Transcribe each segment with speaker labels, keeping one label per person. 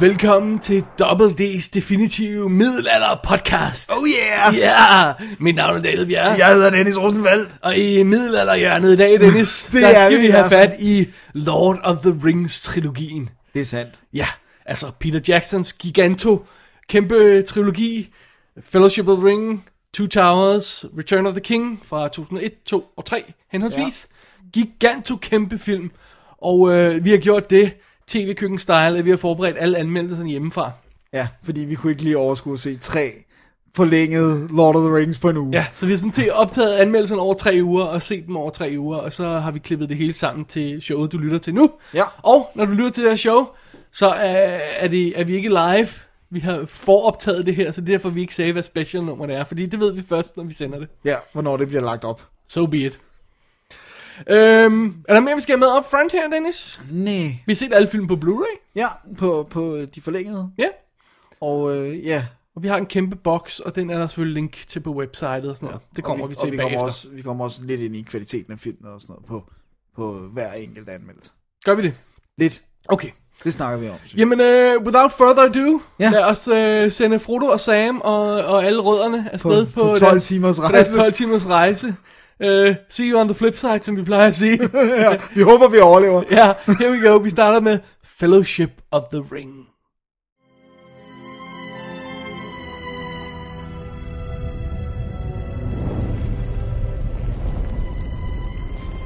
Speaker 1: Velkommen til Double D's definitive middelalder podcast.
Speaker 2: Oh yeah!
Speaker 1: Ja, mit navn er David Bjerre.
Speaker 2: Jeg hedder Dennis Rosenfeldt.
Speaker 1: Og i middelalderhjørnet i dag, Dennis,
Speaker 2: Det
Speaker 1: der
Speaker 2: er
Speaker 1: skal
Speaker 2: vi
Speaker 1: have fat i Lord of the Rings-trilogien.
Speaker 2: Det er sandt.
Speaker 1: Ja, altså Peter Jacksons giganto, kæmpe trilogi, Fellowship of the Ring, Two Towers, Return of the King fra 2001, 2 og 3 henholdsvis. Ja. Giganto kæmpe film, og øh, vi har gjort det tv-køkken-style, at vi har forberedt alle anmeldelserne hjemmefra.
Speaker 2: Ja, fordi vi kunne ikke lige overskue at se tre forlængede Lord of the Rings på en uge.
Speaker 1: Ja, så vi har sådan til optaget anmeldelserne over tre uger, og set dem over tre uger, og så har vi klippet det hele sammen til showet, du lytter til nu.
Speaker 2: Ja.
Speaker 1: Og når du lytter til det her show, så er, er, det, er vi ikke live. Vi har foroptaget det her, så det er derfor, vi ikke sagde, hvad special nummer det er, fordi det ved vi først, når vi sender det.
Speaker 2: ja, hvornår det bliver lagt op.
Speaker 1: So be it. Øhm, er der mere, vi skal have med up front her, Dennis?
Speaker 2: Nej.
Speaker 1: Vi har set alle film på Blu-ray.
Speaker 2: Ja, på, på de forlængede.
Speaker 1: Ja.
Speaker 2: Og øh, ja.
Speaker 1: Og vi har en kæmpe boks, og den er der selvfølgelig link til på websitet og sådan noget. Det kommer
Speaker 2: og
Speaker 1: vi,
Speaker 2: og
Speaker 1: til
Speaker 2: vi
Speaker 1: bagefter.
Speaker 2: kommer, også, vi kommer også lidt ind i kvaliteten af filmen og sådan noget på, på hver enkelt anmeldelse.
Speaker 1: Gør vi det?
Speaker 2: Lidt.
Speaker 1: Okay.
Speaker 2: Det snakker vi om.
Speaker 1: Jamen, uh, without further ado, ja.
Speaker 2: Ja.
Speaker 1: lad os uh, sende Frodo og Sam og, og alle rødderne afsted
Speaker 2: På-
Speaker 1: på,
Speaker 2: på 12
Speaker 1: deres-
Speaker 2: timers
Speaker 1: på deres
Speaker 2: rejse.
Speaker 1: 12 timers rejse. Uh, see you on the flip side, som vi plejer at sige.
Speaker 2: ja, vi håber, vi overlever.
Speaker 1: ja, here we go. Vi starter med Fellowship of the Ring.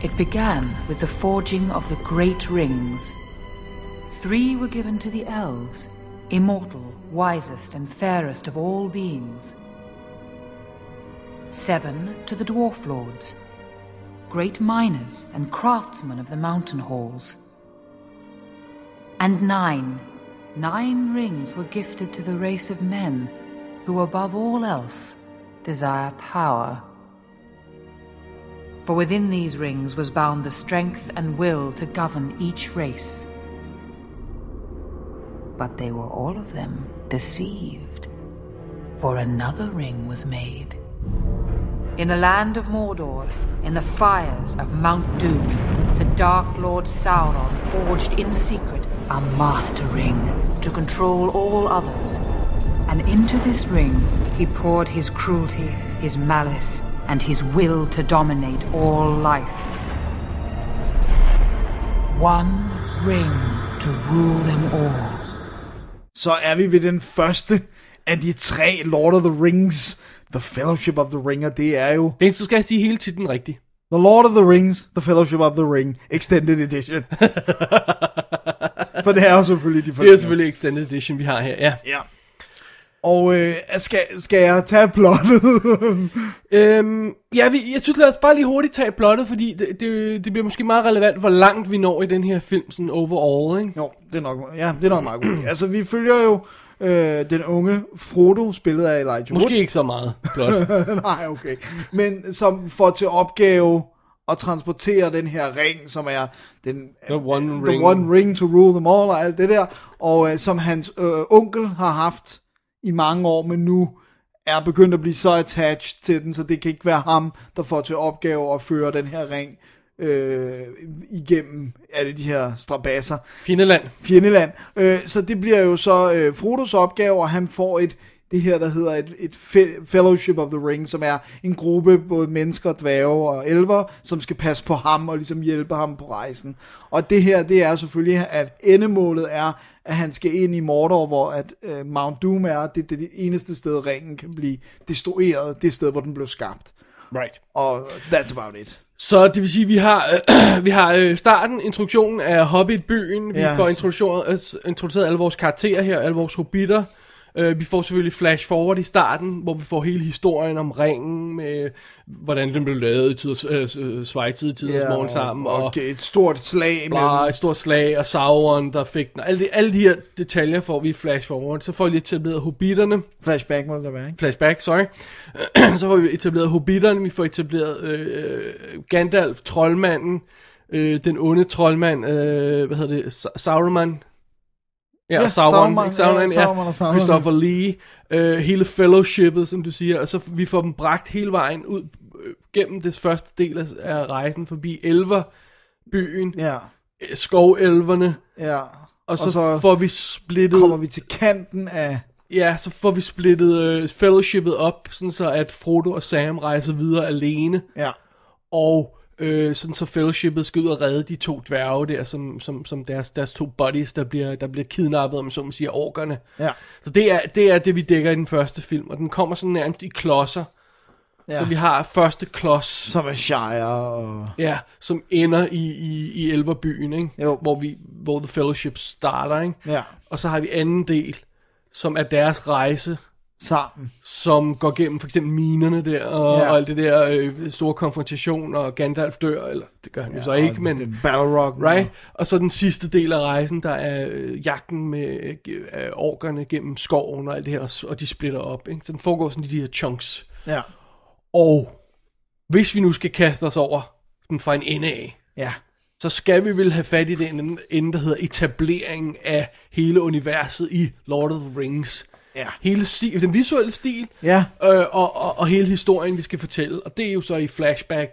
Speaker 3: It began with the forging of the great rings. Three were given to the elves, immortal, wisest, and fairest of all beings. Seven to the dwarf lords, great miners and craftsmen of the mountain halls. And nine, nine rings were gifted to the race of men who, above all else, desire power. For within these rings was bound the strength and will to govern each race. But they were all of them deceived, for another ring was made. In the land of Mordor, in the fires of Mount Doom, the Dark Lord Sauron forged in secret a master ring to control all others. And into this ring he poured his cruelty, his malice, and his will to dominate all life. One ring to rule them all.
Speaker 2: Så er vi ved den første af de tre Lord of the Rings. The Fellowship of the Ring, og det er jo
Speaker 1: Dennis, du skal sige hele titlen rigtigt.
Speaker 2: The Lord of the Rings, The Fellowship of the Ring, Extended Edition. For det er jo selvfølgelig de
Speaker 1: Det er selvfølgelig Extended Edition, vi har her. Ja.
Speaker 2: Ja. Og øh, skal, skal jeg tage plottet?
Speaker 1: Øhm, ja, vi, jeg synes lad os bare lige hurtigt tage plottet, fordi det, det, det bliver måske meget relevant, hvor langt vi når i den her film, sådan overall, ikke?
Speaker 2: jo, det er nok, ja, det er nok meget godt. Altså, vi følger jo øh, den unge Frodo, spillet af Elijah
Speaker 1: Måske
Speaker 2: Wood.
Speaker 1: ikke så meget plot.
Speaker 2: Nej, okay. Men som får til opgave at transportere den her ring, som er den,
Speaker 1: The one
Speaker 2: the
Speaker 1: ring.
Speaker 2: one ring to rule them all, og alt det der, og øh, som hans øh, onkel har haft i mange år, men nu er begyndt at blive så attached til den, så det kan ikke være ham, der får til opgave at føre den her ring øh, igennem alle de her strabasser.
Speaker 1: Findeland.
Speaker 2: Fjendeland. Øh, så det bliver jo så øh, Frodos opgave, og han får et det her, der hedder et, et fe- Fellowship of the Ring, som er en gruppe både mennesker, dværge og elver, som skal passe på ham og ligesom hjælpe ham på rejsen. Og det her, det er selvfølgelig, at endemålet er, at han skal ind i Mordor, hvor at øh, Mount Doom er, det, det er det eneste sted, ringen kan blive destrueret, det sted, hvor den blev skabt.
Speaker 1: Right.
Speaker 2: Og that's about it.
Speaker 1: Så det vil sige, at vi har, øh, vi har øh, starten, introduktionen af Hobbit-byen. Vi
Speaker 2: Ja.
Speaker 1: får introduktion, øh, introduceret alle vores karakterer her, alle vores hobitter. Uh, vi får selvfølgelig flash forward i starten, hvor vi får hele historien om ringen, med hvordan den blev lavet i tiders, uh, Schweiz i tidens morgen sammen,
Speaker 2: og,
Speaker 1: og,
Speaker 2: et stort slag
Speaker 1: bla,
Speaker 2: mellem...
Speaker 1: et stort slag, og Sauron, der fik den. Alle de, alle de her detaljer får vi i flash forward. Så får vi etableret hobitterne,
Speaker 2: Flashback må det være, ikke?
Speaker 1: flashback, sorry. så får vi etableret hobitterne, vi får etableret øh, Gandalf, troldmanden, øh, den onde troldmand, øh, hvad hedder det, Sa- Sauron. Ja,
Speaker 2: Ja,
Speaker 1: ja Sauron,
Speaker 2: Sauron,
Speaker 1: ikke Sauron,
Speaker 2: ja,
Speaker 1: ja,
Speaker 2: Sauron og Sauron.
Speaker 1: Christopher Lee, øh, hele fellowshippet, som du siger, og så vi får dem bragt hele vejen ud øh, gennem det første del af, af rejsen forbi Elverbyen,
Speaker 2: Ja,
Speaker 1: øh, skovelverne,
Speaker 2: ja.
Speaker 1: og så, og så får vi splittet...
Speaker 2: kommer vi til kanten af...
Speaker 1: Ja, så får vi splittet øh, fellowshippet op, sådan så at Frodo og Sam rejser videre alene,
Speaker 2: Ja,
Speaker 1: og øh, sådan så fellowshippet skal ud og redde de to dværge der, som, som, som deres, deres to buddies, der bliver, der bliver kidnappet, om så man siger, orkerne.
Speaker 2: ja.
Speaker 1: Så det er, det er det, vi dækker i den første film, og den kommer sådan nærmest i klodser.
Speaker 2: ja.
Speaker 1: Så vi har første klods,
Speaker 2: Som er Shire og...
Speaker 1: ja, som ender i, i, i Elverbyen, ikke?
Speaker 2: Jo.
Speaker 1: Hvor, vi, hvor The Fellowship starter, ikke?
Speaker 2: Ja,
Speaker 1: Og så har vi anden del, som er deres rejse
Speaker 2: sammen.
Speaker 1: som går gennem for eksempel minerne der, og,
Speaker 2: Ja.
Speaker 1: ja. og alt det der øh, store konfrontation, og Gandalf dør, eller det gør han jo så ikke,
Speaker 2: og
Speaker 1: men...
Speaker 2: Det, Battle Rock.
Speaker 1: Right? Og så den sidste del af rejsen, der er øh, jagten med øh, orkerne gennem skoven og alt det her, og og de splitter op. Ikke? Så den foregår sådan i de her chunks.
Speaker 2: Ja,
Speaker 1: Og hvis vi nu skal kaste os over den fra en ende af,
Speaker 2: ja.
Speaker 1: så skal vi vel have fat i den ende, der hedder etableringen af hele universet i Lord of the Rings.
Speaker 2: Ja.
Speaker 1: Hele stil, den visuelle stil,
Speaker 2: Ja,
Speaker 1: øh, og, og, og hele historien, vi skal fortælle. Og det er jo så i flashback,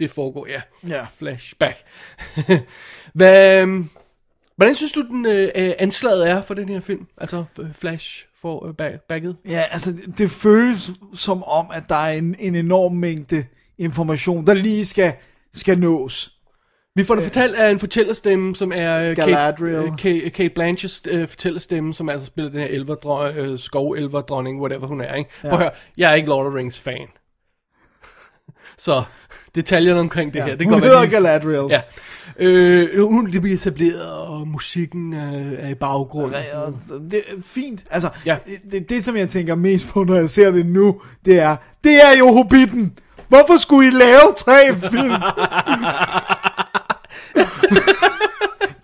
Speaker 1: det foregår, ja.
Speaker 2: ja.
Speaker 1: Flashback. Hvad, øhm, hvordan synes du, den øh, øh, anslaget er for den her film? Altså flash for øh, back, backet?
Speaker 2: Ja, altså det, det føles som om, at der er en, en enorm mængde information, der lige skal, skal nås.
Speaker 1: Vi får det fortalt af en fortællerstemme, som er øh, Kate,
Speaker 2: Galadriel.
Speaker 1: øh, Kate, Kate Blanchetts øh, fortællerstemme, som altså spiller den her elverdron, øh, skovelverdronning, whatever hun er. Ikke? Ja. Prøv at høre, jeg er ikke Lord of the Rings fan. Så detaljerne omkring det
Speaker 2: Ja.
Speaker 1: her, det
Speaker 2: Hun hedder
Speaker 1: lige-
Speaker 2: Galadriel.
Speaker 1: Ja. Øh, hun det bliver etableret, og musikken er, er i baggrunden. og
Speaker 2: Ja,
Speaker 1: noget.
Speaker 2: det er fint. Altså,
Speaker 1: Ja.
Speaker 2: det, det, det, som jeg tænker mest på, når jeg ser det nu, det er, det er jo Hobbiten. Hvorfor skulle I lave tre film?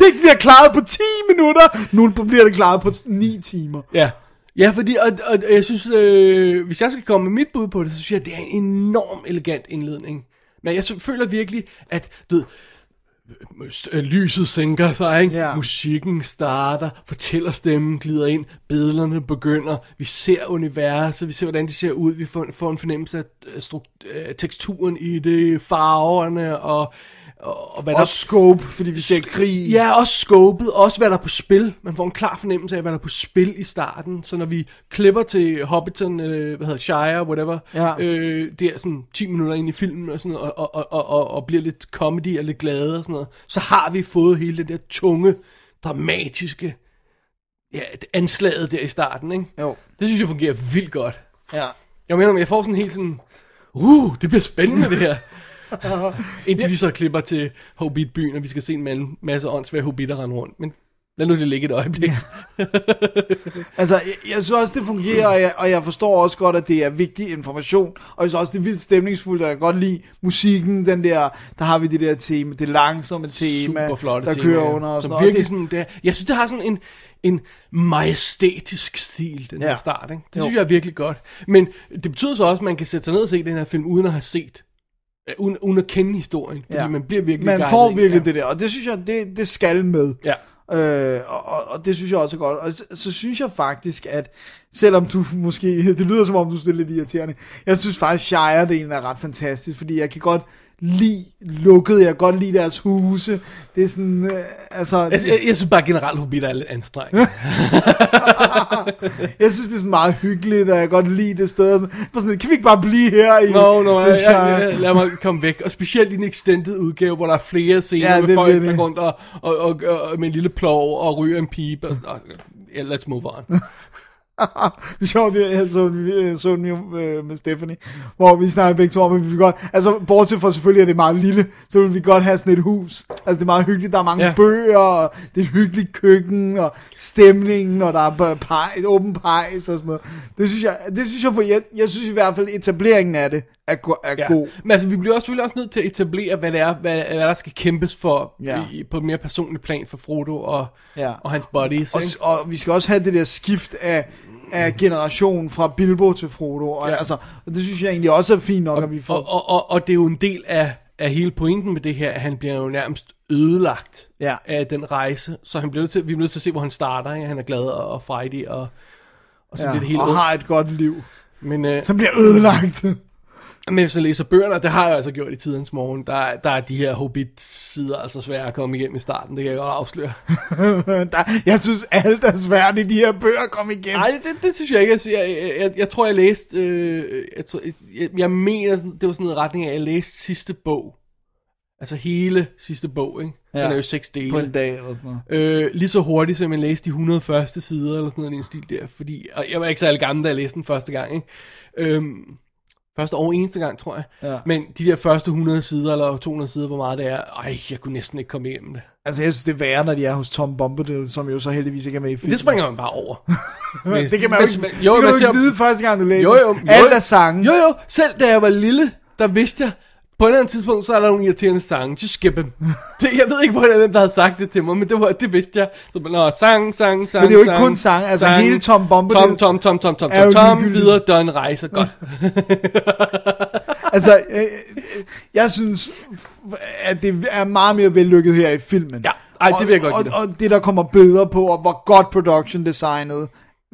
Speaker 2: det bliver klaret på 10 minutter. Nu bliver det klaret på 9 timer.
Speaker 1: Ja. Ja, fordi, og, og jeg synes, øh, hvis jeg skal komme med mit bud på det, så synes jeg, at det er en enorm elegant indledning. Men jeg føler virkelig, at, du ved, lyset sænker sig, ikke?
Speaker 2: Ja.
Speaker 1: musikken starter, fortællerstemmen glider ind, billederne begynder, vi ser universet, vi ser, hvordan det ser ud, vi får, får en fornemmelse af øh, struk- øh, teksturen i det, farverne, og, og, og hvad der
Speaker 2: Og scope, fordi vi ser krig.
Speaker 1: Ja, også scopet, også hvad der er på spil. Man får en klar fornemmelse af, hvad der er på spil i starten. Så når vi klipper til Hobbiton, øh, hvad hedder Shire, whatever,
Speaker 2: Ja.
Speaker 1: øh, det er sådan 10 minutter ind i filmen og sådan noget, og, og, og, og, og bliver lidt comedy og lidt glade og sådan noget, så har vi fået hele det der tunge, dramatiske, ja, anslaget der i starten, ikke?
Speaker 2: Jo,
Speaker 1: Det synes jeg fungerer vildt godt.
Speaker 2: ja.
Speaker 1: Jeg mener, jeg får sådan helt sådan, uh, det bliver spændende det her. Indtil vi så klipper til Hobbit-byen, og vi skal se en masse åndsvære hobitter rende rundt. Men lad nu det ligge et øjeblik. Ja.
Speaker 2: Altså, jeg, jeg synes også, det fungerer, og jeg, og jeg forstår også godt, at det er vigtig information, og jeg synes også, det er vildt stemningsfuldt, og jeg kan godt lide musikken, den der, der har vi det der tema, det langsomme tema, der kører
Speaker 1: ja.
Speaker 2: under og sådan noget.
Speaker 1: virkelig
Speaker 2: Det-
Speaker 1: sådan, det jeg synes, det har sådan en, en majestætisk stil, den
Speaker 2: Ja.
Speaker 1: her start. Ikke? Det
Speaker 2: Jo.
Speaker 1: synes jeg er virkelig godt. Men det betyder så også, at man kan sætte sig ned og se den her film, uden at have set, øh, uden, uden at kende historien. Fordi
Speaker 2: Ja.
Speaker 1: man bliver virkelig
Speaker 2: Man får virkelig
Speaker 1: ja.
Speaker 2: det der, og det synes jeg, det, det skal med.
Speaker 1: Ja.
Speaker 2: Øh, og, og, og det synes jeg også er godt. Og så, så synes jeg faktisk, at selvom du måske, det lyder som om du er lidt irriterende, jeg synes faktisk, Shire-delen er ret fantastisk, fordi jeg kan godt lide lukket, jeg kan godt lide deres huse. Det er sådan, øh, altså...
Speaker 1: Jeg, jeg, jeg synes bare generelt, Hobbit er lidt anstrengende.
Speaker 2: Jeg synes, det er sådan meget hyggeligt, og jeg kan godt lide det sted. og Sådan, bare sådan, kan vi ikke bare blive her i
Speaker 1: Nå, no,
Speaker 2: i
Speaker 1: jeg, jeg, jeg, lad mig komme væk. Og specielt i den extended udgave, hvor der er flere scener
Speaker 2: Ja, det
Speaker 1: med folk,
Speaker 2: det.
Speaker 1: der går rundt og, og, og, og, med en lille plov og ryger en pipe. Og, og, yeah, let's move on.
Speaker 2: det er sjovt, jeg så, jeg så den jo øh, med Stephanie, hvor vi snakker begge to om, at vi vil godt, altså bortset fra selvfølgelig, at det er meget lille, så vil vi godt have sådan et hus. Altså det er meget hyggeligt, der er mange
Speaker 1: Ja.
Speaker 2: bøger, og det er et hyggeligt køkken, og stemningen, og der er pej, et åbent pejs og sådan noget. Det synes jeg, det synes jeg, for jeg, jeg synes i hvert fald, etableringen af det er, go- er
Speaker 1: Ja.
Speaker 2: god.
Speaker 1: Men altså, vi bliver også selvfølgelig også nødt til at etablere, hvad det er, hvad, hvad der skal kæmpes for
Speaker 2: Ja.
Speaker 1: i, på et mere personligt plan for Frodo og,
Speaker 2: Ja.
Speaker 1: og hans buddies.
Speaker 2: Og,
Speaker 1: ikke?
Speaker 2: og vi skal også have det der skift af, af generation fra Bilbo til Frodo, og,
Speaker 1: Ja.
Speaker 2: altså, og det synes jeg egentlig også er fint nok, at vi får...
Speaker 1: Og, og, og, og det er jo en del af, af hele pointen med det her, at han bliver jo nærmest ødelagt
Speaker 2: Ja.
Speaker 1: af den rejse. Så han bliver nødt til, vi er nødt til at se, hvor han starter. Ikke? Han er glad og, og fighty, og, og så
Speaker 2: ja,
Speaker 1: bliver det helt
Speaker 2: og
Speaker 1: ung.
Speaker 2: har et godt liv,
Speaker 1: Men, øh,
Speaker 2: som bliver ødelagt.
Speaker 1: Men hvis jeg læser bøgerne, og det har jeg altså gjort i tidens morgen, der, der er de her Hobbit-sider altså svære at komme igennem i starten. Det kan jeg godt afsløre.
Speaker 2: der, jeg synes, alt er svært i de her bøger at komme igennem.
Speaker 1: Nej, det, det synes jeg ikke. Altså, jeg, jeg, jeg, jeg tror, jeg læste... Øh, jeg, tror, jeg, jeg mener, det var sådan en retning af, at jeg læste sidste bog. Altså hele sidste bog, ikke? Den
Speaker 2: Ja.
Speaker 1: er jo seks dele.
Speaker 2: På en dag eller sådan noget.
Speaker 1: Øh, lige så hurtigt, som jeg læste de 100 første sider, eller sådan noget i den stil der. Fordi, og jeg var ikke særlig gammel, da jeg læste den første gang, ikke? Øhm, første og eneste gang, tror jeg.
Speaker 2: Ja.
Speaker 1: Men de der første 100 sider, eller 200 sider, hvor meget det er, ej, jeg kunne næsten ikke komme igennem det.
Speaker 2: Altså, jeg synes, det er værre, når de er hos Tom Bombadil, som jo så heldigvis ikke er med i filmen.
Speaker 1: Det springer man bare over. Men-
Speaker 2: det kan man jo ikke,
Speaker 1: jo,
Speaker 2: det kan
Speaker 1: man ser-
Speaker 2: ikke vide første gang, du læser.
Speaker 1: Jo, jo, jo, jo.
Speaker 2: er sange.
Speaker 1: Jo, jo, selv da jeg var lille, der vidste jeg, på et eller andet tidspunkt, så er der nogle irriterende sange. Just skip dem. Det, jeg ved ikke, hvordan hvem der havde sagt det til mig, men det, var, det vidste jeg. Så, Nå, sang, sang, sang,
Speaker 2: Men det er jo ikke
Speaker 1: sang,
Speaker 2: kun sang, altså hele Tom Bombadil
Speaker 1: Tom, Tom, Tom, Tom, Tom, Tom, Tom, videre, døgn, rejser, godt.
Speaker 2: Altså, øh, øh, jeg synes, at det er meget mere vellykket her i filmen.
Speaker 1: Ja, ej, det vil jeg godt
Speaker 2: og, og, og det, der kommer bedre på, og hvor godt production designet,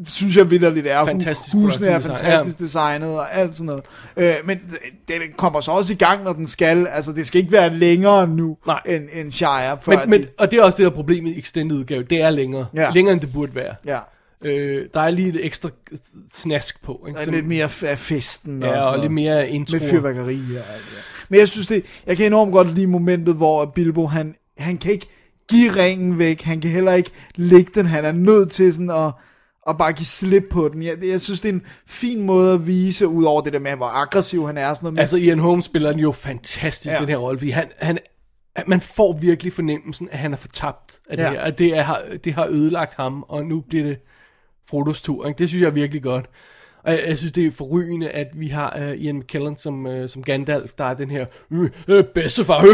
Speaker 2: synes jeg vidderligt er.
Speaker 1: Fantastisk
Speaker 2: Husene er fantastisk designet, og alt sådan noget. Øh, men det, det kommer så også i gang, når den skal. Altså, det skal ikke være længere nu,
Speaker 1: Nej.
Speaker 2: end, end Shire. Før
Speaker 1: Men, men,
Speaker 2: det,
Speaker 1: og det er også det, der er problemet i extended udgave. Det er længere.
Speaker 2: Ja.
Speaker 1: Længere, end det burde være.
Speaker 2: ja,
Speaker 1: Øh, der er lige lidt ekstra snask på. Ikke? Som-
Speaker 2: lidt mere af festen.
Speaker 1: ja,
Speaker 2: og,
Speaker 1: og lidt mere intro.
Speaker 2: Med fyrværkeri og alt der. Men jeg synes det, jeg kan enormt godt lide momentet, hvor Bilbo, han, han kan ikke give ringen væk, han kan heller ikke lægge den, han er nødt til sådan at, at bare give slip på den. Jeg, jeg synes, det er en fin måde at vise, ud over det der med, hvor aggressiv han er. Sådan noget.
Speaker 1: Altså Ian Holmes spiller den jo fantastisk, ja. Den her rolle, fordi han, han, man får virkelig fornemmelsen, at han er fortabt af det
Speaker 2: Ja.
Speaker 1: her, at det, er, det har ødelagt ham, og nu bliver det Frodos tur. Ikke? Det synes jeg er virkelig godt. Og jeg, jeg synes, det er forrygende, at vi har uh, Ian McKellen som, uh, som Gandalf, der er den her øh, øh, bedstefar.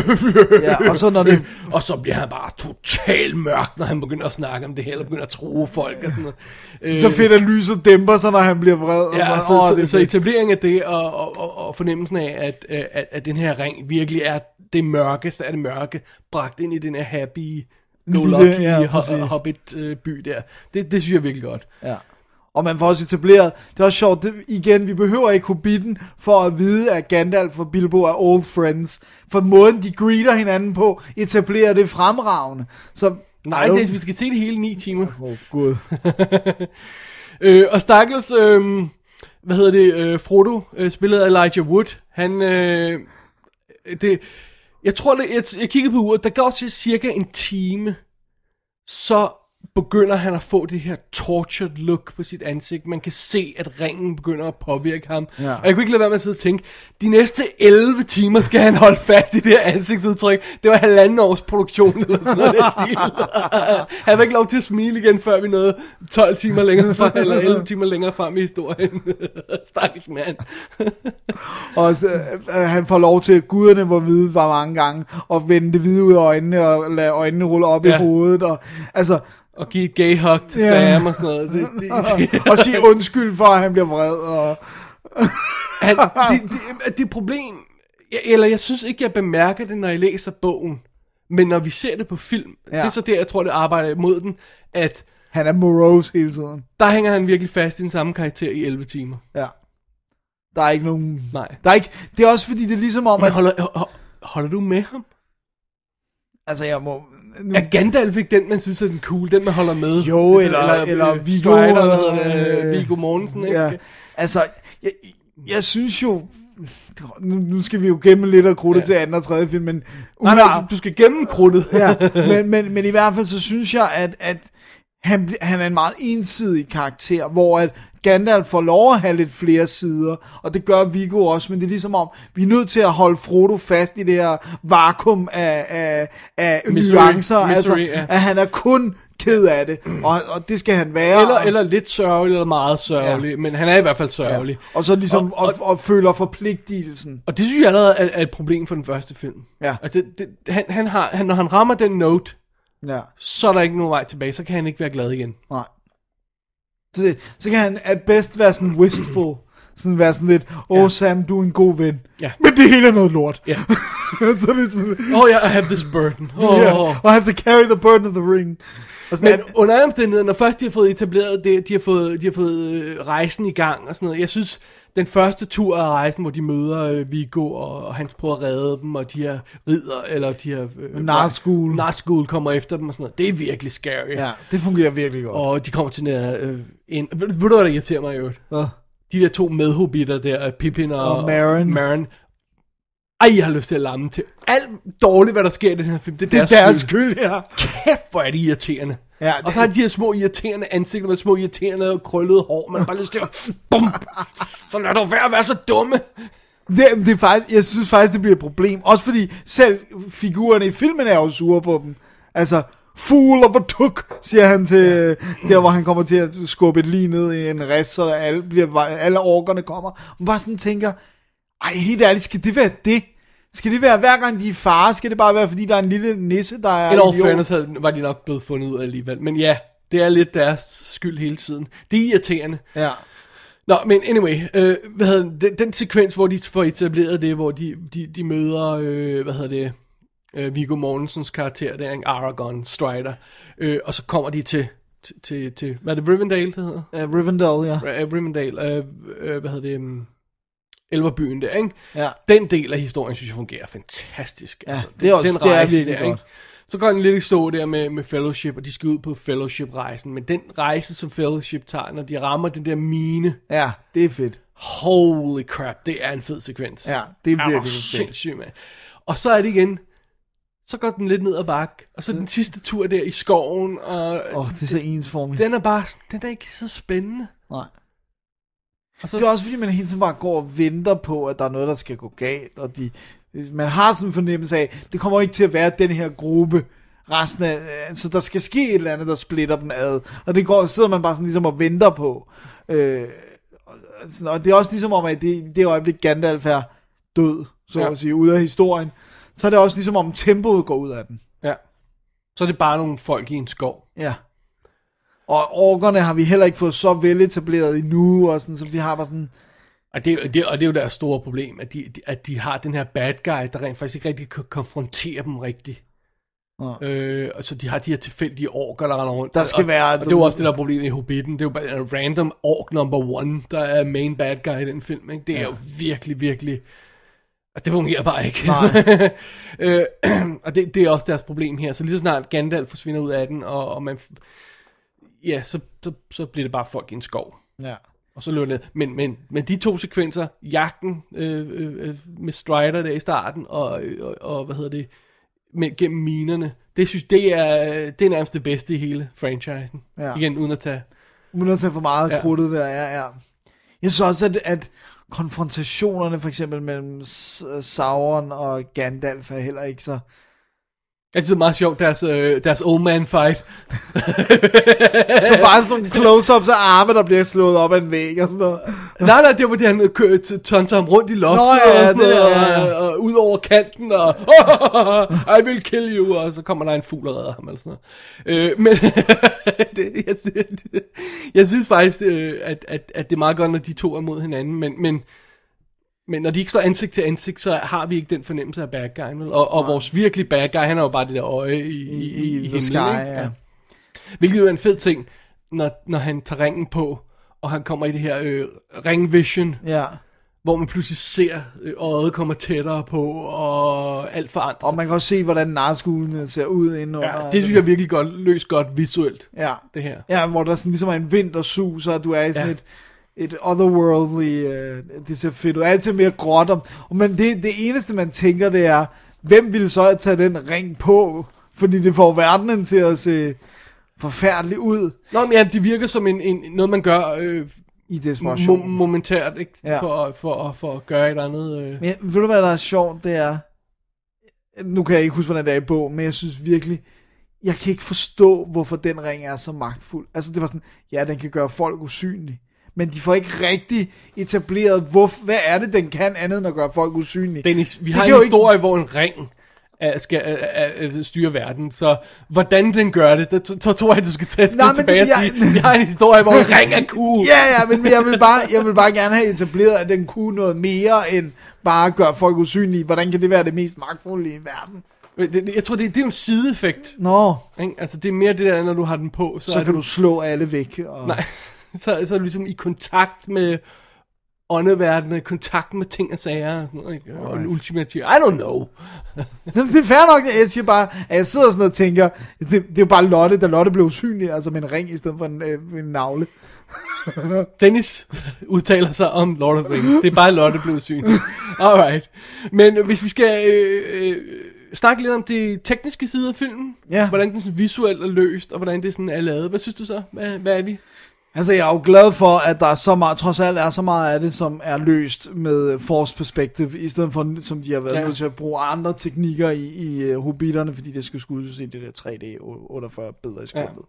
Speaker 2: Ja, og så når det-
Speaker 1: og så bliver han bare totalt mørk, når han begynder at snakke om det her, eller begynder at true folk og sådan noget. Øh,
Speaker 2: så fedt, at lyset dæmper sig, når han bliver vred. og
Speaker 1: Ja,
Speaker 2: man-
Speaker 1: så,
Speaker 2: åh,
Speaker 1: så,
Speaker 2: det
Speaker 1: så
Speaker 2: fedt.
Speaker 1: etablering af det, og, og, og, og fornemmelsen af, at, at, at den her ring virkelig er det mørkeste af det mørke, bragt ind i den her happy, no
Speaker 2: Lille,
Speaker 1: lucky
Speaker 2: ja,
Speaker 1: ja, hobbit-by der. Det, det synes jeg virkelig godt.
Speaker 2: Ja. Og man får også etableret, det er også sjovt, det, igen, vi behøver ikke Hobbiten for at vide, at Gandalf og Bilbo er old friends. For måden, de greeter hinanden på, etablerer det fremragende. Så,
Speaker 1: Nej, det, vi skal se det hele ni timer.
Speaker 2: Åh, oh, gud.
Speaker 1: Øh, og stakkels, øh, hvad hedder det, øh, Frodo, øh, spillet af Elijah Wood, han, øh, det, jeg tror, det, jeg, jeg kiggede på uret, der går til cirka en time, så begynder han at få det her tortured look på sit ansigt. Man kan se, at ringen begynder at påvirke ham.
Speaker 2: Ja.
Speaker 1: Og jeg kunne ikke lade være med at sidde og tænke, de næste 11 timer skal han holde fast i det her ansigtsudtryk. Det var halvanden års produktion eller sådan noget i den stil. han var ikke lov til at smile igen, før vi nåede 12 timer længere frem, eller 11 timer længere frem i historien. Stakkels mand.
Speaker 2: Og så, øh, han får lov til, guderne må vide, hvor mange gange, og vende det hvide ud af øjnene, og lade øjnene rulle op. Ja. i hovedet, og altså,
Speaker 1: Og give et gay hug til
Speaker 2: Ja.
Speaker 1: Sam og sådan noget. Det, det, det,
Speaker 2: og sige undskyld for, at han bliver vred, og
Speaker 1: Han, det, det, det problem, jeg, eller jeg synes ikke, jeg bemærker det, når jeg læser bogen, men når vi ser det på film, ja. Det er så der, jeg tror, det arbejder imod den, at
Speaker 2: han er morose hele tiden.
Speaker 1: der hænger han virkelig fast i den samme karakter i 11 timer.
Speaker 2: Ja. Der er ikke nogen...
Speaker 1: Nej.
Speaker 2: Der er ikke, det er også fordi, det er ligesom om,
Speaker 1: Men holder, ho- holder du med ham?
Speaker 2: Altså, jeg må... Nu,
Speaker 1: Er Gandalf ikke den, man synes er den cool, den man holder med?
Speaker 2: Jo, eller- eller Viggo,
Speaker 1: Strider, eller
Speaker 2: eller,
Speaker 1: hvad hedder det,
Speaker 2: øh,
Speaker 1: Viggo Mortensen, ikke?
Speaker 2: ja. Altså, jeg, jeg synes jo... Nu, nu skal vi jo gemme lidt af krudtet ja. Til anden og tredje film, men...
Speaker 1: Nej, nej, du, skal gemme krudtet.
Speaker 2: ja, men, men, men i hvert fald så synes jeg, at, at han, han er en meget ensidig karakter, hvor at Gandalf får lov at have lidt flere sider, og det gør Viggo også, men det er ligesom om, vi er nødt til at holde Frodo fast i det her vakuum af, af, af
Speaker 1: Misery.
Speaker 2: nuancer,
Speaker 1: Misery,
Speaker 2: altså,
Speaker 1: ja.
Speaker 2: at han er kun ked af det, og, og det skal han være.
Speaker 1: Eller, eller lidt sørgelig, eller meget sørgelig, ja. men han er i hvert fald sørgelig.
Speaker 2: og så ligesom
Speaker 1: Og-
Speaker 2: og, og, og føler forpligtelsen.
Speaker 1: Og det synes jeg allerede er, er et problem for den første film.
Speaker 2: Ja.
Speaker 1: Altså, det, han, han har, han, når han rammer den note,
Speaker 2: Ja,
Speaker 1: så er der ikke nogen vej tilbage, så kan han ikke være glad igen.
Speaker 2: nej. Så, så kan han at bedst være sådan wistful. Sådan være sådan lidt, åh oh. Sam, du er en god ven.
Speaker 1: Ja.
Speaker 2: Men det hele er noget lort.
Speaker 1: Ja.
Speaker 2: så det er sådan,
Speaker 1: Oh yeah, I have this burden. Oh.
Speaker 2: yeah, I have to carry the burden of the ring. Og sådan,
Speaker 1: Men under alle omstændigheder, når først de har fået etableret det, de har fået, de har fået øh, rejsen i gang og sådan noget. Jeg synes, den første tur af rejsen, hvor de møder øh, Viggo, og, og han prøver at redde dem, og de her ridder, eller de her... Øh,
Speaker 2: Nazgul.
Speaker 1: Nazgul kommer efter dem og sådan noget. Det er virkelig scary.
Speaker 2: ja, det fungerer virkelig godt.
Speaker 1: Og de kommer til den her... Øh, en, ved, ved du, hvad der irriterer mig i øvrigt?
Speaker 2: Hvad?
Speaker 1: De der to medhobitter der, Pippin og,
Speaker 2: Og Meryn.
Speaker 1: Meryn. Ej, jeg har lyst til at lamme til. Alt dårligt, hvad der sker i den her film, det er,
Speaker 2: Det er
Speaker 1: deres,
Speaker 2: deres
Speaker 1: skyld.
Speaker 2: skyld, ja.
Speaker 1: Kæft, hvor er det irriterende.
Speaker 2: Ja,
Speaker 1: og så har de de her små irriterende ansigter med små irriterende og krøllede hår. Man har bare lyst til at... Bum! Så lad dog være at være så dumme.
Speaker 2: Det, det er faktisk, jeg synes faktisk, det bliver et problem. Også fordi selv figurerne i filmen er jo sure på dem. Altså, fool of a tuk, siger han til ja. der, hvor han kommer til at skubbe et lige ned i en rest, så alle, bliver, alle orkerne kommer. Man bare sådan tænker, ej, helt ærligt, skal det være det? Skal det være, hver gang de er far, skal det bare være, fordi der er en lille nisse, der er idiot?
Speaker 1: fairness var de nok blevet fundet ud af alligevel. Men ja, det er lidt deres skyld hele tiden. Det er irriterende.
Speaker 2: Ja.
Speaker 1: Nå, men anyway, øh, hvad hedder den, den sekvens, hvor de får etableret det, hvor de, de, de møder, øh, hvad hedder det, øh, Viggo Mortensens karakter, der er en Aragorn Strider, øh, og så kommer de til, til, til, til hvad er det, Rivendell, det hedder?
Speaker 2: Uh, Rivendell, ja.
Speaker 1: Uh, Rivendell, øh, øh, hvad hedder det, um, Elverbyen der, ikke?
Speaker 2: Ja.
Speaker 1: Den del af historien, synes jeg, fungerer fantastisk.
Speaker 2: Ja, det er også- det er virkelig godt.
Speaker 1: Så går den lidt i stå der med, med Fellowship, og de skal ud på Fellowship-rejsen. Men den rejse, som Fellowship tager, når de rammer den der mine,
Speaker 2: Ja, det er fedt.
Speaker 1: holy crap, det er en fed sekvens.
Speaker 2: Ja, det er virkelig fedt.
Speaker 1: sindssygt, mand. Og så er det igen, så går den lidt ned ad bak, og så den sidste tur der i skoven, og
Speaker 2: Åh, oh, det er så ensformigt.
Speaker 1: den er bare, den er ikke så spændende.
Speaker 2: Nej.
Speaker 1: Og så,
Speaker 2: Det er også fordi, man hele tiden bare går og venter på, at der er noget, der skal gå galt, og de, man har sådan en fornemmelse af, det kommer ikke til at være den her gruppe, resten af, så der skal ske et eller andet, der splitter dem ad, og det går, sidder man bare sådan ligesom og venter på. Øh, og det er også ligesom om, at det, det øjeblik Gandalf er død, så
Speaker 1: Ja.
Speaker 2: at sige, ud af historien, så er det også ligesom om tempoet går ud af den.
Speaker 1: ja. så er det bare nogle folk i en skov.
Speaker 2: Ja. Og orkerne har vi heller ikke fået så veletableret endnu, og sådan, så vi har bare sådan,
Speaker 1: Og det, er- det, og det er jo deres store problem, at de, de- at de har den her bad guy, der rent faktisk ikke rigtig kan konfrontere dem rigtigt.
Speaker 2: Ja.
Speaker 1: Øh, og så de har de her tilfældige orker, der render rundt.
Speaker 2: Der skal
Speaker 1: og,
Speaker 2: være-
Speaker 1: Og det er jo også det der er problemet i Hobbiten. Det er jo bare en random ork number one, der er main bad guy i den film. Ikke? Det er ja. jo virkelig, virkelig... Altså, det fungerer bare ikke.
Speaker 2: Nej.
Speaker 1: øh, og det, det er også deres problem her. Så lige så snart Gandalf forsvinder ud af den, og, og man... Ja, så, så, så bliver det bare folk i en skov.
Speaker 2: ja.
Speaker 1: Og så løber det ned. Men, men, men de to sekvenser, jagten øh, øh, øh, med Strider der i starten, og, og, og hvad hedder det, med, gennem minerne, det synes det er, det er nærmest det bedste i hele franchisen.
Speaker 2: Ja.
Speaker 1: Igen, uden at tage...
Speaker 2: Uden at tage for meget
Speaker 1: Ja.
Speaker 2: krudtet der, ja, ja. Jeg synes også, at, at konfrontationerne for eksempel mellem Sauron og Gandalf er heller ikke så...
Speaker 1: Jeg synes, det er meget sjovt, deres, øh, deres old man fight.
Speaker 2: Så bare sådan nogle close-ups af arme, der bliver slået op af en væg og sådan noget.
Speaker 1: nej, nej, det var det, han kører tonter ham rundt i loftet,
Speaker 2: Nå, ja,
Speaker 1: og, sådan
Speaker 2: det
Speaker 1: noget,
Speaker 2: der, ja.
Speaker 1: og, og, ud over kanten, og I will kill you, og så kommer der en fugl og redder ham, eller sådan noget. Øh, men det, jeg, synes- jeg synes faktisk, øh, at, at, at det er meget godt, når de to er mod hinanden, men, men, men når de ikke står ansigt til ansigt, så har vi ikke den fornemmelse af bad guy, vel? Og, og vores virkelig bad guy, han er jo bare det der øje i, i, i, i, himlen,
Speaker 2: sky,
Speaker 1: ikke?
Speaker 2: ja.
Speaker 1: Hvilket jo er en fed ting, når, når han tager ringen på, og han kommer i det her øh, ring vision,
Speaker 2: Ja.
Speaker 1: hvor man pludselig ser øh, øjet kommer tættere på, og alt forandrer
Speaker 2: Og
Speaker 1: sig.
Speaker 2: man kan også se, hvordan narskulene ser ud indenunder.
Speaker 1: Ja, det synes jeg virkelig godt, løst godt visuelt,
Speaker 2: Ja.
Speaker 1: det her.
Speaker 2: Ja, hvor der sådan ligesom er en vind, der suser, og du er i sådan
Speaker 1: Ja.
Speaker 2: et, et otherworldly, øh, det ser fedt ud. Altid mere gråt om. Men det, det eneste, man tænker, det er, hvem ville så tage den ring på? Fordi det får verdenen til at se forfærdelig ud
Speaker 1: Nå, men ja, det virker som en, en, noget, man gør øh,
Speaker 2: i
Speaker 1: mo-
Speaker 2: desperation.
Speaker 1: momentært, ikke?
Speaker 2: Ja.
Speaker 1: For, for, for at gøre et andet... Øh.
Speaker 2: Men ved du, hvad der er sjovt? Det er... Nu kan jeg ikke huske, hvordan det er i bog, men jeg synes virkelig... Jeg kan ikke forstå, hvorfor den ring er så magtfuld. Altså, det var sådan... Ja, den kan gøre folk usynlige. Men de får ikke rigtig etableret, hvor, hvad er det, den kan andet end at gøre folk usynlige.
Speaker 1: Dennis, vi
Speaker 2: Det
Speaker 1: har en historie, hvor en ring skal styre verden, så hvordan den gør det, der, så tror jeg, du skal tage et skridt tilbage
Speaker 2: det-
Speaker 1: og sige,
Speaker 2: jeg-
Speaker 1: vi har en historie, hvor en ring er cool.
Speaker 2: Ja, ja, men jeg vil, bare, jeg vil bare gerne have etableret, at den kunne noget mere end bare gøre folk usynlige. Hvordan kan det være det mest magtfulde i verden?
Speaker 1: Jeg tror, det, det er jo en sideeffekt.
Speaker 2: Nå,
Speaker 1: Ikke? Altså, det er mere det der, når du har den på, så,
Speaker 2: så kan
Speaker 1: du,
Speaker 2: du slå alle væk. Og...
Speaker 1: Nej, så, så er du ligesom i kontakt med åndeverdenen, i kontakt med ting og sager, og, sådan noget, ikke? og en ultimativ, I don't know.
Speaker 2: Det er fair nok, jeg siger bare, at jeg sidder sådan og tænker, det, det er jo bare Lotte, da Lotte blev usynlig, altså med en ring i stedet for en, øh, en navle.
Speaker 1: Dennis udtaler sig om Lord of the Rings. Det er bare Lotte blev syn. Alright. Men hvis vi skal øh, øh, snakke lidt om det tekniske side af filmen,
Speaker 2: Ja.
Speaker 1: hvordan den sådan visuelt er løst, og hvordan det sådan er lavet. Hvad synes du så? Hvad, hvad er vi?
Speaker 2: Altså, jeg er jo glad for, at der er så meget, trods alt er så meget af det, som er løst med force perspective, i stedet for, som de har været
Speaker 1: Ja.
Speaker 2: nødt til at bruge andre teknikker i, i uh, Hobbiterne, fordi det skulle skuddes i det der 3D 48 billeder i skabet.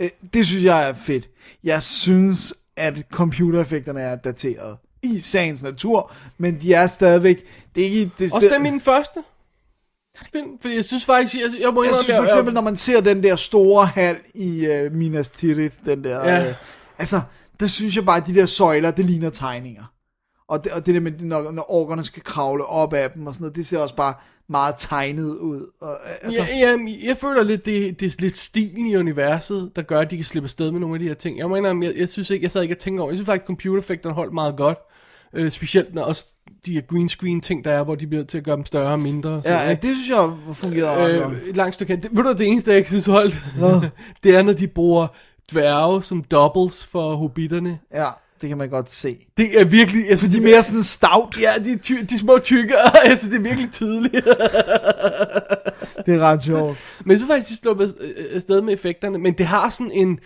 Speaker 2: Ja. Det synes jeg er fedt. Jeg synes, at computereffekterne er dateret i sagens natur, men de er stadigvæk, det er ikke... Det,
Speaker 1: Også dem i den første film, for jeg synes faktisk, jeg, jeg må
Speaker 2: Jeg synes for eksempel, når man ser den der store hal i uh, Minas Tirith, den der...
Speaker 1: Ja.
Speaker 2: Øh, altså, der synes jeg bare, at de der søjler, det ligner tegninger. Og det, og det der med, når, når orkerne skal kravle op af dem og sådan noget, det ser også bare meget tegnet ud. Og, øh, altså,
Speaker 1: Ja, ja, jeg føler lidt, det, det er lidt stilen i universet, der gør, at de kan slippe afsted med nogle af de her ting. Jeg mener, jeg, jeg synes ikke, jeg sad ikke og tænkte over, jeg synes faktisk, computereffekterne holdt meget godt. Øh, specielt når også de her green screen ting, der er, hvor de bliver til at gøre dem større og mindre. Og sådan,
Speaker 2: ja, ja, det synes jeg fungerede øh,
Speaker 1: øh, langt stykke hen. Det, ved du, det eneste, jeg ikke synes holdt, det er, når de bruger dværge som doubles for hobitterne.
Speaker 2: Ja, det kan man godt se.
Speaker 1: Det er virkelig... Synes,
Speaker 2: De er mere sådan stout.
Speaker 1: Ja, de, ty, de små tykke, synes, det er virkelig tydeligt.
Speaker 2: Det er ret sjovt.
Speaker 1: Men synes faktisk, de slår afsted med effekterne, men det har sådan en,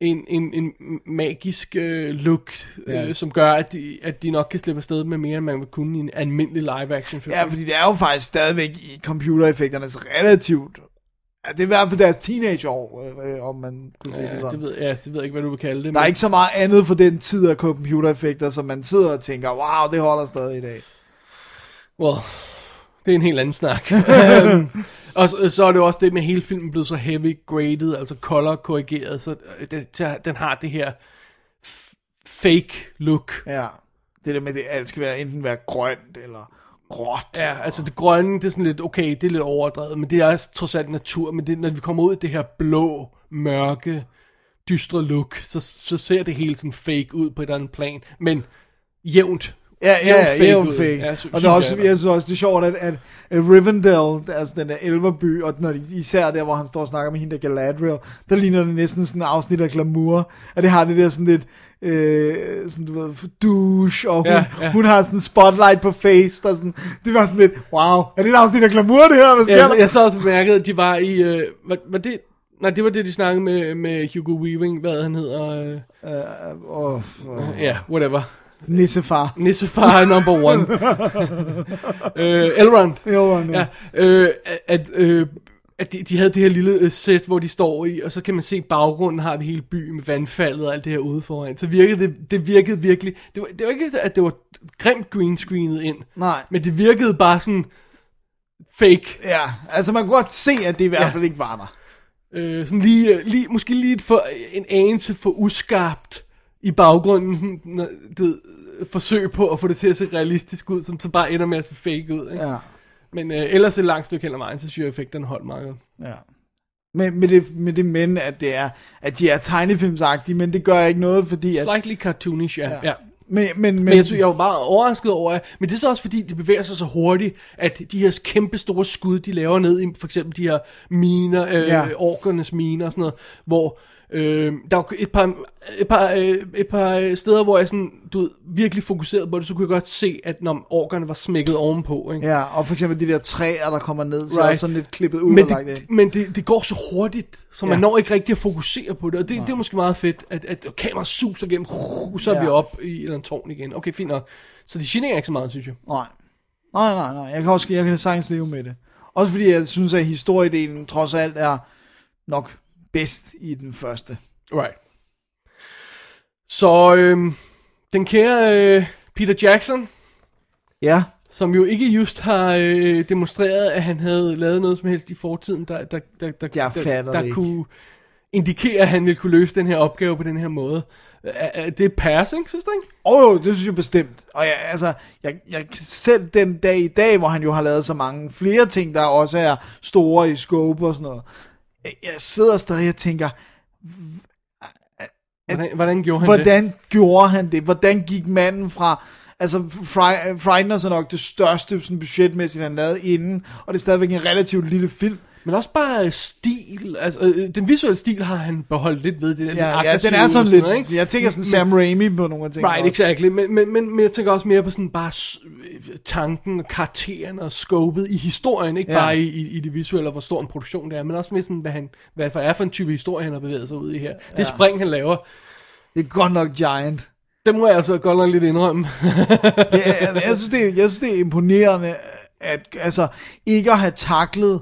Speaker 1: en, en, en magisk øh, look,
Speaker 2: Ja.
Speaker 1: øh, som gør, at de, at de nok kan slippe afsted med mere, end man vil kunne i en almindelig live-action film.
Speaker 2: Ja, fordi det er jo faktisk stadigvæk i computereffekternes relativt... Det er i hvert fald deres teenageår, øh, om man kunne sige
Speaker 1: ja,
Speaker 2: det sådan.
Speaker 1: det ved, ja, det ved jeg ikke, hvad du vil kalde det.
Speaker 2: Der er ikke så meget andet for den tid af computereffekter, som man sidder og tænker, wow, det holder stadig i dag.
Speaker 1: Well, det er en helt anden snak. um, og så, så er det også det med hele filmen blevet så heavy graded, altså color korrigeret, så øh, den, den har det her fake look.
Speaker 2: Ja, det der med, at alt skal være, enten være grønt eller gråt.
Speaker 1: Ja, altså det grønne, det er sådan lidt, okay, det er lidt overdrevet, men det er også trods alt natur, men det, når vi kommer ud i det her blå, mørke, dystre look, så, så ser det hele sådan fake ud på et eller andet plan, men jævnt.
Speaker 2: Ja, ja, ja,
Speaker 1: ud.
Speaker 2: fake.
Speaker 1: Ja, sy-
Speaker 2: og det er også,
Speaker 1: jeg,
Speaker 2: synes også, det er sjovt, at, at, Rivendell, altså den der elverby, og når de, især der, hvor han står og snakker med hende der Galadriel, der ligner det næsten sådan en afsnit af glamour, at det har det der sådan lidt, øh, sådan du ved, douche, og hun,
Speaker 1: Ja,
Speaker 2: ja, hun har sådan en spotlight på face, der sådan, det var sådan lidt, wow, er det et afsnit af glamour det her, hvad sker
Speaker 1: Ja,
Speaker 2: der?
Speaker 1: jeg, så også bemærket, at de var i, øh, var, var det, nej, det var det, de snakkede med, med Hugo Weaving, hvad han hedder, øh,
Speaker 2: Åh, oh,
Speaker 1: ja, whatever.
Speaker 2: Nissefar.
Speaker 1: Nissefar number one. øh, Elrond.
Speaker 2: Jo, ja.
Speaker 1: Ja, øh, at, øh, at de, de havde det her lille øh, sæt, hvor de står i, og så kan man se baggrunden har vi hele byen med vandfaldet og alt det her ude foran. Så virkede det, det virkede virkelig, det var, det var ikke, at det var grimt green screenet ind,
Speaker 2: Nej.
Speaker 1: men det virkede bare sådan fake.
Speaker 2: Ja, altså man kunne godt se, at det i hvert
Speaker 1: Ja.
Speaker 2: fald ikke var der.
Speaker 1: Øh, sådan lige, øh, lige, måske lige for, en anelse for uskarpt i baggrunden, sådan, øh, forsøg på at få det til at se realistisk ud, som så bare ender med at se fake ud. Ikke?
Speaker 2: Ja.
Speaker 1: Men øh, ellers et langt stykke hen ad vejen, så synes jeg, effekterne holdt meget godt.
Speaker 2: Ja. Men med det, med det men, at det er, at de er tegnefilmsagtige, men det gør ikke noget, fordi at...
Speaker 1: Slightly cartoonish, ja. ja. ja.
Speaker 2: Men, men, men,
Speaker 1: Men jeg synes, jeg var meget overrasket over, at, men det er så også fordi, de bevæger sig så hurtigt, at de her kæmpe store skud, de laver ned i for eksempel de her miner, øh,
Speaker 2: ja.
Speaker 1: orkernes miner og sådan noget, hvor Øh, der var et par, et, par, øh, et par øh, steder, hvor jeg sådan, du ved, virkelig fokuserede på det, så kunne jeg godt se, at når orkerne var smækket ovenpå. Ikke?
Speaker 2: Ja, og for eksempel de der træer, der kommer ned, så
Speaker 1: Right.
Speaker 2: er sådan lidt klippet ud
Speaker 1: Men,
Speaker 2: og ind.
Speaker 1: det, men det, det går så hurtigt, så man
Speaker 2: Ja.
Speaker 1: når ikke rigtig at fokusere på det, og det, det er måske meget fedt, at, at kameraet suser gennem, så er
Speaker 2: Ja.
Speaker 1: vi op i et eller andet tårn igen. Okay, fint nok. Så det generer ikke så meget, synes jeg.
Speaker 2: Nej. Nej, nej, nej. Jeg kan også jeg kan sagtens leve med det. Også fordi jeg synes, at historiedelen trods alt er nok bedst i den første.
Speaker 1: Right. Så øhm, den kære øh, Peter Jackson,
Speaker 2: Ja,
Speaker 1: som jo ikke just har øh, demonstreret, at han havde lavet noget som helst i fortiden, der, der, der, der, der, der
Speaker 2: ikke.
Speaker 1: kunne indikere, at han ville kunne løse den her opgave på den her måde. Er, det er passing, synes du ikke?
Speaker 2: og jo, det synes jeg bestemt. Og jeg, altså, jeg, jeg selv den dag i dag, hvor han jo har lavet så mange flere ting, der også er store i scope og sådan noget. Jeg, sidder stadig og tænker,
Speaker 1: Hvordan, hvordan gjorde han det?
Speaker 2: hvordan gjorde han det? Hvordan gik manden fra... Altså, Fri- Frighteners er nok det største sådan budgetmæssigt, han lavede inden, og det er stadigvæk en relativt lille film.
Speaker 1: Men også bare stil, altså øh, den visuelle stil har han beholdt lidt ved. Det der,
Speaker 2: Ja, ja den er sådan lidt...
Speaker 1: noget, ikke?
Speaker 2: Jeg tænker sådan Sam Raimi på nogle af tingene.
Speaker 1: Right,
Speaker 2: også.
Speaker 1: exactly. Men, men, men, men jeg tænker også mere på sådan bare øh, tanken og karakteren og scopet i historien, ikke
Speaker 2: Ja.
Speaker 1: ja. bare i, i, i det visuelle og hvor stor en produktion det er, men også mere sådan, hvad, han, hvad for er for en type historie, han har bevæget sig ud i her. Det spring, han laver,
Speaker 2: Det er godt nok giant.
Speaker 1: det må jeg altså godt nok lidt indrømme.
Speaker 2: Er, altså, jeg, synes, det, er- jeg synes, det er imponerende, at altså, ikke at have taklet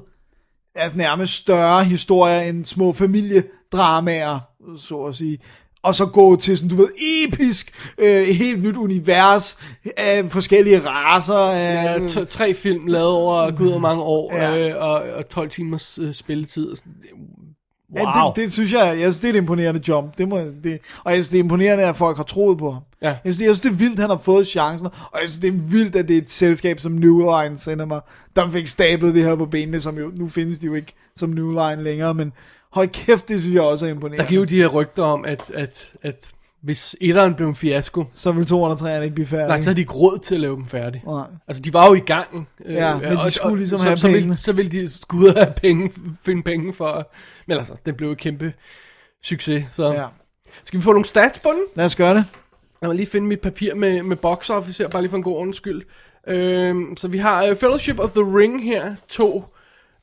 Speaker 2: altså, nærmest større historier end små familiedramaer, så at sige. Og så gå til sådan, du ved, episk, øh, helt nyt univers af forskellige raser. Af,
Speaker 1: Ja, tre film lavet over gud og mange år,
Speaker 2: Ja.
Speaker 1: øh, og, og 12 timers øh, spilletid. og sådan. Wow.
Speaker 2: Ja, det, det, synes jeg, jeg synes, det er et imponerende jump. Det må, det, og jeg synes, det er imponerende, at folk har troet på ham.
Speaker 1: Ja.
Speaker 2: Jeg, synes, jeg synes, det er vildt, at han har fået chancen, og jeg synes, det er vildt, at det er et selskab som New Line Cinema, der fik stablet det her på benene, som jo, nu findes de jo ikke som New Line længere, men hold kæft, det synes jeg også er imponerende.
Speaker 1: Der giver jo de her rygter om, at, at, at hvis etteren blev en fiasko,
Speaker 2: Så vil 203 ikke blive færdig.
Speaker 1: nej, så har de ikke råd til at lave dem færdig.
Speaker 2: Nej.
Speaker 1: Altså, de var jo i gang. øh,
Speaker 2: Ja, men de
Speaker 1: og-
Speaker 2: skulle
Speaker 1: og-
Speaker 2: ligesom
Speaker 1: så,
Speaker 2: have
Speaker 1: så
Speaker 2: pengene.
Speaker 1: ville, så ville de skulle og have penge, finde penge for... Men altså, det blev et kæmpe succes. Så
Speaker 2: ja.
Speaker 1: skal vi få nogle stats på den?
Speaker 2: Lad os gøre det.
Speaker 1: Lad mig lige finde mit papir med, med box office her, bare lige for en god ordens skyld. Øhm, så vi har uh, Fellowship of the Ring her, to.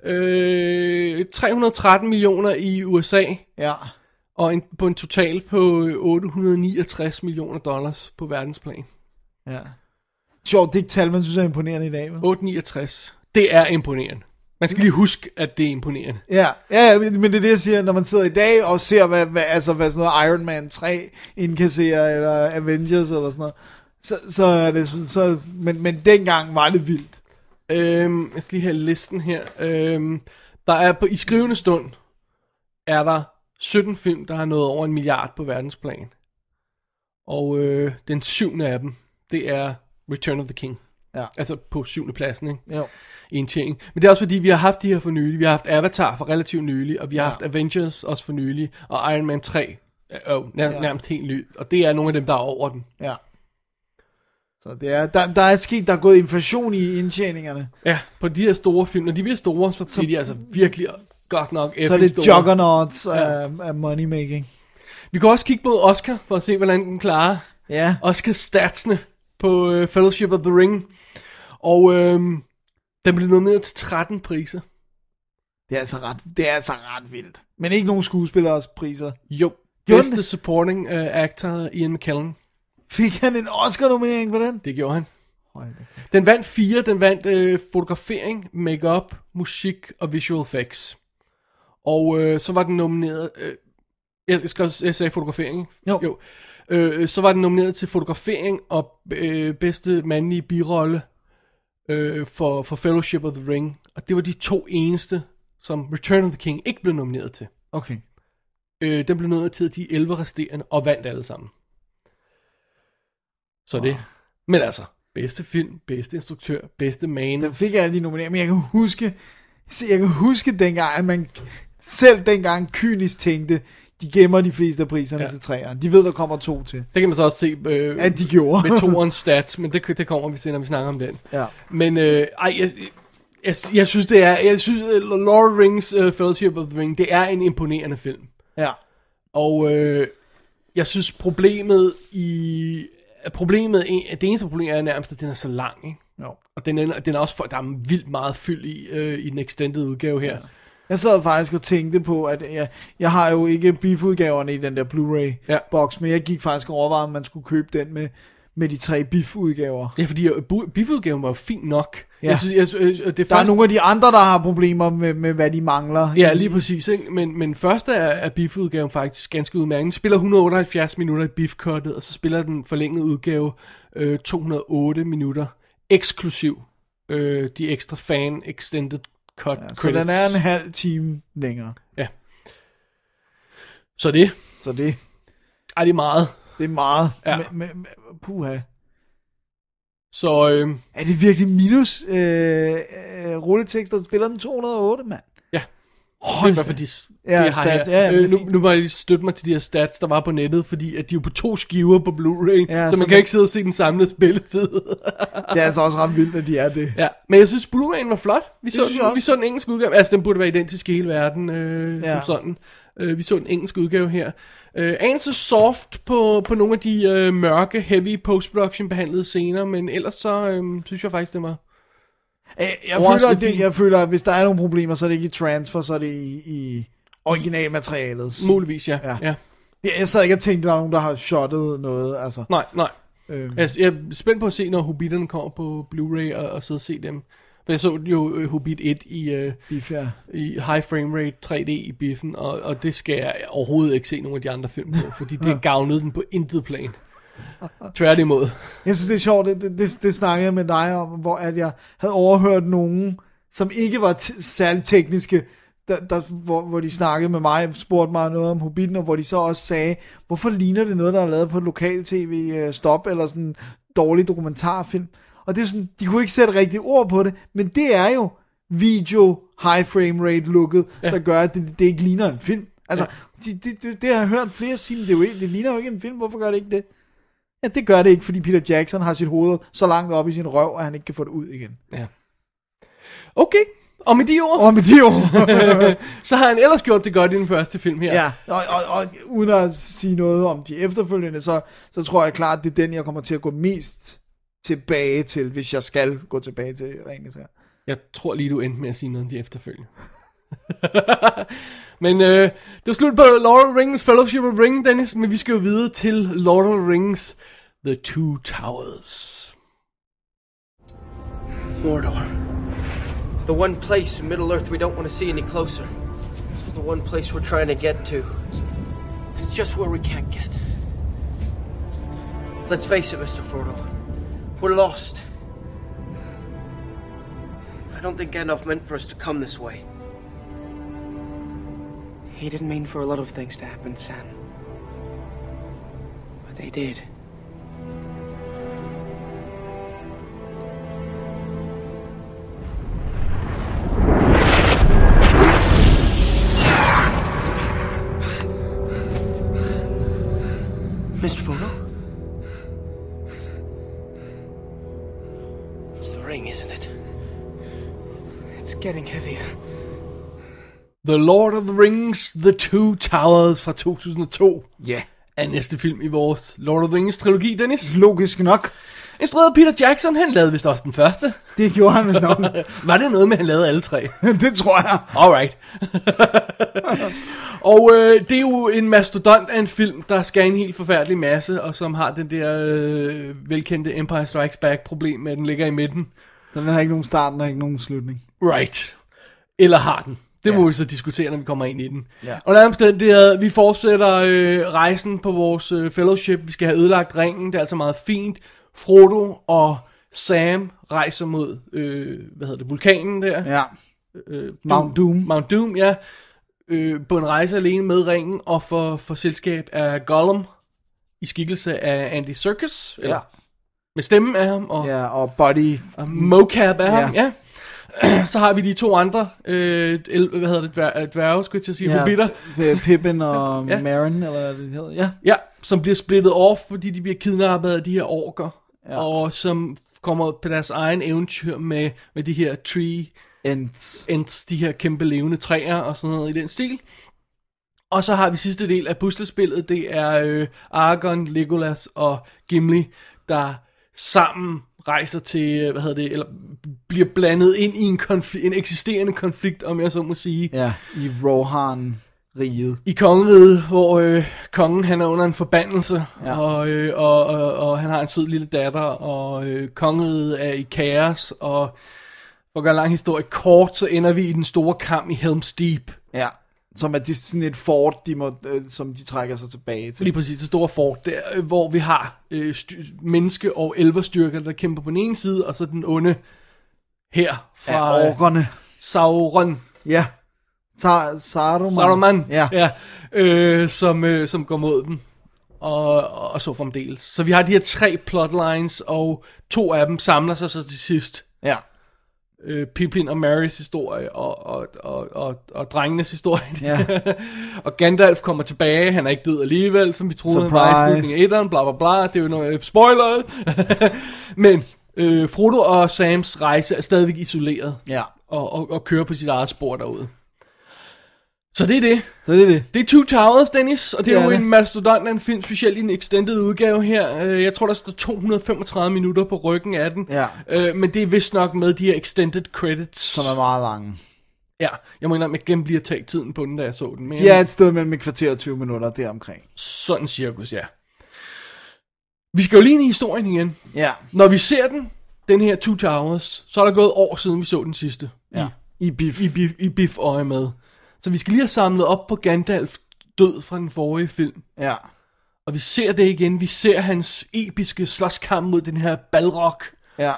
Speaker 1: Øh, 313 millioner i USA,
Speaker 2: Ja.
Speaker 1: og en, på en total på øh, 869 millioner dollars på verdensplan.
Speaker 2: ja. Sjovt, det er ikke tal, man synes er imponerende i dag. vel?
Speaker 1: 869. Det er imponerende. Man skal lige huske, at det er imponerende.
Speaker 2: Ja, ja, men det er det, jeg siger, når man sidder i dag og ser, hvad, hvad, altså, hvad sådan noget Iron Man 3 indkasserer, eller Avengers eller sådan noget, så, så er det, så- så, men, men dengang var det vildt.
Speaker 1: Øhm, jeg skal lige have listen her. Øhm, der er på, I skrivende stund, er der 17 film, der har nået over en milliard på verdensplan. Og øh, den syvende af dem, det er Return of the King.
Speaker 2: Ja.
Speaker 1: Altså på syvende pladsen, ikke?
Speaker 2: Jo.
Speaker 1: Indtjening. Men det er også fordi, vi har haft de her for nylig. Vi har haft Avatar for relativt nylig, og vi har
Speaker 2: Ja.
Speaker 1: haft Avengers også for nylig, og Iron Man 3 er jo nær,
Speaker 2: Ja.
Speaker 1: nærmest helt ny. Og det er nogle af dem, der er over den.
Speaker 2: Ja. Så det er, der, der er sket, der er gået inflation i indtjeningerne.
Speaker 1: Ja, på de her store film, når de bliver store, så bliver de altså virkelig godt nok
Speaker 2: Så er det
Speaker 1: store.
Speaker 2: juggernauts
Speaker 1: Ja.
Speaker 2: af, af moneymaking.
Speaker 1: Vi kan også kigge mod Oscar, for at se, hvordan den klarer
Speaker 2: Ja,
Speaker 1: Oscar-statsene på uh, Fellowship of the Ring. Og øhm, den blev nomineret til 13 priser.
Speaker 2: det er altså ret, det er altså ret vildt. Men ikke nogen skuespillers priser.
Speaker 1: Jo,
Speaker 2: Gjorde
Speaker 1: bedste
Speaker 2: den?
Speaker 1: supporting uh, actor Ian McKellen.
Speaker 2: Fik han en Oscar-nominering på den?
Speaker 1: Det gjorde han. Den vandt fire. Den vandt øh, fotografering, makeup, musik og visual effects. Og øh, så var den nomineret... Øh, jeg, skal, også- jeg sagde fotografering, ikke?
Speaker 2: Jo.
Speaker 1: jo. Øh, så var den nomineret til fotografering og øh, bedste mandlige birolle øh, for, for Fellowship of the Ring. Og det var de to eneste, som Return of the King ikke blev nomineret til.
Speaker 2: Okay.
Speaker 1: Øh, den blev nomineret til de 11 resterende og vandt alle sammen. Så det. Men altså, bedste film, bedste instruktør, bedste man.
Speaker 2: Den fik alle de nomineringer, men jeg kan huske, se, jeg kan huske dengang, at man selv dengang kynisk tænkte, de gemmer de fleste af priserne ja. Til træerne. De ved, der kommer to til.
Speaker 1: Det kan man så også se øh,
Speaker 2: At de gjorde.
Speaker 1: med toerens stats, men det, det kommer vi til, når vi snakker om den.
Speaker 2: ja.
Speaker 1: Men øh, ej, jeg, jeg, jeg synes, det er, jeg synes, uh, Lord of the Rings uh, Fellowship of the Ring, det er en imponerende film.
Speaker 2: ja.
Speaker 1: Og øh, jeg synes problemet i... Problemet, det eneste problem er nærmest, at den er så lang, ikke?
Speaker 2: Jo.
Speaker 1: Og den er, den er også for, der er vildt meget fyld i, øh, i den extended udgave her. Ja.
Speaker 2: Jeg sad faktisk og tænkte på, at jeg, jeg har jo ikke biff-udgaverne i den der Blu-ray-boks, men jeg gik faktisk og overvejede, om man skulle købe den med, med de tre biff-udgaver.
Speaker 1: Det er fordi, biff-udgaven var jo fint nok.
Speaker 2: Ja.
Speaker 1: Jeg synes, jeg, øh, det er
Speaker 2: Der er
Speaker 1: først,
Speaker 2: nogle af de andre, der har problemer med, med hvad de mangler.
Speaker 1: Ja, lige præcis. Ikke? Men, men første er, er biff-udgaven faktisk ganske udmærket. Den spiller 178 minutter i biff-cuttet, og så spiller den forlængede udgave øh, 208 minutter, eksklusiv øh, de ekstra fan extended cut
Speaker 2: Ja,
Speaker 1: credits.
Speaker 2: så den er en halv time længere.
Speaker 1: Så det,
Speaker 2: Så det,
Speaker 1: ej, det er meget.
Speaker 2: det er meget.
Speaker 1: Ja.
Speaker 2: Med, med, med, puha.
Speaker 1: Så øh,
Speaker 2: Er det virkelig minus øh, øh, rulletekster, spiller den 208, mand?
Speaker 1: Ja, det er hvert fald de,
Speaker 2: Ja,
Speaker 1: jeg har
Speaker 2: stats.
Speaker 1: her.
Speaker 2: Ja,
Speaker 1: øh, nu, nu må jeg lige støtte mig til de her stats, der var på nettet, fordi at de er jo på to skiver på Blu-ray,
Speaker 2: Ja,
Speaker 1: så
Speaker 2: så
Speaker 1: man kan
Speaker 2: man-
Speaker 1: ikke sidde og se den samlede spilletid.
Speaker 2: Det er altså også ret vildt, at de er det.
Speaker 1: Ja, men jeg synes, Blu-ray'en var flot. Vi så, den, vi så den engelske udgave. Altså, den burde være identisk i hele verden, øh, ja. Som sådan. Øh, vi så den engelske udgave her. Øh, anelse soft på, på nogle af de øh, mørke, heavy post-production behandlede scener, men ellers så øh, synes jeg faktisk, det var...
Speaker 2: Jeg, jeg,
Speaker 1: Overraskende
Speaker 2: føler, at det, jeg føler, at hvis der er nogle problemer, så er det ikke i transfer, så er det i, i originalmaterialet.
Speaker 1: Muligvis, ja.
Speaker 2: Ja.
Speaker 1: ja. ja.
Speaker 2: Jeg, jeg sad ikke og tænkte, at der er nogen, der har shottet noget. Altså,
Speaker 1: Nej, nej.
Speaker 2: øh,
Speaker 1: Jeg, jeg er spændt på at se, når Hobbiterne kommer på Blu-ray og, og sidde og se dem. For jeg så jo øh, Hobbit 1 i, øh,
Speaker 2: beef, ja.
Speaker 1: i high frame rate 3D i biffen, og, og det skal jeg overhovedet ikke se nogle af de andre film på, fordi det gavnede den på intet plan. Tværtimod.
Speaker 2: Jeg synes, det er sjovt, det, det, det, det snakkede jeg med dig om, hvor at jeg havde overhørt nogen, som ikke var t- særlig tekniske, der, der, hvor, hvor de snakkede med mig, spurgte mig noget om Hobbiten, og hvor de så også sagde, hvorfor ligner det noget, der er lavet på lokal tv øh, stop, eller sådan en dårlig dokumentarfilm. Og det er sådan, de kunne ikke sætte rigtige ord på det, men det er jo video high frame rate looket, ja. der gør, at det, det ikke ligner en film. Altså, ja. det, det, det, det har jeg hørt flere sige, men det, er jo ikke, det ligner jo ikke en film, hvorfor gør det ikke det? Ja, det gør det ikke, fordi Peter Jackson har sit hoved så langt op i sin røv, at han ikke kan få det ud igen.
Speaker 1: Ja. Okay, og med de ord,
Speaker 2: Og med de ord,
Speaker 1: så har han ellers gjort det godt i den første film her.
Speaker 2: ja, og, og, og, uden at sige noget om de efterfølgende, så, så tror jeg klart, det er den, jeg kommer til at gå mest tilbage til, hvis jeg skal gå tilbage til Ringens her.
Speaker 1: Jeg tror lige, du endte med at sige noget om de efterfølgende. men øh, det var slut på Lord of the Rings Fellowship of the Ring, Dennis, men vi skal jo videre til Lord of the Rings The Two Towers.
Speaker 4: Mordor. The one place in Middle Earth we don't want to see any closer. The one place we're trying to get to. It's just where we can't get. Let's face it, Mr. Frodo. We're lost. I don't think Gandalf meant for us to come this way. He didn't mean for a lot of things to happen, Sam. But they did. Mr. Frodo? It's the ring, isn't it? It's getting heavier.
Speaker 1: The Lord of the Rings The Two Towers fra 2002
Speaker 2: Ja,
Speaker 1: er næste film i vores Lord of the Rings trilogi, Dennis.
Speaker 2: logisk nok.
Speaker 1: Instrueret Peter Jackson, han lavede vist også den første.
Speaker 2: Det gjorde han vist nok.
Speaker 1: Var det noget med, at han lavede alle tre?
Speaker 2: det tror jeg.
Speaker 1: Alright. og øh, det er jo en mastodont af en film, der skal en helt forfærdelig masse, og som har den der øh, velkendte Empire Strikes Back problem med, at den ligger i midten.
Speaker 2: Den har ikke nogen start, den har ikke nogen slutning.
Speaker 1: Right. Eller har den. Det må
Speaker 2: Ja.
Speaker 1: vi så diskutere, når vi kommer ind i den.
Speaker 2: Ja.
Speaker 1: Og nærmest det er, vi fortsætter øh, rejsen på vores øh, fellowship. Vi skal have ødelagt ringen. Det er altså meget fint. Frodo og Sam rejser mod, øh, hvad hedder det, vulkanen der.
Speaker 2: Ja,
Speaker 1: Øh,
Speaker 2: Mount Doom.
Speaker 1: Mount Doom, ja. Øh, på en rejse alene med ringen, og for, for selskab af Gollum, i skikkelse af Andy Serkis, eller
Speaker 2: Ja.
Speaker 1: med stemmen af ham, og,
Speaker 2: ja, og Buddy.
Speaker 1: og mocap af
Speaker 2: Ja.
Speaker 1: ham, ja. Så har vi de to andre, øh, el, hvad hedder det, dvær, dværge, skulle jeg til at sige, ja. hobitter,
Speaker 2: Pippin og
Speaker 1: Ja.
Speaker 2: Marin, eller hvad det hedder. Ja,
Speaker 1: ja, som bliver splittet off, fordi de bliver kidnappet af de her orker,
Speaker 2: Ja.
Speaker 1: og som kommer på deres egen eventyr med, med de her tree
Speaker 2: Ents.
Speaker 1: ents, de her kæmpe levende træer og sådan noget i den stil. Og så har vi sidste del af puslespillet, det er øh, Aragorn, Legolas og Gimli, der sammen rejser til, øh, hvad hedder det, eller bliver blandet ind i en, konflikt, en eksisterende konflikt, om jeg så må sige,
Speaker 2: Ja, i Rohan riget.
Speaker 1: i kongeriget, hvor øh, kongen han er under en forbandelse,
Speaker 2: Ja.
Speaker 1: og, øh, og, og, og han har en sød lille datter, og øh, kongeriget er i kaos, og for at gøre en lang historie kort, så ender vi i den store kamp i Helm's Deep.
Speaker 2: Ja. Som er de, sådan et fort, de må, øh, som de trækker sig tilbage til.
Speaker 1: Lige præcis, det store fort, der, øh, hvor vi har øh, styr- menneske- og elverstyrker, der kæmper på den ene side, og så den onde her fra
Speaker 2: ja, orkerne.
Speaker 1: Sauron.
Speaker 2: Ja. Sa- Saruman.
Speaker 1: Saruman,
Speaker 2: Ja.
Speaker 1: ja øh, som, øh, som går mod dem. Og, og så fremdeles. Så vi har de her tre plotlines, og to af dem samler sig så til sidst.
Speaker 2: Ja.
Speaker 1: Øh, Pippin og Marys historie, og, og, og, og, og drengenes historie.
Speaker 2: Ja.
Speaker 1: og Gandalf kommer tilbage, han er ikke død alligevel, som vi troede, han var i
Speaker 2: Surprise.
Speaker 1: slutningen af etteren, bla bla bla, det er jo noget spoiler. Men øh, Frodo og Sams rejse er stadigvæk isoleret,
Speaker 2: Ja.
Speaker 1: og, og, og kører på sit eget spor derude. Så det er det.
Speaker 2: Så det er det.
Speaker 1: Det er Two Towers, Dennis, og det,
Speaker 2: Det
Speaker 1: er jo
Speaker 2: det.
Speaker 1: en mastodont af en film, specielt i en extended udgave her. Øh, Jeg tror, der står 235 minutter på ryggen af den.
Speaker 2: Ja.
Speaker 1: Øh, Men det er vist nok med de her extended credits.
Speaker 2: Som er meget lange.
Speaker 1: Ja, jeg må indrømme, jeg glemte lige at tage tiden på den, da jeg så den. Men
Speaker 2: De er et sted mellem et kvarter og 20 minutter deromkring.
Speaker 1: sådan cirkus, ja. Vi skal jo lige ind i historien igen.
Speaker 2: Ja.
Speaker 1: Når vi ser den, den her Two Towers, så er der gået år siden, vi så den sidste.
Speaker 2: ja. I biff.
Speaker 1: I, Biff, i Biff øje med. Så vi skal lige have samlet op på Gandalf død fra den forrige film.
Speaker 2: Ja.
Speaker 1: Og vi ser det igen. Vi ser hans episke slåskamp mod den her balrog.
Speaker 2: Ja.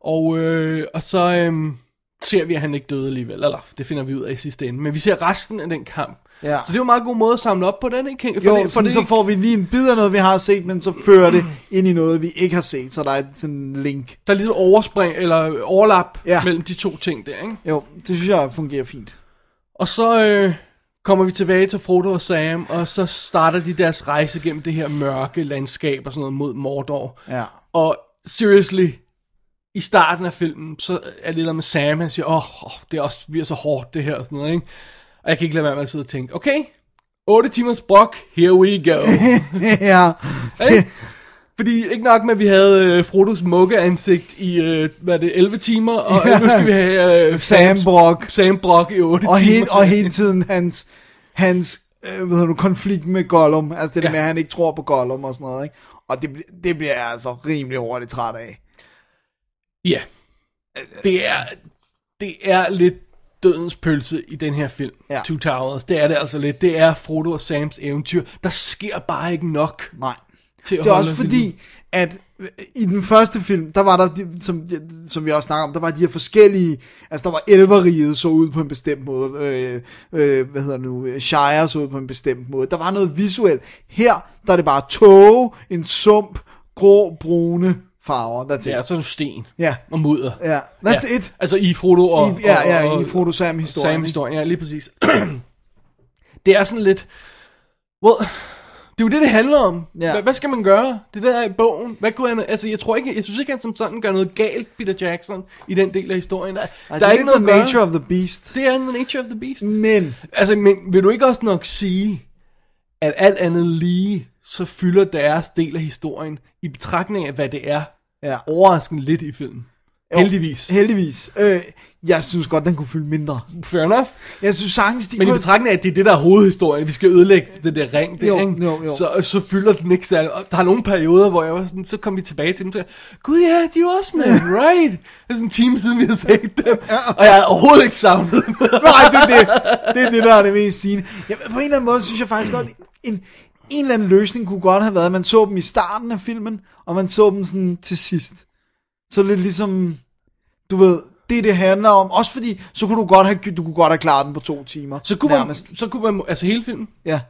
Speaker 1: Og, øh, og så øhm, ser vi, at han ikke døde alligevel. Eller, det finder vi ud af i sidste ende. Men vi ser resten af den kamp.
Speaker 2: Ja.
Speaker 1: Så det er jo en meget god måde at samle op på den, ikke? For
Speaker 2: Jo,
Speaker 1: det, for det,
Speaker 2: så får vi lige en bid af noget, vi har set, men så fører det ind i noget, vi ikke har set, så der er sådan en link.
Speaker 1: Der er lidt overspring, eller overlap
Speaker 2: Ja.
Speaker 1: mellem de to ting der, ikke?
Speaker 2: Jo, det synes jeg fungerer fint.
Speaker 1: Og så øh, kommer vi tilbage til Frodo og Sam, og så starter de deres rejse gennem det her mørke landskab og sådan noget mod Mordor.
Speaker 2: Ja.
Speaker 1: Og seriously, i starten af filmen, så er det der med Sam, han siger, åh, oh, det er også, bliver så hårdt det her og sådan noget, ikke? Og jeg kan ikke lade være med at sidde og tænke, okay, 8 timers brok, here we go.
Speaker 2: ja.
Speaker 1: Ikke? Fordi ikke nok med, at vi havde øh, Frodos mugge ansigt i, øh, hvad er det, 11 timer, og
Speaker 2: Ja.
Speaker 1: nu skal vi have øh,
Speaker 2: Sam Brock.
Speaker 1: Sam Brock i 8
Speaker 2: Og,
Speaker 1: timer.
Speaker 2: helt, og hele tiden hans, hans øh, hedder du, konflikt med Gollum. Altså det der
Speaker 1: Ja.
Speaker 2: med, at han ikke tror på Gollum og sådan noget. Ikke? Og det, det bliver jeg altså rimelig hurtigt træt af.
Speaker 1: Ja. Det er, det er lidt dødens pølse i den her film,
Speaker 2: Ja.
Speaker 1: Two Towers. Det er det altså lidt. Det er Frodo og Sams eventyr. Der sker bare ikke nok
Speaker 2: Nej.
Speaker 1: Til at
Speaker 2: Det er også
Speaker 1: filmen.
Speaker 2: fordi, at øh, i den første film, der var der, de, som, som vi også snakker om, der var de her forskellige, altså der var elveriget så ud på en bestemt måde, øh, øh, hvad hedder det nu, øh, Shire så ud på en bestemt måde. Der var noget visuelt. Her, der er det bare tåge, en sump, grå, brune farver. That's it.
Speaker 1: Ja, så er det sten
Speaker 2: Ja.
Speaker 1: og mudder.
Speaker 2: Ja, that's
Speaker 1: ja.
Speaker 2: it.
Speaker 1: Altså i Frodo og...
Speaker 2: I, ja,
Speaker 1: og,
Speaker 2: ja,
Speaker 1: og,
Speaker 2: i Frodo Sam historien.
Speaker 1: Sam historien, ja, lige præcis. det er sådan lidt... Well, det er jo det, det handler om.
Speaker 2: Ja.
Speaker 1: Hvad, hvad skal man gøre? Det der er i bogen. Hvad kunne han, altså, jeg tror ikke, jeg synes ikke, han som sådan gør noget galt, Peter Jackson, i den del af historien. Der,
Speaker 2: Ej,
Speaker 1: der
Speaker 2: det
Speaker 1: er ikke noget
Speaker 2: the nature of the beast.
Speaker 1: Det er the nature of the beast.
Speaker 2: Men,
Speaker 1: Altså, men vil du ikke også nok sige, at alt andet lige, så fylder deres del af historien, i betragtning af, hvad det er,
Speaker 2: ja.
Speaker 1: overraskende lidt i filmen.
Speaker 2: Jo,
Speaker 1: Heldigvis.
Speaker 2: Heldigvis. Øh, jeg synes godt, den kunne fylde mindre.
Speaker 1: Fair enough.
Speaker 2: Jeg synes sagtens, de
Speaker 1: Men i
Speaker 2: kunne...
Speaker 1: betragtning af, at det er det, der er hovedhistorien, vi skal ødelægge det der ring, der,
Speaker 2: Jo,
Speaker 1: ikke?
Speaker 2: jo, jo.
Speaker 1: Så, så fylder den ikke særlig. Og der er nogle perioder, hvor jeg var sådan, så kom vi tilbage til dem, så gud ja, de er jo også med, right? Det er sådan en time siden, vi har set dem, og jeg har overhovedet ikke savnet dem.
Speaker 2: Nej, det er det. Det er det, der er det mest sigende. Ja, på en eller anden måde synes jeg faktisk godt, en, en eller anden løsning kunne godt have været, at man så dem i starten af filmen, og man så dem sådan til sidst. Så lidt ligesom, du ved, det det handler om. Også fordi, så kunne du godt have, du kunne godt have klaret den på to timer.
Speaker 1: Så kunne, man, så kunne man, altså hele filmen,
Speaker 2: Ja.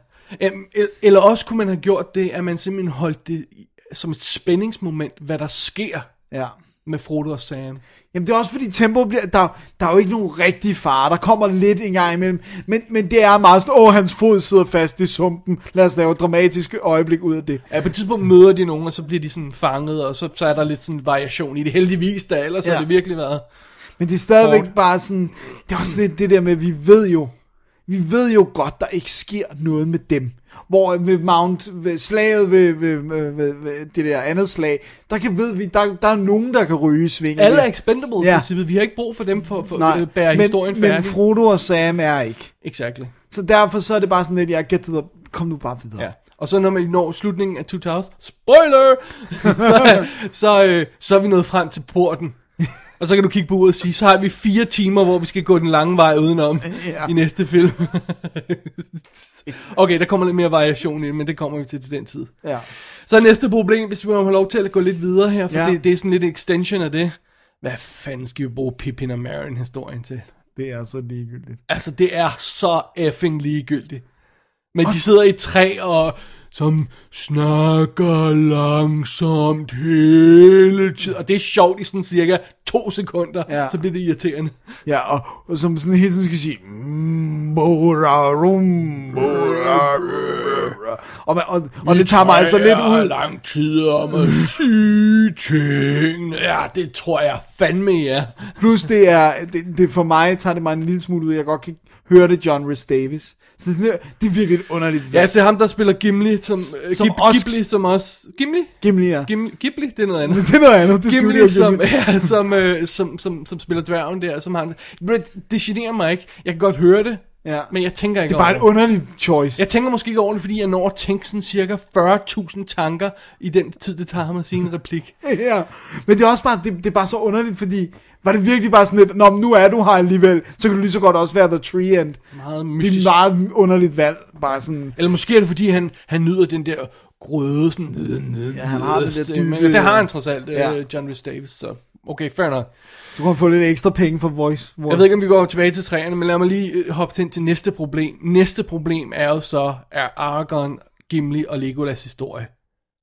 Speaker 1: Øhm, el- Eller også kunne man have gjort det, at man simpelthen holdt det som et spændingsmoment, hvad der sker
Speaker 2: Ja.
Speaker 1: Med Frodo og Sam.
Speaker 2: Jamen det er også fordi tempo bliver, der, der er jo ikke nogen rigtig far, der kommer lidt en gang imellem, men, men det er meget sådan, åh hans fod sidder fast i sumpen, lad os lave et dramatisk øjeblik ud af det.
Speaker 1: Ja, på et tidspunkt møder de nogen, og så bliver de sådan fanget, og så, så er der lidt sådan variation i det. Heldigvis da, ellers ja. Har det virkelig været...
Speaker 2: Men det er stadigvæk
Speaker 1: Hårdt.
Speaker 2: bare sådan, det er også lidt det der med, vi ved jo, vi ved jo godt, der ikke sker noget med dem. Hvor ved Mount, ved slaget ved, ved, ved, ved, ved det der andet slag, der kan ved vi, der, der er nogen, der kan ryge svingen.
Speaker 1: Alle er expendable i
Speaker 2: Ja.
Speaker 1: princippet. Vi har ikke brug for dem for, for at bære
Speaker 2: men,
Speaker 1: historien
Speaker 2: men
Speaker 1: færdig.
Speaker 2: Frodo og Sam er ikke.
Speaker 1: Exactly.
Speaker 2: Så derfor så er det bare sådan lidt, jeg get to the, kom nu bare videre.
Speaker 1: Ja. Og så når man når slutningen af 2000, spoiler, så, så, øh, så er vi nået frem til porten. Og så kan du kigge på uret og sige, så har vi fire timer, hvor vi skal gå den lange vej udenom
Speaker 2: Ja.
Speaker 1: i næste film. okay, der kommer lidt mere variation i det, men det kommer vi til til den tid.
Speaker 2: ja.
Speaker 1: Så næste problem, hvis vi må have lov til at gå lidt videre her, for
Speaker 2: Ja.
Speaker 1: det, det er sådan lidt extension af det. Hvad fanden skal vi bruge Pippin og Merrin historien til?
Speaker 2: Det er så ligegyldigt.
Speaker 1: Altså, det er så effing ligegyldigt. Men de sidder i træ og som snakker langsomt hele tiden. Og det er sjovt i sådan cirka to sekunder,
Speaker 2: Ja.
Speaker 1: så bliver det irriterende.
Speaker 2: Ja, og, og som sådan hele tiden skal sige, mm, bora, rum, bora. Og, man- og, og det tager mig altså lidt ud.
Speaker 1: lang tid om at sige ting. Ja, det tror jeg fandme, ja.
Speaker 2: Plus det er, det, det for mig tager det mig en lille smule ud, jeg godt kan høre det John Rhys Davis. Så det, er sådan- det er virkelig et underligt
Speaker 1: Ja, altså, det er ham, der spiller Gimli, som, øh,
Speaker 2: Som
Speaker 1: Gib,
Speaker 2: også-
Speaker 1: Ghibli, som også... Gimli?
Speaker 2: Gimli, ja.
Speaker 1: Gimli? Ghibli, det er noget andet.
Speaker 2: Det er noget andet, det
Speaker 1: Gimli,
Speaker 2: Studio
Speaker 1: som, ja, som, øh, som, som, som spiller dværgen der, som det, det generer mig ikke. Jeg kan godt høre det,
Speaker 2: Ja.
Speaker 1: men jeg tænker ikke
Speaker 2: Det er bare et
Speaker 1: over det.
Speaker 2: underligt choice.
Speaker 1: Jeg tænker måske ikke over det, fordi jeg når at tænke sådan cirka 40.000 tanker i den tid, det tager ham at sige en replik.
Speaker 2: ja. Men det er også bare, det, det er bare så underligt, fordi var det virkelig bare sådan lidt, Nå, men nu er du her alligevel, så kan du lige så godt også være The Tree End.
Speaker 1: Meget
Speaker 2: Det er
Speaker 1: mystisk.
Speaker 2: et meget underligt valg, bare sådan,
Speaker 1: Eller måske er det, fordi han, han nyder den der grøde, sådan ned, ned,
Speaker 2: Ja, han har den der
Speaker 1: stemme.
Speaker 2: dybe-
Speaker 1: Det har han trods alt,
Speaker 2: Ja.
Speaker 1: ja. John Rhys Davis, så okay, fair nok.
Speaker 2: du kan få lidt ekstra penge for voice.
Speaker 1: Jeg ved ikke, om vi går tilbage til træerne, men lad mig lige øh, hoppe hen til næste problem. Næste problem er jo så, er Aragorn, Gimli og Legolas historie.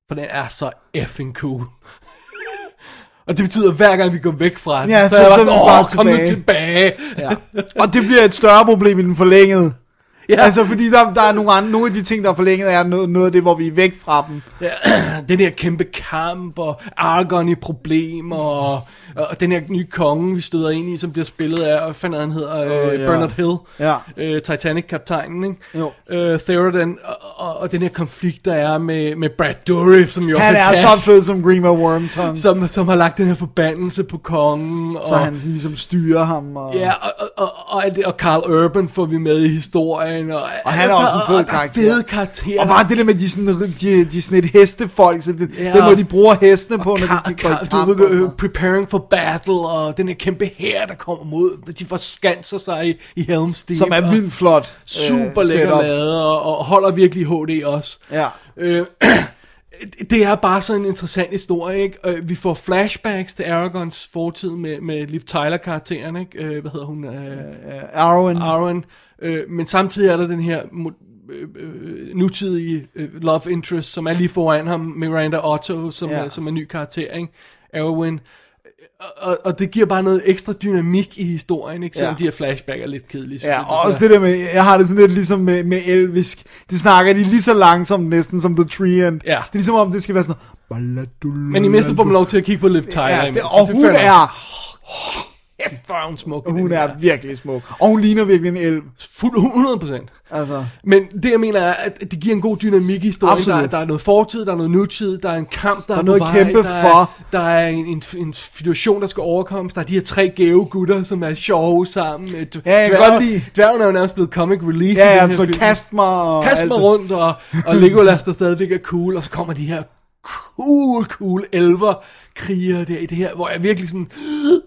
Speaker 1: For den er så effing cool. og det betyder, at hver gang vi går væk fra den,
Speaker 2: Ja,
Speaker 1: så,
Speaker 2: så-
Speaker 1: er jeg
Speaker 2: så
Speaker 1: bare
Speaker 2: vi
Speaker 1: sådan,
Speaker 2: bare
Speaker 1: åh, kom nu
Speaker 2: tilbage."
Speaker 1: tilbage.
Speaker 2: Ja. Og det bliver et større problem i den forlængede.
Speaker 1: Ja.
Speaker 2: Altså, fordi der, der er nogle, andre, nogle af de ting, der er forlænget, er noget, noget af det, hvor vi er væk fra dem.
Speaker 1: Ja, den her kæmpe kamp, og Argon i problemer, og, og den her nye konge, vi støder ind i, som bliver spillet af, hvad fanden er han hedder,
Speaker 2: Åh,
Speaker 1: øh,
Speaker 2: ja.
Speaker 1: Bernard Hill,
Speaker 2: Ja.
Speaker 1: øh, Titanic-kaptajnen, ikke?
Speaker 2: Jo.
Speaker 1: Øh, Theoden, og, og, og den her konflikt, der er med, med Brad Dourif, som jo
Speaker 2: Han er
Speaker 1: fantastisk,
Speaker 2: så fed som Grima Wormtongue.
Speaker 1: Som, som har lagt den her forbandelse på kongen, og,
Speaker 2: så han sådan ligesom styrer ham. Og,
Speaker 1: Ja, og, og, og, og, og Carl Urban får vi med i historien. Og,
Speaker 2: Og han er også en fed
Speaker 1: og, er
Speaker 2: karakter.
Speaker 1: fede karakterer.
Speaker 2: og bare det der med, de er sådan, de, de er sådan et hestefolk, så det, ja. Den måde, de bruger hestene på, når
Speaker 1: Kar-
Speaker 2: de, går i
Speaker 1: Kar-
Speaker 2: kamp.
Speaker 1: du
Speaker 2: og
Speaker 1: øh,
Speaker 2: noget.
Speaker 1: preparing for battle, og den her kæmpe her, der kommer mod, de forskanser sig i, i Helm's Deep.
Speaker 2: Som er vildt flot.
Speaker 1: Super
Speaker 2: øh,
Speaker 1: lækker lavet, og, og holder virkelig HD også.
Speaker 2: Ja.
Speaker 1: Øh, det er bare sådan en interessant historie, ikke? Øh, Vi får flashbacks til Aragons fortid med, med Liv Tyler-karakteren, ikke? Øh, Hvad hedder hun? Øh,
Speaker 2: Arwen.
Speaker 1: Øh, men samtidig er der den her øh, øh, nutidige øh, love interest, som er lige foran ham, Miranda Otto, som,
Speaker 2: ja.
Speaker 1: er, som er en ny karakter, ikke? Erwin. Og, og, det giver bare noget ekstra dynamik i historien, ikke? Selvom
Speaker 2: Ja.
Speaker 1: de her flashback er lidt kedelige.
Speaker 2: Ja, og også det der med, jeg har det sådan lidt ligesom med, med Elvisk. De snakker de lige så langsomt næsten som The Tree End.
Speaker 1: Ja.
Speaker 2: Det er ligesom om, det skal være sådan...
Speaker 1: Men i mindste får man lov til at kigge på Liv Tyler.
Speaker 2: Ja, det, og
Speaker 1: det
Speaker 2: hun er,
Speaker 1: Kæft, hvor er hun smuk.
Speaker 2: hun
Speaker 1: den
Speaker 2: er
Speaker 1: her.
Speaker 2: virkelig smuk. Og hun ligner virkelig en elv.
Speaker 1: Fuld 100 procent.
Speaker 2: Altså,
Speaker 1: Men det jeg mener er, at det giver en god dynamik i historien.
Speaker 2: Absolut.
Speaker 1: Der, der er noget fortid, der er noget nutid, der er en kamp, der,
Speaker 2: Der er
Speaker 1: er
Speaker 2: noget
Speaker 1: vej,
Speaker 2: kæmpe
Speaker 1: der
Speaker 2: for.
Speaker 1: Er, der er en, en, en situation, der skal overkommes. Der er de her tre gave gutter, som er sjove sammen.
Speaker 2: Ja, jeg kan godt lide-
Speaker 1: Dværgen er jo nærmest blevet comic relief.
Speaker 2: ja, så
Speaker 1: film.
Speaker 2: kast mig og
Speaker 1: Kast mig rundt, og, og Legolas, der stadigvæk er cool, og så kommer de her cool, cool elver kriger der i det her, hvor jeg virkelig sådan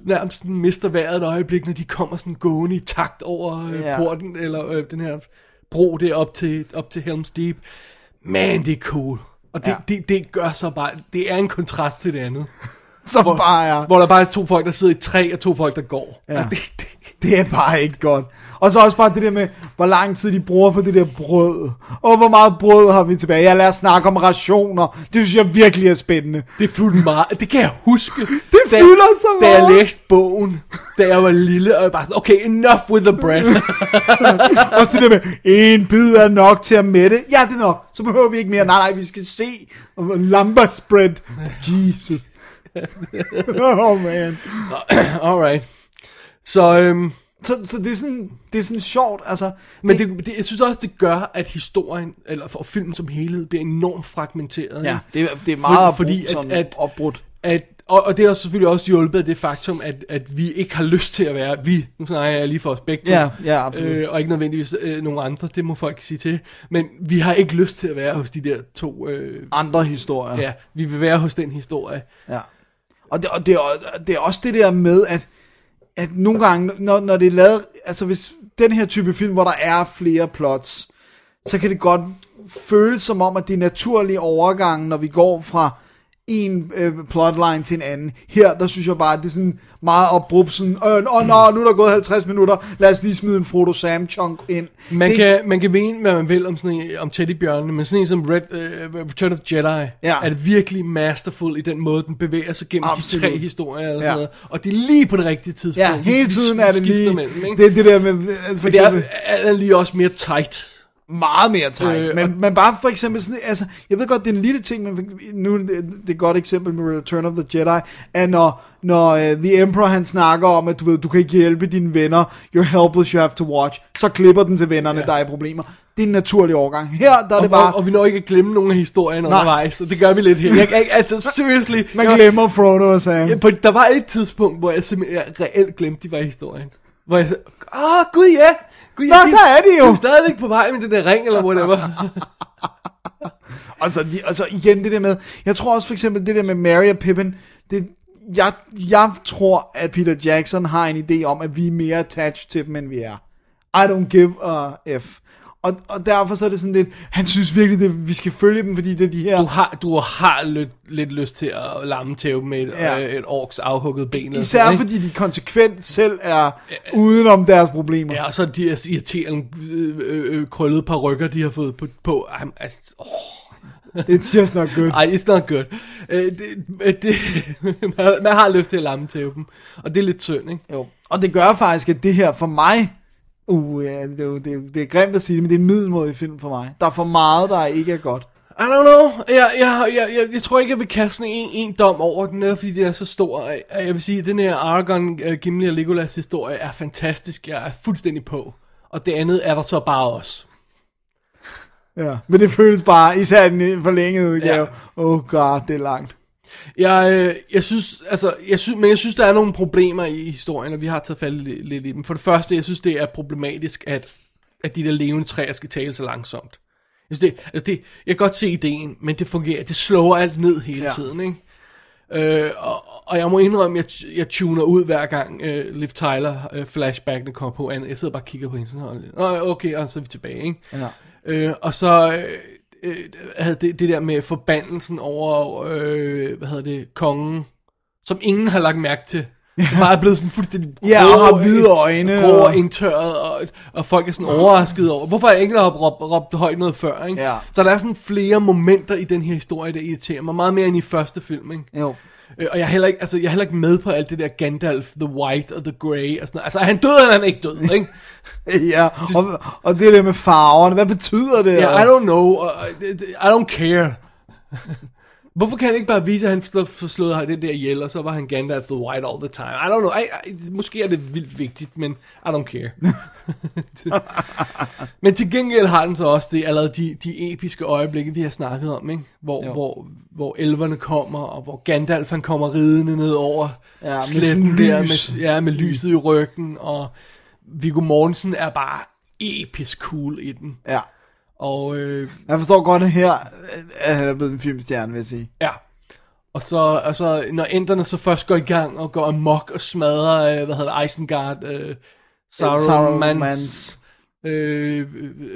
Speaker 1: nærmest sådan mister vejret et øjeblik, når de kommer sådan gående i takt over øh,
Speaker 2: Ja.
Speaker 1: porten, eller øh, den her bro der op til, op til Helm's Deep. Man, det er cool. Og det,
Speaker 2: ja.
Speaker 1: det, det gør så bare, det er en kontrast til det andet.
Speaker 2: Som
Speaker 1: Hvor,
Speaker 2: bare er,
Speaker 1: hvor der bare er to folk, der sidder i træ, og to folk, der går.
Speaker 2: Ja.
Speaker 1: Og det, det,
Speaker 2: det er bare ikke godt. Og så også bare det der med, hvor lang tid de bruger på det der brød. Og hvor meget brød har vi tilbage. Jeg lader snakke om rationer. Det synes jeg virkelig er spændende.
Speaker 1: Det fyldte meget. Det kan jeg huske. Det
Speaker 2: fylder så
Speaker 1: Da jeg
Speaker 2: meget.
Speaker 1: læste bogen, da jeg var lille, og jeg bare sådan, okay, enough with the bread.
Speaker 2: Også det der med, en bid er nok til at mætte. Ja, det er nok. Så behøver vi ikke mere. Nej, nej, vi skal se. Lumber spread. Jesus. oh man.
Speaker 1: Alright. Så øhm,
Speaker 2: Så, så det, er sådan, det er sådan sjovt, altså...
Speaker 1: Men det, det, jeg synes også, det gør, at historien, eller for filmen som helhed, bliver enormt fragmenteret.
Speaker 2: Ja, det, er- det er meget
Speaker 1: fordi
Speaker 2: fordi,
Speaker 1: at-
Speaker 2: sådan
Speaker 1: at-
Speaker 2: opbrudt.
Speaker 1: At, og, og det har selvfølgelig også hjulpet af det faktum, at, at vi ikke har lyst til at være, vi, nu snakker jeg lige for os begge to,
Speaker 2: Ja, ja, absolut.
Speaker 1: øh, og ikke nødvendigvis øh, nogen andre, det må folk sige til, men vi har ikke lyst til at være hos de der to, øh,
Speaker 2: Andre historier.
Speaker 1: ja, vi vil være hos den historie.
Speaker 2: Ja. Og, det, og det, er, det er også det der med, at, at nogle gange, når, når det er lavet, altså hvis den her type film, hvor der er flere plots, så kan det godt føles som om, at det er naturlige overgang, når vi går fra en øh, plotline til en anden. Her, der synes jeg bare, at det er sådan meget abrupt, sådan, åh, øh, nå, nu er der gået 50 minutter, lad os lige smide en Frodo Sam chunk ind.
Speaker 1: Man,
Speaker 2: det,
Speaker 1: kan, man kan mene, hvad man vil om, sådan en, om teddybjørnene, men sådan en som Red, uh, Return of Jedi
Speaker 2: Ja.
Speaker 1: er det virkelig masterful i den måde, den bevæger sig gennem
Speaker 2: Absolut.
Speaker 1: de tre historier. Eller
Speaker 2: Ja.
Speaker 1: sådan noget. Og det er lige på det rigtige tidspunkt.
Speaker 2: Ja, hele
Speaker 1: De
Speaker 2: tiden er det lige,
Speaker 1: Mellem, ikke?
Speaker 2: det, er det der med, øh, for
Speaker 1: det er, er lige også mere tight.
Speaker 2: Meget mere tight.
Speaker 1: Øh,
Speaker 2: men, men bare for eksempel sådan, altså, jeg ved godt, det er en lille ting, men nu er det, er et godt eksempel med Return of the Jedi, at når, når uh, The Emperor han snakker om, at du ved, du kan ikke hjælpe dine venner, you're helpless, you have to watch, så klipper den til vennerne, ja. der er i problemer. Det er en naturlig overgang. Her, der er
Speaker 1: Og,
Speaker 2: det bare,
Speaker 1: og, og vi når ikke at glemme nogle af historierne undervejs, og det gør vi lidt her. Jeg, jeg, altså, seriously.
Speaker 2: man
Speaker 1: jeg,
Speaker 2: glemmer Frodo og Sam.
Speaker 1: jeg, på, der var et tidspunkt, hvor jeg simpelthen jeg reelt glemte, de var i historien. Hvor jeg sagde, åh, gud ja, gud,
Speaker 2: Nå, der er de jo.
Speaker 1: Du er stadigvæk på vej med den der ring, eller whatever.
Speaker 2: Og så, og så igen det der med, jeg tror også for eksempel det der med Mary og Pippin, det, jeg, jeg tror, at Peter Jackson har en idé om, at vi er mere attached til dem, end vi er. I don't give a F. Og, og derfor så er det sådan lidt, han synes virkelig, det, vi skal følge dem, fordi det er de her...
Speaker 1: Du har, du har lidt, lidt lyst til at lamme tæve med et,
Speaker 2: Ja.
Speaker 1: ja. et orks afhugget ben.
Speaker 2: Især
Speaker 1: sådan, ikke?
Speaker 2: fordi de konsekvent selv er udenom deres problemer.
Speaker 1: Ja, og så de her irriterende øh, øh, øh, krøllede par rykker, de har fået på. på um, altså, oh,
Speaker 2: It's just not good.
Speaker 1: ej, it's not good. Øh, det, øh, det, man, man har lyst til at lamme tæve dem, og det er lidt synd, ikke?
Speaker 2: Jo. Og det gør faktisk, at det her for mig, uh, ja, det, er jo- det, er- det er grimt at sige det, men det er en middelmådig film for mig. Der er for meget, der ikke er godt.
Speaker 1: I don't know. Jeg, jeg, jeg, jeg, jeg tror ikke, jeg vil kaste en, en dom over den, netop fordi det er så stor. Jeg, vil sige, at den her Argon, uh, Gimli og Legolas historie er fantastisk. Jeg er fuldstændig på. Og det andet er der så bare også.
Speaker 2: Ja, men det føles bare, især den forlængede udgave.
Speaker 1: Ja.
Speaker 2: Oh god, det er langt.
Speaker 1: Jeg, øh, jeg synes, altså, jeg synes, men jeg synes, der er nogle problemer i historien, og vi har taget fat lidt, lidt i dem. For det første, jeg synes, det er problematisk, at, at de der levende træer skal tale så langsomt. Jeg, synes, det, altså det, jeg kan godt se ideen, men det fungerer, det slår alt ned hele
Speaker 2: Ja.
Speaker 1: ja. tiden, ikke? Øh, og, og jeg må indrømme, at jeg, jeg tuner ud hver gang øh, Liv Tyler øh, flashbackene kommer på. Jeg sidder bare og kigger på hende sådan her. Nå, okay, og så er vi tilbage, ikke?
Speaker 2: Ja.
Speaker 1: Øh, og så øh, øh, havde det, det der med forbandelsen over, øh, hvad hedder det, kongen, som ingen har lagt mærke til. Som bare er blevet sådan fuldstændig
Speaker 2: Ja, og
Speaker 1: grå-
Speaker 2: har hvide øjne,
Speaker 1: Grå
Speaker 2: og-
Speaker 1: og indtørret, og, og folk er sådan overrasket over, hvorfor er ingen, har råbt, råbt højt noget før, ikke?
Speaker 2: Ja.
Speaker 1: Så der er sådan flere momenter i den her historie, der irriterer mig, meget mere end i første film, ikke?
Speaker 2: Jo.
Speaker 1: Øh, Og jeg er, heller ikke, altså, jeg er heller ikke med på alt det der Gandalf, The White og The Grey og sådan noget. Altså, er han død, eller er han ikke død, ikke?
Speaker 2: Ja, og, og det der med farverne, hvad betyder det?
Speaker 1: Ja, I don't know. I don't care. Hvorfor kan han ikke bare vise, at han slå- slået den der ihjel, og så var han Gandalf the White all the time? I don't know. I, I, måske er det vildt vigtigt, men I don't care. men til gengæld har den så også det, allerede de, de episke øjeblikke, vi har snakket om, ikke? Hvor,
Speaker 2: Jo.
Speaker 1: hvor, hvor elverne kommer, og hvor Gandalf han kommer ridende ned over
Speaker 2: Ja,
Speaker 1: sletten der, med, ja, med lyset i ryggen, og Viggo Mortensen er bare episk cool i den.
Speaker 2: Ja.
Speaker 1: Og øh,
Speaker 2: Jeg forstår godt at her, at han er blevet en filmstjerne, vil jeg sige.
Speaker 1: Ja. Og så, og så når enderne så først går i gang og går amok og smadrer, øh, hvad hedder det, Isengard, øh, Sarumans
Speaker 2: Sarumans.
Speaker 1: øh,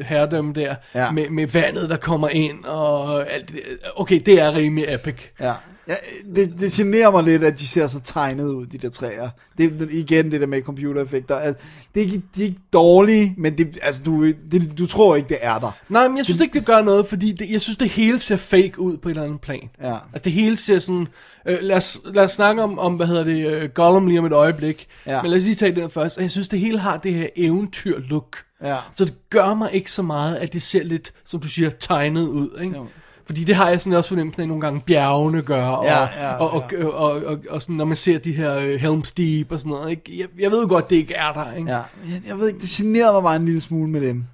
Speaker 1: herredømme der,
Speaker 2: Ja.
Speaker 1: med, med vandet, der kommer ind, og alt det. Okay, det er rimelig epic.
Speaker 2: Ja. Ja det, det generer mig lidt, at de ser så tegnet ud, de der træer. Det er igen det der med computereffekter. Altså, det er ikke, de er ikke dårlige, men det, altså, du, det, du tror ikke, det er der.
Speaker 1: Nej, men jeg synes ikke, det gør noget, fordi det, jeg synes, det hele ser fake ud på et eller andet plan.
Speaker 2: Ja.
Speaker 1: Altså det hele ser sådan... Øh, lad, os, lad os snakke om, om hvad hedder det, øh, Gollum lige om et øjeblik.
Speaker 2: Ja.
Speaker 1: Men lad os lige tage den først. Jeg synes, det hele har det her eventyr-look.
Speaker 2: Ja.
Speaker 1: Så det gør mig ikke så meget, at det ser lidt, som du siger, tegnet ud. Ikke?
Speaker 2: Jo.
Speaker 1: Fordi det har jeg sådan også fornemt, at nogle gange bjergene gør, og,
Speaker 2: Ja, ja,
Speaker 1: og, og, og, og, og, og sådan, når man ser de her uh, Helm's Deep og sådan noget. Ikke? Jeg, jeg ved godt, det ikke er der. Ikke?
Speaker 2: Ja, jeg, jeg ved ikke, det generede mig bare en lille smule med dem.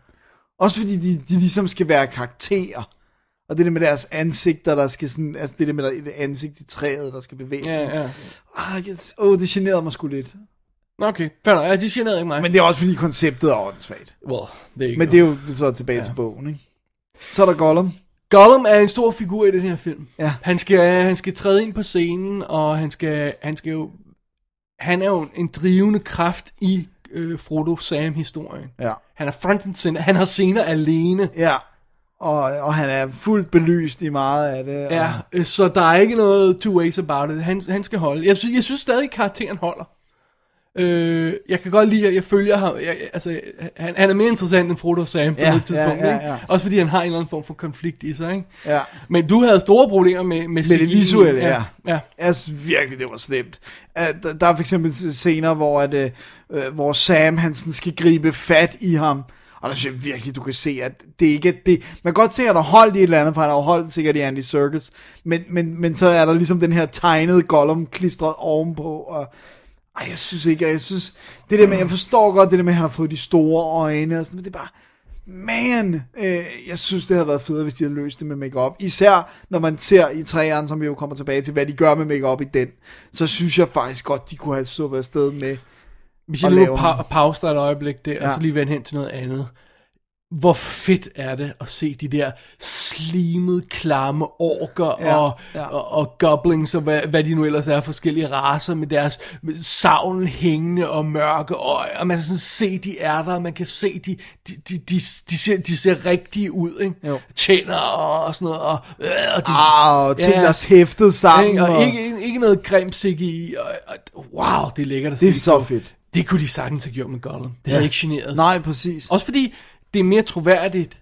Speaker 2: Også fordi de, de ligesom skal være karakterer. Og det der med deres ansigter, der skal sådan, altså det der med der, ansigt i træet, der skal bevæge sig.
Speaker 1: Ja, ja.
Speaker 2: Ah, jeg, åh, det generede mig sgu lidt.
Speaker 1: Okay, fair nok. Ja, de generede ikke mig.
Speaker 2: Men det er også fordi konceptet er åndssvagt.
Speaker 1: well, det er ikke
Speaker 2: Men det er jo så tilbage ja. til bogen, ikke? Så er der Gollum.
Speaker 1: Gollum er en stor figur i den her film.
Speaker 2: Ja.
Speaker 1: Han skal, han skal træde ind på scenen, og han skal, han skal jo... Han er jo en drivende kraft i øh, Frodo-Sam-historien.
Speaker 2: Ja.
Speaker 1: Han er front and center. Han har scener alene.
Speaker 2: Ja. Og, og han er fuldt belyst i meget af det.
Speaker 1: Ja,
Speaker 2: Og,
Speaker 1: øh, så der er ikke noget two ways about it. Han, han skal holde. Jeg synes, jeg synes stadig, karakteren holder. Øh, jeg kan godt lide, at jeg følger ham. Jeg, altså, han, han er mere interessant end Frodo Sam på
Speaker 2: Ja,
Speaker 1: et tidspunkt.
Speaker 2: ja, ja,
Speaker 1: ikke?
Speaker 2: ja.
Speaker 1: Også fordi han har en eller anden form for konflikt i sig. Ikke?
Speaker 2: ja.
Speaker 1: Men du havde store problemer med Med,
Speaker 2: det visuelle, ja.
Speaker 1: ja.
Speaker 2: Jeg synes virkelig, det var slemt. Der, der er for eksempel scener, hvor, at, øh, øh, hvor Sam Hansen skal gribe fat i ham. Og der synes jeg virkelig, du kan se, at det ikke er det. Man kan godt se, at har holdt i et eller andet, for han har holdt sikkert i Andy Serkis. Men, men, men så er der ligesom den her tegnede Gollum klistret ovenpå. Og, ej, jeg synes ikke, jeg synes... Det der med, jeg forstår godt det der med, at han har fået de store øjne og sådan, men det er bare... Man, øh, jeg synes, det havde været federe, hvis de havde løst det med makeup. Især når man ser i træerne, som vi jo kommer tilbage til, hvad de gør med makeup i den, så synes jeg faktisk godt, de kunne have sluppet afsted med.
Speaker 1: Hvis jeg nu pa- pause dig et øjeblik der. Ja. og så lige vende hen til noget andet. Hvor fedt er det at se de der slimede, klamme orker
Speaker 2: Ja,
Speaker 1: og,
Speaker 2: ja.
Speaker 1: og, og goblins og hvad, hvad de nu ellers er, forskellige raser med deres med savlen hængende og mørke øje, og man kan sådan se, de er der, og man kan se, de, de, de, de, de, ser, de ser rigtige ud, ikke?
Speaker 2: Jo.
Speaker 1: Tænder og, og sådan noget, og, øh, og de,
Speaker 2: Ah, og ting,
Speaker 1: Ja.
Speaker 2: der er hæftet sammen.
Speaker 1: ikke? og ikke, ikke noget grimt CGI, og, og, wow, det er lækkert at
Speaker 2: Det er
Speaker 1: se
Speaker 2: så
Speaker 1: på.
Speaker 2: fedt.
Speaker 1: Det kunne de sagtens have gjort med Gollum. Det havde ikke generet.
Speaker 2: Nej, præcis.
Speaker 1: Også fordi det er mere troværdigt,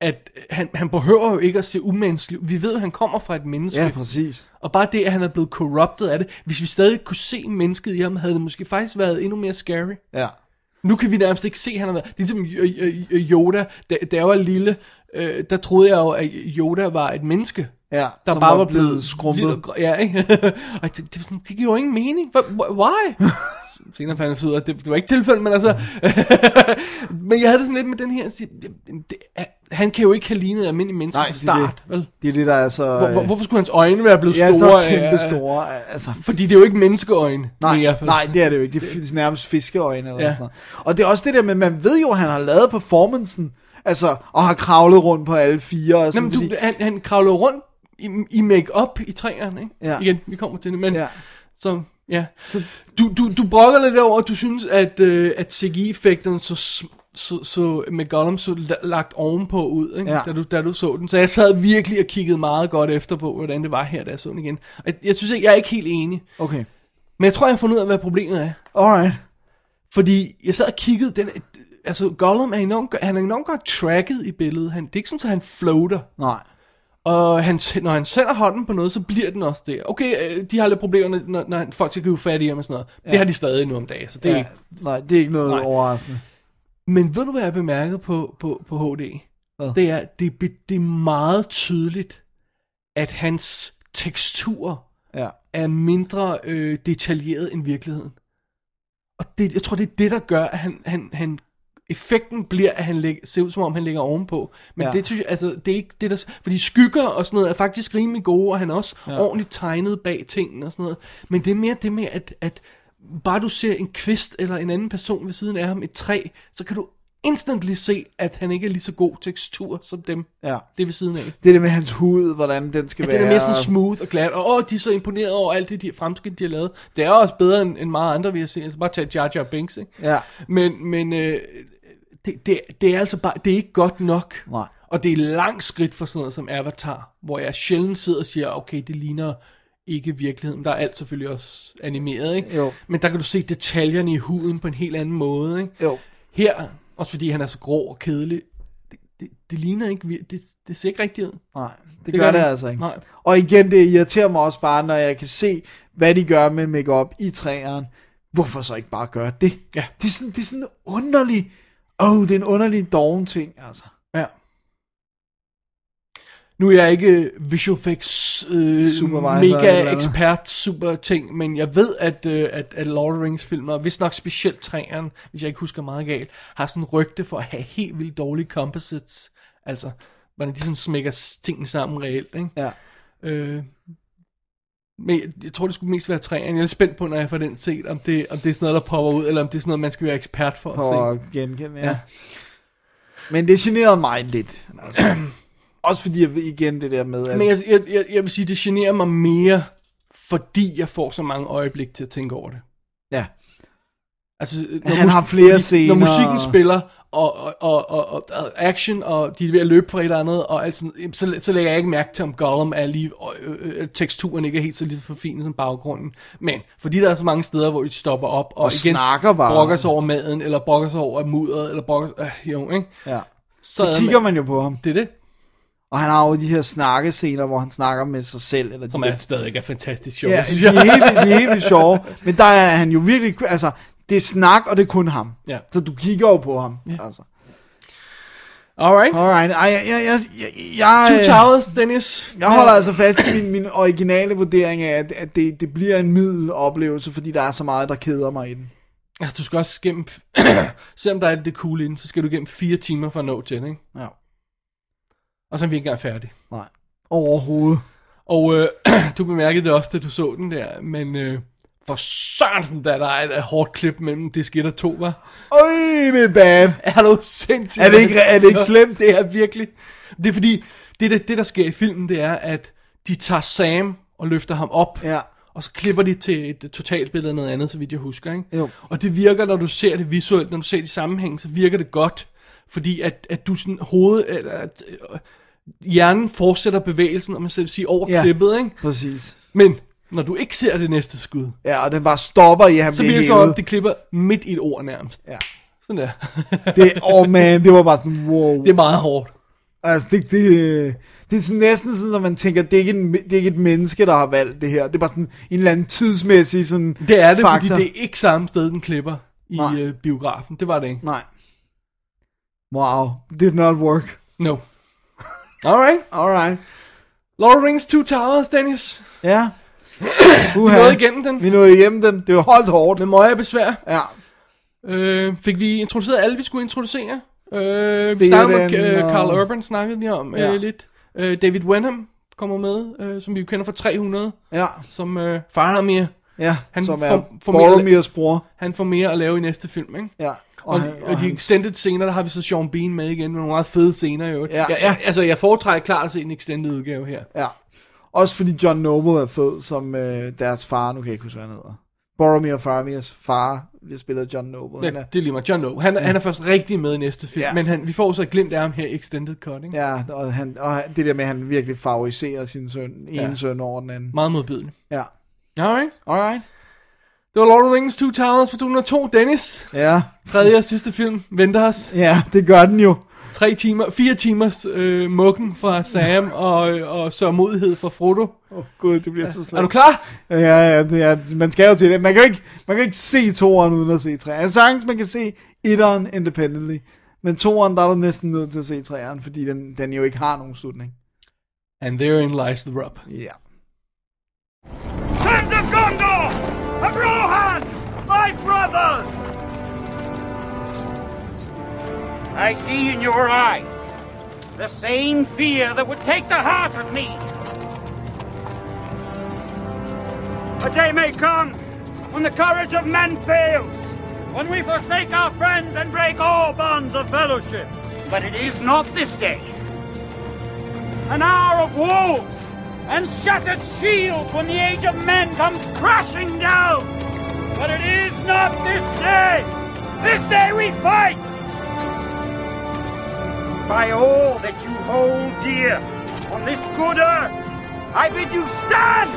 Speaker 1: at han, han behøver jo ikke at se umenneskelig. Vi ved, at han kommer fra et menneske.
Speaker 2: Ja, præcis.
Speaker 1: og bare det, at han er blevet corrupted af det. Hvis vi stadig kunne se mennesket i ham, havde det måske faktisk været endnu mere scary.
Speaker 2: Ja.
Speaker 1: Nu kan vi nærmest ikke se, at han har været... Det er ligesom øh, øh, øh, Yoda, da, da jeg var lille, øh, der troede jeg jo, at Yoda var et menneske.
Speaker 2: Ja,
Speaker 1: Der
Speaker 2: som
Speaker 1: bare var blevet
Speaker 2: skrumpet.
Speaker 1: lille Ja, ikke? og det, det, var sådan, det giver jo ingen mening. Wh- wh- Why? Senere fandt jeg ud af, at det, det var ikke tilfældet, men altså... men jeg havde det sådan lidt med den her... det, det, han kan jo ikke have lignet en almindelig menneske
Speaker 2: Nej,
Speaker 1: fra
Speaker 2: det
Speaker 1: start,
Speaker 2: det.
Speaker 1: vel?
Speaker 2: Det er det, der er så...
Speaker 1: Hvor, hvor,
Speaker 2: øh,
Speaker 1: hvorfor skulle hans øjne være blevet
Speaker 2: Ja,
Speaker 1: store?
Speaker 2: så kæmpe store. Altså,
Speaker 1: Fordi det er jo ikke menneskeøjne.
Speaker 2: nej,
Speaker 1: mere, vel?
Speaker 2: nej, det er det jo ikke. Det er nærmest fiskeøjne. Eller
Speaker 1: Ja.
Speaker 2: sådan noget. Og det er også det der med, man ved jo, at han har lavet performancen. Altså, og har kravlet rundt på alle fire. Og sådan,
Speaker 1: men du,
Speaker 2: fordi,
Speaker 1: han, han kravler jo rundt i, i make-up i træerne, ikke?
Speaker 2: Ja.
Speaker 1: Igen, vi kommer til det, men...
Speaker 2: Ja.
Speaker 1: Så, ja.
Speaker 2: Så-
Speaker 1: du, du, du brokker lidt over, at du synes, at, øh, at CGI-effekterne så, så, så med Gollum så la- lagt ovenpå ud, ikke?
Speaker 2: Ja.
Speaker 1: Da, du, da du så den. Så jeg sad virkelig og kiggede meget godt efter på, hvordan det var her, da jeg så den igen. Og jeg, jeg synes ikke, jeg er ikke helt enig.
Speaker 2: Okay.
Speaker 1: Men jeg tror, jeg har fundet ud af, hvad problemet er.
Speaker 2: Alright.
Speaker 1: Fordi jeg sad og kiggede, den, altså Gollum er enormt, han er enormt godt tracket i billedet. Han, det er ikke sådan, at han floater.
Speaker 2: Nej.
Speaker 1: Og han, når han sætter hånden på noget, så bliver den også det. Okay, øh, de har lidt problemer, når, når folk skal købe fat i ham og sådan noget. Ja. Det har de stadig nu om dagen, så det er
Speaker 2: Ja,
Speaker 1: ikke...
Speaker 2: nej, det er ikke noget
Speaker 1: Nej.
Speaker 2: overraskende.
Speaker 1: Men ved du, hvad jeg bemærkede på, på, på HD?
Speaker 2: Hvad?
Speaker 1: Det er, det, er det er meget tydeligt, at hans tekstur
Speaker 2: Ja.
Speaker 1: er mindre øh, detaljeret end virkeligheden. Og det, jeg tror, det er det, der gør, at han, han, han effekten bliver, at han læg, ser ud som om, han ligger ovenpå. Men ja.
Speaker 2: Ja.
Speaker 1: det synes jeg, altså, det er ikke det, der... Fordi skygger og sådan noget er faktisk rimelig gode, og han er også ja. ordentligt tegnet bag tingene og sådan noget. Men det er mere det med, at, at bare du ser en kvist eller en anden person ved siden af ham, et træ, så kan du instantly se, at han ikke er lige så god tekstur som dem,
Speaker 2: Ja.
Speaker 1: det ved siden af.
Speaker 2: Det er det med hans hud, hvordan den skal
Speaker 1: At
Speaker 2: være.
Speaker 1: den er mere sådan smooth og glat, og åh, de er så imponeret over alt det, de fremskridt, de har lavet. Det er også bedre end, end meget andre, vi har set. Altså bare tage Jar Jar Binks, ikke?
Speaker 2: Ja.
Speaker 1: Men, men øh, det, det, det er altså bare, det er ikke godt nok.
Speaker 2: Nej.
Speaker 1: Og det er langt skridt for sådan noget som Avatar, hvor jeg sjældent sidder og siger, okay, det ligner ikke virkeligheden. Der er alt selvfølgelig også animeret, ikke?
Speaker 2: Jo.
Speaker 1: Men der kan du se detaljerne i huden på en helt anden måde, ikke?
Speaker 2: Jo.
Speaker 1: Her, også fordi han er så grå og kedelig, det, det, det ligner ikke, det, det ser ikke rigtigt ud.
Speaker 2: Nej, det,
Speaker 1: Det gør
Speaker 2: gør det altså ikke.
Speaker 1: Nej.
Speaker 2: Og igen, det irriterer mig også bare, når jeg kan se, hvad de gør med makeup i træerne. Hvorfor så ikke bare gøre det?
Speaker 1: Ja.
Speaker 2: Det er sådan, det er sådan underlig... Åh, oh, det er en underlig doven ting, altså.
Speaker 1: Ja. Nu er jeg ikke visual effects øh,
Speaker 2: Supervisor
Speaker 1: mega ekspert super ting, men jeg ved, at, øh, at, at Lord of the Rings filmer, hvis nok specielt træerne, hvis jeg ikke husker meget galt, har sådan rygte for at have helt vildt dårlige composites. Altså, hvordan de sådan smækker tingene sammen reelt, ikke?
Speaker 2: Ja.
Speaker 1: Øh, men jeg, tror, det skulle mest være træerne. Jeg er lidt spændt på, når jeg får den set, om det, om det er sådan noget, der popper ud, eller om det er sådan noget, man skal være ekspert for at se.
Speaker 2: På at genkende, ja.
Speaker 1: Ja.
Speaker 2: ja. Men det generede mig lidt. Altså. Også fordi, jeg igen det der med, at...
Speaker 1: Men jeg, jeg, jeg, jeg vil sige, det generer mig mere, fordi jeg får så mange øjeblik til at tænke over det.
Speaker 2: Ja.
Speaker 1: Altså,
Speaker 2: Han har flere scener.
Speaker 1: Når musikken spiller, og, og, og, og, og action, og de er ved at løbe fra et eller andet, og alt sådan, så, så lægger jeg ikke mærke til, om Gollum er lige, øh, øh, teksturen ikke er helt så lidt for fin som baggrunden. Men, fordi der er så mange steder, hvor de stopper op, og,
Speaker 2: Og
Speaker 1: igen
Speaker 2: snakker bare.
Speaker 1: brokker sig over maden, eller brokker sig over mudderet, eller brokker sig, øh, jo, ikke?
Speaker 2: Ja.
Speaker 1: Så,
Speaker 2: Så kigger man jo på ham.
Speaker 1: Det er det,
Speaker 2: Og han har jo de her snakkescener, hvor han snakker med sig selv. Eller
Speaker 1: som
Speaker 2: de
Speaker 1: er
Speaker 2: der-
Speaker 1: stadig er fantastisk sjovt,
Speaker 2: Ja, de er, helt, de er helt sjove. Men der er han jo virkelig... Altså, det er snak, og det er kun ham.
Speaker 1: Ja.
Speaker 2: Så du kigger jo på ham. Ja. Altså.
Speaker 1: Alright.
Speaker 2: Alright. Ej, jeg, jeg, jeg, jeg, jeg,
Speaker 1: Two Towers, Dennis.
Speaker 2: jeg holder altså fast i min, min originale vurdering af, at, at det, det bliver en middel oplevelse, fordi der er så meget, der keder mig i den.
Speaker 1: Ja, du skal også gennem... Selvom der er alt det cool inden, så skal du gennem fire timer for at nå til, ikke?
Speaker 2: Ja.
Speaker 1: Og så er vi ikke engang færdige.
Speaker 2: Nej. Overhovedet.
Speaker 1: Og øh, du bemærkede det også, da du så den der, men øh, for Sørensen, da der er et, hårdt klip mellem 1 og 2, var.
Speaker 2: Øj, det er bad.
Speaker 1: Er du sindssygt?
Speaker 2: Er det ikke- er det ikke slemt?
Speaker 1: Det er virkelig. Det er fordi, det, det, det der sker i filmen, det er, at de tager Sam og løfter ham op,
Speaker 2: Ja.
Speaker 1: og så klipper de til et totalbillede af noget andet, så vidt jeg husker, ikke?
Speaker 2: Jo.
Speaker 1: Og det virker, når du ser det visuelt, når du ser det i sammenhæng, så virker det godt, fordi at, at du sådan hoved, at, at, øh, hjernen fortsætter bevægelsen, om man skal sige, over
Speaker 2: Ja.
Speaker 1: klippet, ikke?
Speaker 2: Præcis.
Speaker 1: Men når du ikke ser det næste skud,
Speaker 2: Ja, og den bare stopper i, han
Speaker 1: så
Speaker 2: bliver
Speaker 1: det så,
Speaker 2: hævet.
Speaker 1: det klipper midt i et ord nærmest.
Speaker 2: Ja.
Speaker 1: Sådan der.
Speaker 2: Det, oh man, det var bare sådan, wow.
Speaker 1: det er meget hårdt.
Speaker 2: Altså, det, det, det er sådan næsten sådan, at man tænker, det er, ikke en, det er ikke et menneske, der har valgt det her. Det er bare sådan en eller anden tidsmæssig sådan
Speaker 1: Det er det,
Speaker 2: faktor.
Speaker 1: fordi det er ikke samme sted, den klipper i
Speaker 2: Nej.
Speaker 1: øh, biografen. Det var det ikke.
Speaker 2: Nej. Wow, did not work.
Speaker 1: No. Alright.
Speaker 2: Alright.
Speaker 1: Lord of Rings Two Towers, Dennis.
Speaker 2: Ja.
Speaker 1: Vi
Speaker 2: Uha.
Speaker 1: nåede igennem den.
Speaker 2: Vi nåede igennem den. Det var holdt hårdt.
Speaker 1: Med møje og besvær.
Speaker 2: Ja.
Speaker 1: Øh, fik vi introduceret alle, vi skulle introducere. Øh, vi snakkede med øh,
Speaker 2: og-
Speaker 1: Carl Urban, snakkede vi om
Speaker 2: Ja.
Speaker 1: øh, lidt. Øh, David Wenham kommer med, øh, som vi jo kender fra 300,
Speaker 2: Ja.
Speaker 1: som øh, Faramir.
Speaker 2: Ja,
Speaker 1: Han
Speaker 2: som
Speaker 1: får-
Speaker 2: er
Speaker 1: får mere-
Speaker 2: Boromirs bror.
Speaker 1: Han får mere at lave i næste film, ikke?
Speaker 2: Ja.
Speaker 1: Og, og, og de
Speaker 2: han-
Speaker 1: extended scener, der har vi så Sean Bean med igen, med nogle meget fede scener øvrigt.
Speaker 2: Ja,
Speaker 1: jeg,
Speaker 2: ja.
Speaker 1: jeg, altså, jeg foretrækker klart at se en extended udgave her.
Speaker 2: Ja. Også fordi John Noble er fed, som øh, deres far, nu kan jeg ikke huske, hvad han hedder. Boromir Faramirs far, vi spiller John Noble.
Speaker 1: Ja,
Speaker 2: Han er,
Speaker 1: det er lige meget. John Lowe. Han, ja. han er først rigtig med i næste film,
Speaker 2: Ja.
Speaker 1: men han, vi får så et glimt af ham her extended cut, ikke? Ja.
Speaker 2: og, han, og det der med, at han virkelig favoriserer sin søn, en
Speaker 1: Ja.
Speaker 2: søn over den anden.
Speaker 1: Meget modbydelig.
Speaker 2: Ja.
Speaker 1: Alright.
Speaker 2: Alright.
Speaker 1: Det var Lord of the Rings Two Towers fra 2002. Dennis,
Speaker 2: Ja.
Speaker 1: tredje og sidste film, venter os.
Speaker 2: Ja, det gør den jo.
Speaker 1: Tre timer, fire timers øh, mukken fra Sam og, og sørmodighed fra Frodo.
Speaker 2: Åh oh, gud, det bliver så
Speaker 1: Er du
Speaker 2: slemt.
Speaker 1: klar?
Speaker 2: Ja, ja, det er, man skal jo til det. Man kan jo ikke, man kan ikke se toeren uden at se træeren. Jeg sagtens, man kan se etteren independently. Men toeren, der er du næsten nødt til at se træeren, fordi den, den jo ikke har nogen slutning.
Speaker 1: And therein lies the rub.
Speaker 2: Ja.
Speaker 5: Sons of Gondor! Of Rohan! My brothers! I see in your eyes the same fear that would take the heart of me. A day may come when the courage of men fails, when we forsake our friends and break all bonds of fellowship. But it is not this day. An hour of wolves and shattered shields when the age of men comes crashing down. But it is not this day. This day we fight. By all that you hold dear on this good earth, I bid you stand,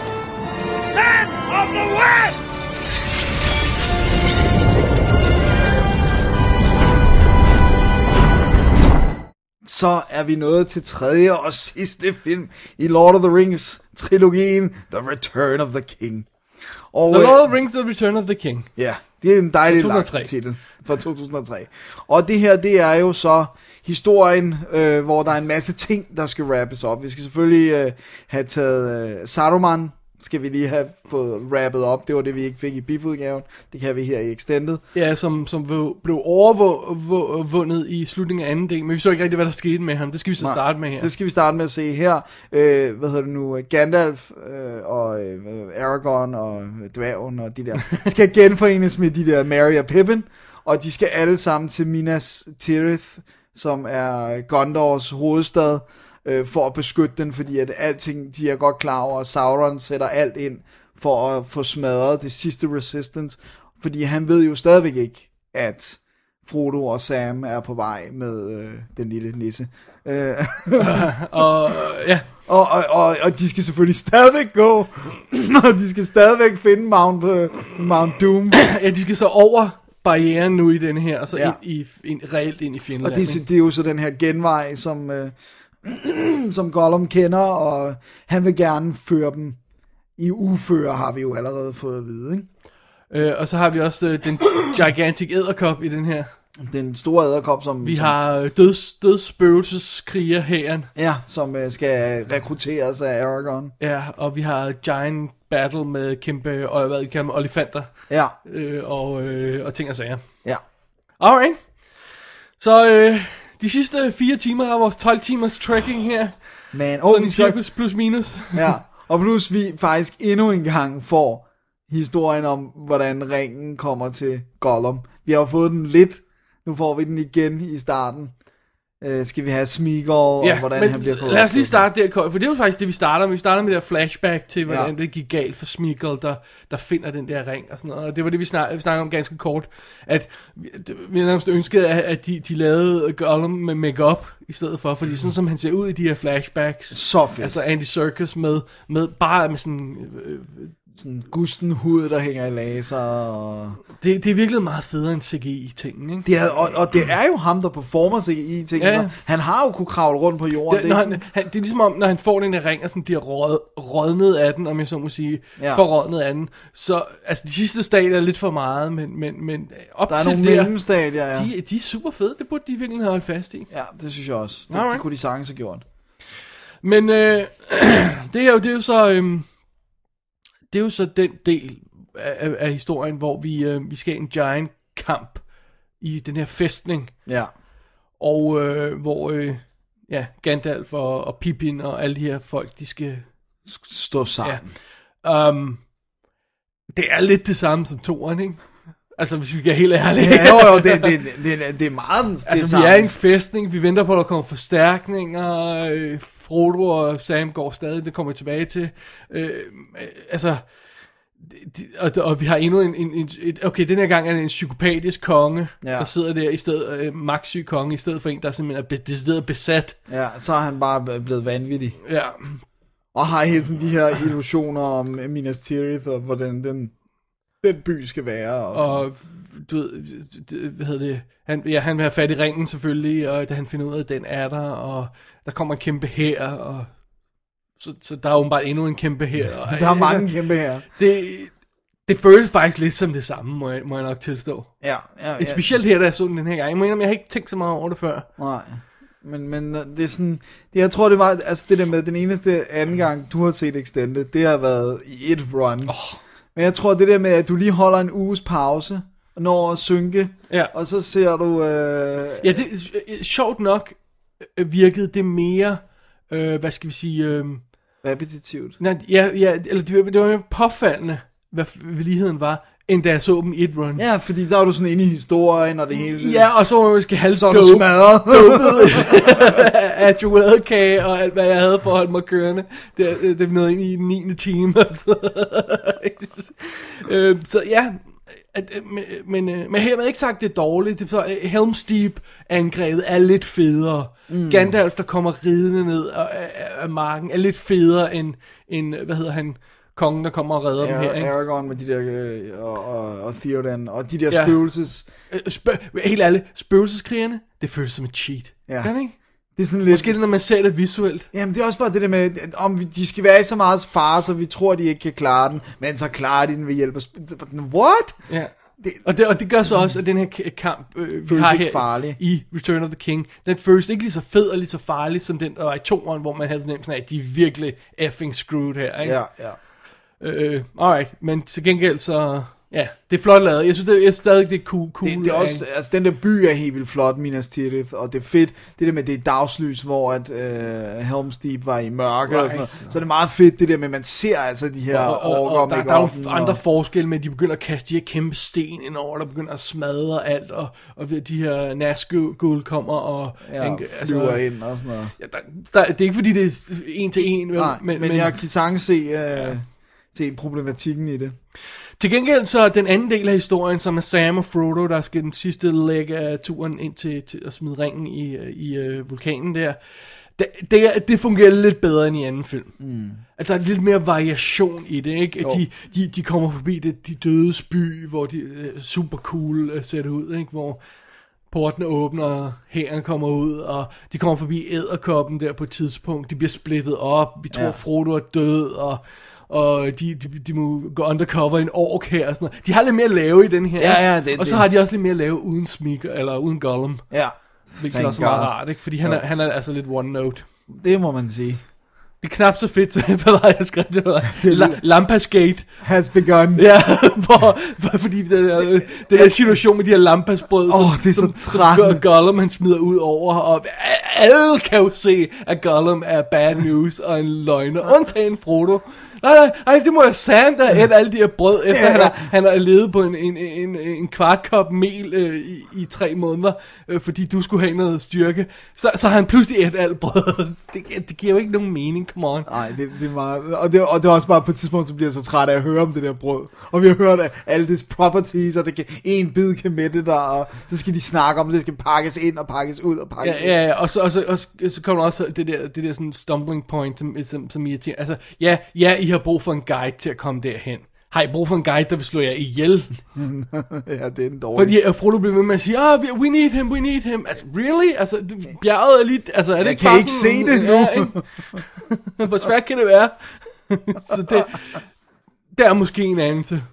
Speaker 5: men of the West!
Speaker 2: Så er vi nået til tredje og sidste film i Lord of the Rings trilogien, The Return of the King. Og,
Speaker 1: The
Speaker 2: øh,
Speaker 1: Lord of the Rings, The Return of the King.
Speaker 2: Ja, det er en dejlig lang
Speaker 1: 2003.
Speaker 2: titel fra 2003. Og det her, det er jo så historien, øh, hvor der er en masse ting, der skal wrappes op. Vi skal selvfølgelig øh, have taget øh, Saruman, skal vi lige have fået wrappet op. Det var det, vi ikke fik i bifudgaven. Det kan vi her i Extended.
Speaker 1: Ja, som, som blev- overvundet i slutningen af anden del, men vi så ikke rigtig, hvad der skete med ham. Det skal vi så
Speaker 2: Nej,
Speaker 1: starte med her.
Speaker 2: Det skal vi starte med at se her. Øh, hvad hedder det nu? Gandalf øh, og øh, Aragorn og øh, dværgen og de der skal genforenes med de der Merry og Pippin. Og de skal alle sammen til Minas Tirith, som er Gondors hovedstad, øh, for at beskytte den, fordi at alting, de er godt klar over, at Sauron sætter alt ind for at få smadret det sidste resistance. Fordi han ved jo stadigvæk ikke, at Frodo og Sam er på vej med øh, den lille nisse. Øh,
Speaker 1: Og ja,
Speaker 2: og, og, og, og de skal selvfølgelig stadigvæk gå, og de skal stadigvæk finde Mount, uh, Mount Doom.
Speaker 1: ja, de skal så over barrieren nu i den her, og så
Speaker 2: Ja.
Speaker 1: ja. ind, i, ind, reelt ind i
Speaker 2: Og
Speaker 1: Finland.
Speaker 2: det, er- det er jo så den her genvej, som, øh, som Gollum kender, og han vil gerne føre dem i uføre, har vi jo allerede fået at vide. Ikke?
Speaker 1: Øh, og så har vi også øh, den gigantic æderkop i den her.
Speaker 2: Den store æderkop, som,
Speaker 1: Vi
Speaker 2: som,
Speaker 1: har øh, døds, dødsspøgelseskriger hæren.
Speaker 2: ja, som øh, skal rekrutteres af Aragorn.
Speaker 1: Ja, og vi har giant battle med kæmpe og, hvad kan man, olifanter
Speaker 2: Ja,
Speaker 1: øh, og, øh, og ting og sager.
Speaker 2: ja.
Speaker 1: Alright. Så øh, de sidste fire timer af vores 12 timers trekking her.
Speaker 2: Men,
Speaker 1: Oh, sådan
Speaker 2: vi skal,
Speaker 1: cirkus plus minus.
Speaker 2: ja. Og plus vi faktisk endnu en gang får historien om, hvordan ringen kommer til Gollum. Vi har fået den lidt, nu får vi den igen i starten. Øh, skal vi have Smeagol, og
Speaker 1: Ja,
Speaker 2: hvordan
Speaker 1: men
Speaker 2: han bliver
Speaker 1: lad os lige starte der, for det er jo faktisk det, vi starter med. Vi starter med det der flashback til, hvordan
Speaker 2: Ja.
Speaker 1: det gik galt for Smeagol, der, der finder den der ring og sådan noget. Og det var det, vi, snak, vi snakkede om ganske kort. At vi, vi nærmest ønskede, at, at de, de lavede Gollum med makeup i stedet for. Fordi sådan som han ser ud i de her flashbacks.
Speaker 2: Så fedt.
Speaker 1: Altså Andy Serkis med, med bare med sådan... Øh,
Speaker 2: Sådan gusten hud, der hænger i laser. Og...
Speaker 1: det, det er virkelig meget federe end CGI-tingen, ikke?
Speaker 2: Det er, og, og det er jo ham, der performer ting.
Speaker 1: Ja.
Speaker 2: Han har jo kunne kravle rundt på jorden.
Speaker 1: Det,
Speaker 2: det, er
Speaker 1: han,
Speaker 2: sådan,
Speaker 1: han, det er ligesom om, når han får den der ring, og sådan bliver råd, rådnet af den, om jeg så må sige,
Speaker 2: Ja.
Speaker 1: forrådnet af den. Så altså, de sidste stadier er lidt for meget, men, men, men op
Speaker 2: der er
Speaker 1: til
Speaker 2: nogle
Speaker 1: der,
Speaker 2: mellemstadier, ja.
Speaker 1: de, de er super fede. Det burde de virkelig have holdt fast i.
Speaker 2: Ja, det synes jeg også. Det, det kunne de sagtens have gjort.
Speaker 1: Men øh, det, er jo, det er jo så... Øh, det er jo så den del af, af, historien, hvor vi, øh, vi skal en giant kamp i den her fæstning,
Speaker 2: Ja.
Speaker 1: og øh, hvor øh, ja, Gandalf og, og Pippin og alle de her folk, de skal
Speaker 2: Stå sammen.
Speaker 1: Um, det er lidt det samme som toeren, ikke? Altså, hvis vi kan helt ærlige.
Speaker 2: Ja, jo, jo, det, det, det, det, er meget den- det
Speaker 1: altså, vi
Speaker 2: samme.
Speaker 1: er i en fæstning, vi venter på, at der kommer forstærkninger, øh, Frodo og Sam går stadig, det kommer tilbage til. Øh, øh, altså, de, og, og vi har endnu en, en, en et, okay, den her gang er det en psykopatisk konge,
Speaker 2: Ja.
Speaker 1: der sidder der i stedet, øh, magtsyg konge, i stedet for en, der simpelthen er be, decideret besat.
Speaker 2: Ja, så er han bare blevet vanvittig.
Speaker 1: Ja,
Speaker 2: Og har hele tiden de her illusioner om Minas Tirith, og hvordan den, den by skal være. Og, og
Speaker 1: Og du ved, hvad hedder det, han, ja, han vil have fat i ringen selvfølgelig, og da han finder ud af, at den er der, og der kommer en kæmpe her, og så, så der er åbenbart endnu en kæmpe her. Og,
Speaker 2: der er mange kæmpe her.
Speaker 1: Det, det føles faktisk lidt som det samme, må jeg, må jeg nok tilstå.
Speaker 2: Ja, ja, ja.
Speaker 1: Specielt her, da jeg så den den her gang. Jeg må indrømme, jeg har ikke tænkt så meget over det før.
Speaker 2: Nej. Men, men øh, det er sådan, det, jeg tror det var, altså det der med, den eneste anden gang, du har set Extended, det har været i et run. Oh. Men jeg tror det der med, at du lige holder en uges pause, når at synke,
Speaker 1: Ja.
Speaker 2: og så ser du, øh,
Speaker 1: Ja, det, øh, sjovt nok øh, virkede det mere, øh, hvad skal vi sige, øh,
Speaker 2: repetitivt.
Speaker 1: nej, ja, ja, eller det, var- det var mere påfaldende, hvad ligheden var, end da jeg så dem i et run.
Speaker 2: Ja, fordi der er du sådan inde i historien, og det hele.
Speaker 1: Ja, og så var jeg måske
Speaker 2: så er du smadret.
Speaker 1: af chokoladekage og alt, hvad jeg havde for at holde mig kørende. Det, det, det nåede ind i den 9. time. Øh, så ja, at, øh, men, men, øh, men hermed ikke sagt, det er dårligt. Det, er så, øh, Helm's Deep angrebet er lidt federe. Mm. Gandalf, der kommer ridende ned af, af, marken, er lidt federe end, end, hvad hedder han, kongen, der kommer og redder dem her.
Speaker 2: Ar-
Speaker 1: Ikke?
Speaker 2: Aragorn med de der, øh, og, og, og Theoden, og de der
Speaker 1: Ja.
Speaker 2: spøgelses,
Speaker 1: Øh, Spø- helt ærligt, spøgelseskrigerne, det føles som et cheat.
Speaker 2: Ja.
Speaker 1: Kan ikke?
Speaker 2: Det er sådan lidt...
Speaker 1: Måske det, når man ser det visuelt.
Speaker 2: Jamen, det er også bare det der med, om vi- de skal være i så meget fare, så vi tror, de ikke kan klare den, men så klarer de den ved hjælp af... What?
Speaker 1: Ja.
Speaker 2: Det-
Speaker 1: og, det, og det gør så også, at den her kamp, øh, vi har her
Speaker 2: farlig.
Speaker 1: i Return of the King, den føles ikke lige så fed og lige så farlig, som den, der var i toeren, hvor man havde fornemmelsen af, at de er virkelig effing screwed her, ikke?
Speaker 2: Ja, ja.
Speaker 1: Øh, alright, men til gengæld så, ja, det er flot lavet. Jeg synes, det, jeg synes stadig, det er cool. cool
Speaker 2: Det, det er også, altså den der by er helt vildt flot, Minas Tirith, og det er fedt, det der med, det er dagslys, hvor at øh, Helm's Deep var i mørke right. og sådan noget. Så det er meget fedt, det der med, at man ser altså de her
Speaker 1: og, og,
Speaker 2: orker
Speaker 1: og der,
Speaker 2: med
Speaker 1: der er jo andre forskelle med, at de begynder at kaste de her kæmpe sten ind over, der begynder at smadre alt, og, og de her Nazgul kommer og...
Speaker 2: ja,
Speaker 1: han-
Speaker 2: flyver ind og sådan noget.
Speaker 1: Ja, der, der, det er ikke fordi, det er en til en, vel?
Speaker 2: Nej, men, men jeg kan sagtens se, øh, se problematikken i det.
Speaker 1: Til gengæld så den anden del af historien, som er Sam og Frodo, der skal den sidste læg af turen ind til, til at smide ringen i, i øh, vulkanen der. Det, det, det fungerer lidt bedre end i anden film. Mm. At der er lidt mere variation i det, ikke? At
Speaker 2: Jo.
Speaker 1: de, de, de kommer forbi det, de dødes by, hvor de øh, super cool øh, ser det ud, ikke? Hvor porten åbner, og hæren kommer ud, og de kommer forbi æderkoppen der på et tidspunkt. De bliver splittet op. Vi tror,
Speaker 2: ja.
Speaker 1: Frodo er død, og, og de, de, de må gå undercover i en ork her og sådan noget. De har lidt mere at lave i den her.
Speaker 2: Ja, ja, det-
Speaker 1: og så
Speaker 2: det-
Speaker 1: har de også lidt mere at lave uden Smig, eller uden Gollum.
Speaker 2: Ja,
Speaker 1: Hvilket
Speaker 2: Thank
Speaker 1: også er meget rart, ikke? Fordi han er, han er altså lidt one note.
Speaker 2: det må man sige.
Speaker 1: Det er knap så fedt, hvad var jeg skrev til dig?
Speaker 2: Er
Speaker 1: La- Lampasgate.
Speaker 2: Has begun.
Speaker 1: Ja, hvor, hvor, fordi den der, den der situation med de her lampasbrød,
Speaker 2: Åh, det er så
Speaker 1: som, som Gollum han smider ud over, og alle kan jo se, at Gollum er bad news og en løgner, undtagen Frodo. Nej, nej, nej, det må jeg der æde alle de her brød, efter
Speaker 2: Ja,
Speaker 1: han,
Speaker 2: ja.
Speaker 1: har, han har levet på en, en, en, en kvart kop mel øh, i, i tre måneder, øh, fordi du skulle have noget styrke. Så, så har han pludselig et alt brød. Det, det giver jo ikke nogen mening, come on.
Speaker 2: Nej, det, det er meget... Og det, og det er også bare på et tidspunkt, så bliver jeg så træt af at høre om det der brød. Og vi har hørt af alle dets properties, og det kan, en bid kan mætte dig, og så skal de snakke om, at det skal pakkes ind og pakkes ud og pakkes
Speaker 1: Ja, ja, ja, og så, og så, og så, så kommer også det der, det der sådan stumbling point, som, som, som irriterer. Altså, ja, ja, I har brug for en guide til at komme derhen. Har I brug for en guide, der vil slå jer ihjel?
Speaker 2: ja det er en dårlig.
Speaker 1: Fordi Frodo bliver ved med at sige, ah, we- we need him, we need him. Altså, really? Altså, det- bjerget er lige, altså, er det
Speaker 2: Jeg
Speaker 1: ikke
Speaker 2: kan ikke se det nu.
Speaker 1: Ja? Hvor svært kan det være? så det, det er måske en anelse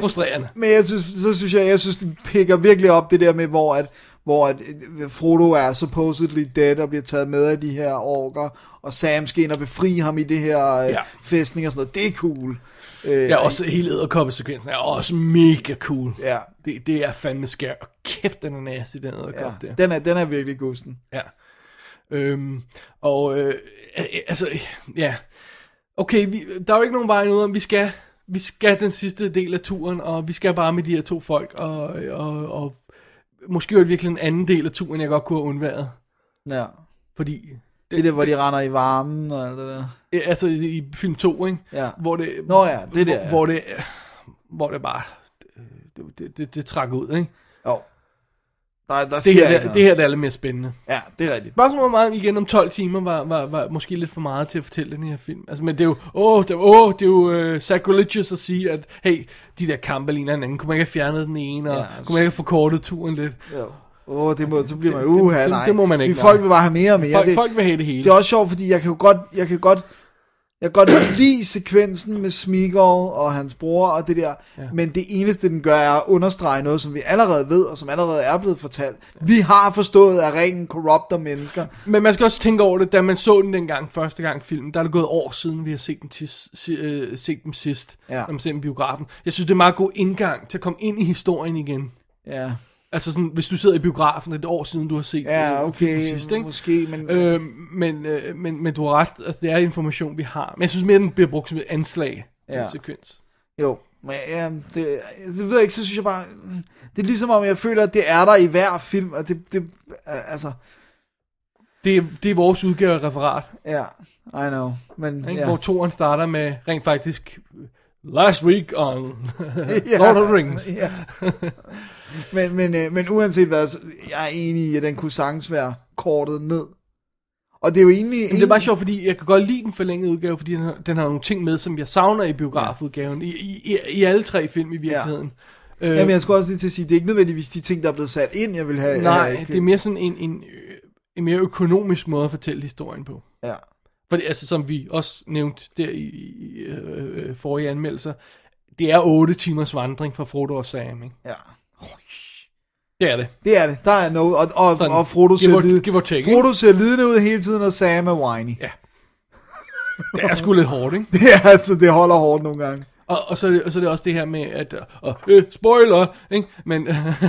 Speaker 1: frustrerende.
Speaker 2: Men jeg synes, så synes jeg, jeg synes, det pikker virkelig op det der med, hvor at, hvor at øh, Frodo er supposedly dead og bliver taget med af de her orker, og Sam skal ind og befri ham i det her øh,
Speaker 1: Ja.
Speaker 2: fæstning og sådan noget. Det er cool. Øh,
Speaker 1: Ja, også hele æderkoppesekvensen er også mega cool.
Speaker 2: Ja,
Speaker 1: Det, det er fandme skær. Og kæft, den er nasty, den æderkop
Speaker 2: ja.
Speaker 1: der.
Speaker 2: Den, er, den er virkelig gusten.
Speaker 1: Ja. Øhm, og øh, øh, altså, ja. Okay, vi, der er jo ikke nogen vej ud om, vi skal, vi skal den sidste del af turen, og vi skal bare med de her to folk, og, og, og måske er det virkelig en anden del af turen, jeg godt kunne have undværet.
Speaker 2: Ja.
Speaker 1: Fordi,
Speaker 2: Det er det, hvor de render i varmen og alt det der.
Speaker 1: øh, altså i, i film 2, ikke?
Speaker 2: Ja.
Speaker 1: Hvor det,
Speaker 2: Nå ja, det der,
Speaker 1: Hvor,
Speaker 2: ja.
Speaker 1: hvor det, hvor det bare, det, det, det, det trækker ud, ikke?
Speaker 2: Jo. Der, der
Speaker 1: Det her, det, det her det er lidt mere spændende.
Speaker 2: Ja, det er rigtigt.
Speaker 1: Spørgsmålet meget igen om 12 timer var, var, var måske lidt for meget til at fortælle den her film. Altså, men det er jo, åh, det, er, åh, det er jo uh, sacrilegious at sige, at hey, de der kampe ligner hinanden. Kunne man ikke have fjernet den ene, og
Speaker 2: Ja,
Speaker 1: ja, kunne man ikke have forkortet turen lidt?
Speaker 2: Jo. Åh, oh, det må, så bliver man,
Speaker 1: Det- det-
Speaker 2: uha,
Speaker 1: det-
Speaker 2: nej.
Speaker 1: det må man ikke,
Speaker 2: Vi- Folk vil bare have mere og mere.
Speaker 1: Folk,
Speaker 2: det,
Speaker 1: folk vil have det hele.
Speaker 2: det er også sjovt, fordi jeg kan jo godt, jeg kan godt, jeg kan godt lide sekvensen med Smeagol og hans bror og det der, ja. men det eneste, den gør, er at understrege noget, som vi allerede ved, og som allerede er blevet fortalt. Vi har forstået, at ringen corrupter mennesker.
Speaker 1: Men man skal også tænke over det, da man så den dengang, første gang filmen, der er det gået år siden, vi har set, den tis, si, øh, set dem sidst,
Speaker 2: Ja.
Speaker 1: når man ser biografen. Jeg synes, det er en meget god indgang til at komme ind i historien igen.
Speaker 2: Ja,
Speaker 1: Altså sådan, hvis du sidder i biografen, det et år siden, du har set
Speaker 2: ja
Speaker 1: øh, filmen
Speaker 2: okay,
Speaker 1: sidst, ikke?
Speaker 2: måske, men...
Speaker 1: Øh, men, øh, men, men du har ret, altså det er information, vi har. Men jeg synes mere, den bliver brugt som et anslag, ja. Den sekvens.
Speaker 2: Jo, men ja, det, det ved jeg ikke, så synes jeg bare, det er ligesom om, jeg føler, at det er der i hver film, og det, det altså,
Speaker 1: Det, er- det er vores udgave af referat,
Speaker 2: ja, I know, men
Speaker 1: ikke?
Speaker 2: ja.
Speaker 1: Hvor toren starter med rent faktisk Last week on. Lord of the Rings.
Speaker 2: Ja. men, men, øh, men uanset hvad, så jeg er enig i, at den kunne sagtens være kortet ned. Og det er jo egentlig...
Speaker 1: Men det er bare sjovt, fordi jeg kan godt lide den forlængede udgave, fordi den har, den har nogle ting med, som jeg savner i biografudgaven. I, i, i, alle tre film i virkeligheden. Ja. Øh,
Speaker 2: Jamen, jeg skulle også lige til at sige, det er ikke nødvendigvis de ting, der er blevet sat ind, jeg vil have.
Speaker 1: nej,
Speaker 2: jeg,
Speaker 1: det er mere sådan en, en, en mere økonomisk måde at fortælle historien på.
Speaker 2: Ja.
Speaker 1: For altså, som vi også nævnte der i, i øh, øh, forrige anmeldelser, det er 8 timers vandring fra Frodo og Sam, ikke?
Speaker 2: Ja.
Speaker 1: Det er det.
Speaker 2: Det er det. Der er noget. Og, og,
Speaker 1: Sådan,
Speaker 2: og Frodo
Speaker 1: give
Speaker 2: ser,
Speaker 1: or- give or take?
Speaker 2: Frodo ser lidende ud hele tiden, og Sam er whiny.
Speaker 1: Ja. Det er sgu lidt hårdt, ikke?
Speaker 2: Det er altså, det holder hårdt nogle gange.
Speaker 1: Og, og, så, og så er det også det her med, at, og, øh, spoiler, ikke? men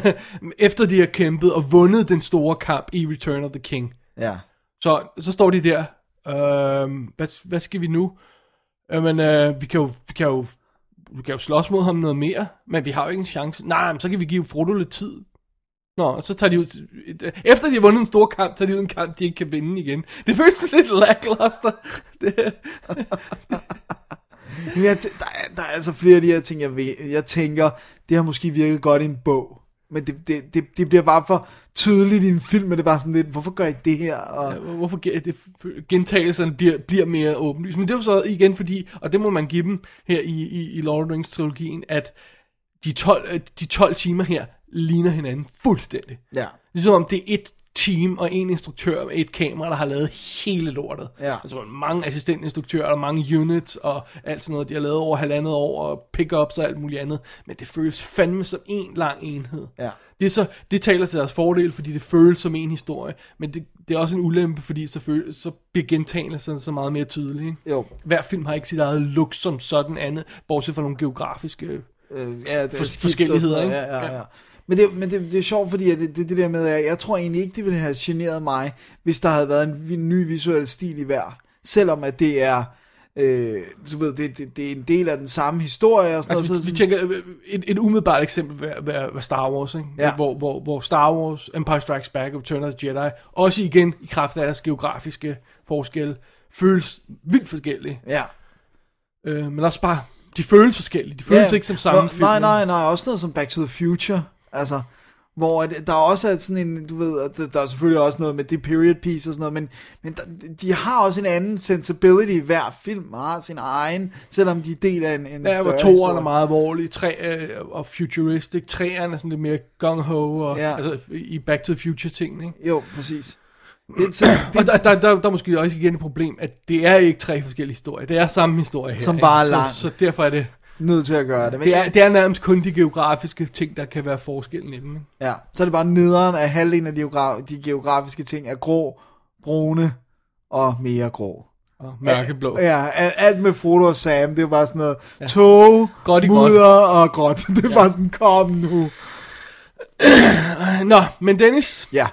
Speaker 1: efter de har kæmpet og vundet den store kamp i Return of the King,
Speaker 2: Ja.
Speaker 1: så, så står de der, øh, hvad, hvad skal vi nu? Jamen, øh, vi kan jo, vi kan jo, vi kan jo slås mod ham noget mere, men vi har jo ikke en chance. Nej, men så kan vi give Frodo lidt tid. Nå, og så tager de ud, efter de har vundet en stor kamp, tager de ud en kamp, de ikke kan vinde igen. Det føles lidt lackluster. Det,
Speaker 2: Men jeg tæ- der, er, der er altså flere af de her ting, jeg, ved, jeg tænker, det har måske virket godt i en bog. Men det, det, det, det bliver bare for tydeligt i en film, og det er bare sådan lidt, hvorfor gør jeg det her? Og,
Speaker 1: Ja, hvorfor det, gentagelserne bliver, bliver mere åbenlyst. Men det er jo så igen fordi, og det må man give dem her i, i, i Lord of the Rings trilogien, at de 12, øh, de 12 timer her ligner hinanden fuldstændig.
Speaker 2: ja.
Speaker 1: Ligesom om det er et team og en instruktør med et kamera, der har lavet hele lortet.
Speaker 2: Ja.
Speaker 1: Altså mange assistentinstruktører og mange units og alt sådan noget, de har lavet over halvandet år og pickups og alt muligt andet. Men det føles fandme som en lang enhed.
Speaker 2: Ja.
Speaker 1: Det, er så, det taler til deres fordel, fordi det føles som en historie. Men det, det er også en ulempe, fordi så, føles, så bliver gentagelserne så meget mere tydelige.
Speaker 2: Jo.
Speaker 1: Hver film har ikke sit eget look som sådan andet, bortset fra nogle geografiske...
Speaker 2: Øh, ja, det er
Speaker 1: For- forskelligheder, ikke?
Speaker 2: Ja, ja,
Speaker 1: Ja.
Speaker 2: Men, det, men det, det er sjovt, fordi det, det, det der med, at jeg tror egentlig ikke, det ville have generet mig, hvis der havde været en, ny visuel stil i hver. Selvom at det er, øh, du ved, det, det, det er en del af den samme historie og sådan
Speaker 1: Altså,
Speaker 2: noget.
Speaker 1: vi,
Speaker 2: så,
Speaker 1: vi tænker, øh, et, et umiddelbart eksempel var, var, var Star Wars, ikke?
Speaker 2: Ja.
Speaker 1: Hvor, hvor, hvor Star Wars, Empire Strikes Back og Return of the Jedi, også igen i kraft af deres geografiske forskelle, føles vildt forskellige.
Speaker 2: ja.
Speaker 1: Øh, men også bare, de føles forskellige. De føles
Speaker 2: ja.
Speaker 1: ikke som samme
Speaker 2: Nå,
Speaker 1: film.
Speaker 2: Nej, nej, nej, også noget som Back to the Future. Altså, hvor at, der også er sådan en, du ved, der, er selvfølgelig også noget med det period piece og sådan noget, men, men der, de har også en anden sensibility, hver film har sin egen, selvom de er del af en, en
Speaker 1: Ja, hvor
Speaker 2: større
Speaker 1: toeren
Speaker 2: historie.
Speaker 1: er meget alvorlig, tre, øh, og futuristic, treeren er sådan lidt mere gung-ho, og,
Speaker 2: Ja.
Speaker 1: altså i Back to the Future ting, ikke?
Speaker 2: Jo, præcis. Det, så,
Speaker 1: Og der, der, der, der er måske også igen et problem, at det er ikke tre forskellige historier, det er samme historie her.
Speaker 2: Som bare er
Speaker 1: så,
Speaker 2: lang.
Speaker 1: Så derfor er det,
Speaker 2: nødt til at gøre det. Men
Speaker 1: det er,
Speaker 2: ja,
Speaker 1: det er nærmest kun de geografiske ting, der kan være forskellen i dem. Ikke?
Speaker 2: ja, så er det bare nederen af halvdelen af de, de geografiske ting er grå, brune og mere grå.
Speaker 1: Og mørkeblå.
Speaker 2: Ja, alt, alt med Frodo og Sam, det er bare sådan noget ja. tog,
Speaker 1: i
Speaker 2: mudder og gråt. Det er ja. bare sådan, kom nu.
Speaker 1: Nå, men Dennis,
Speaker 2: Ja,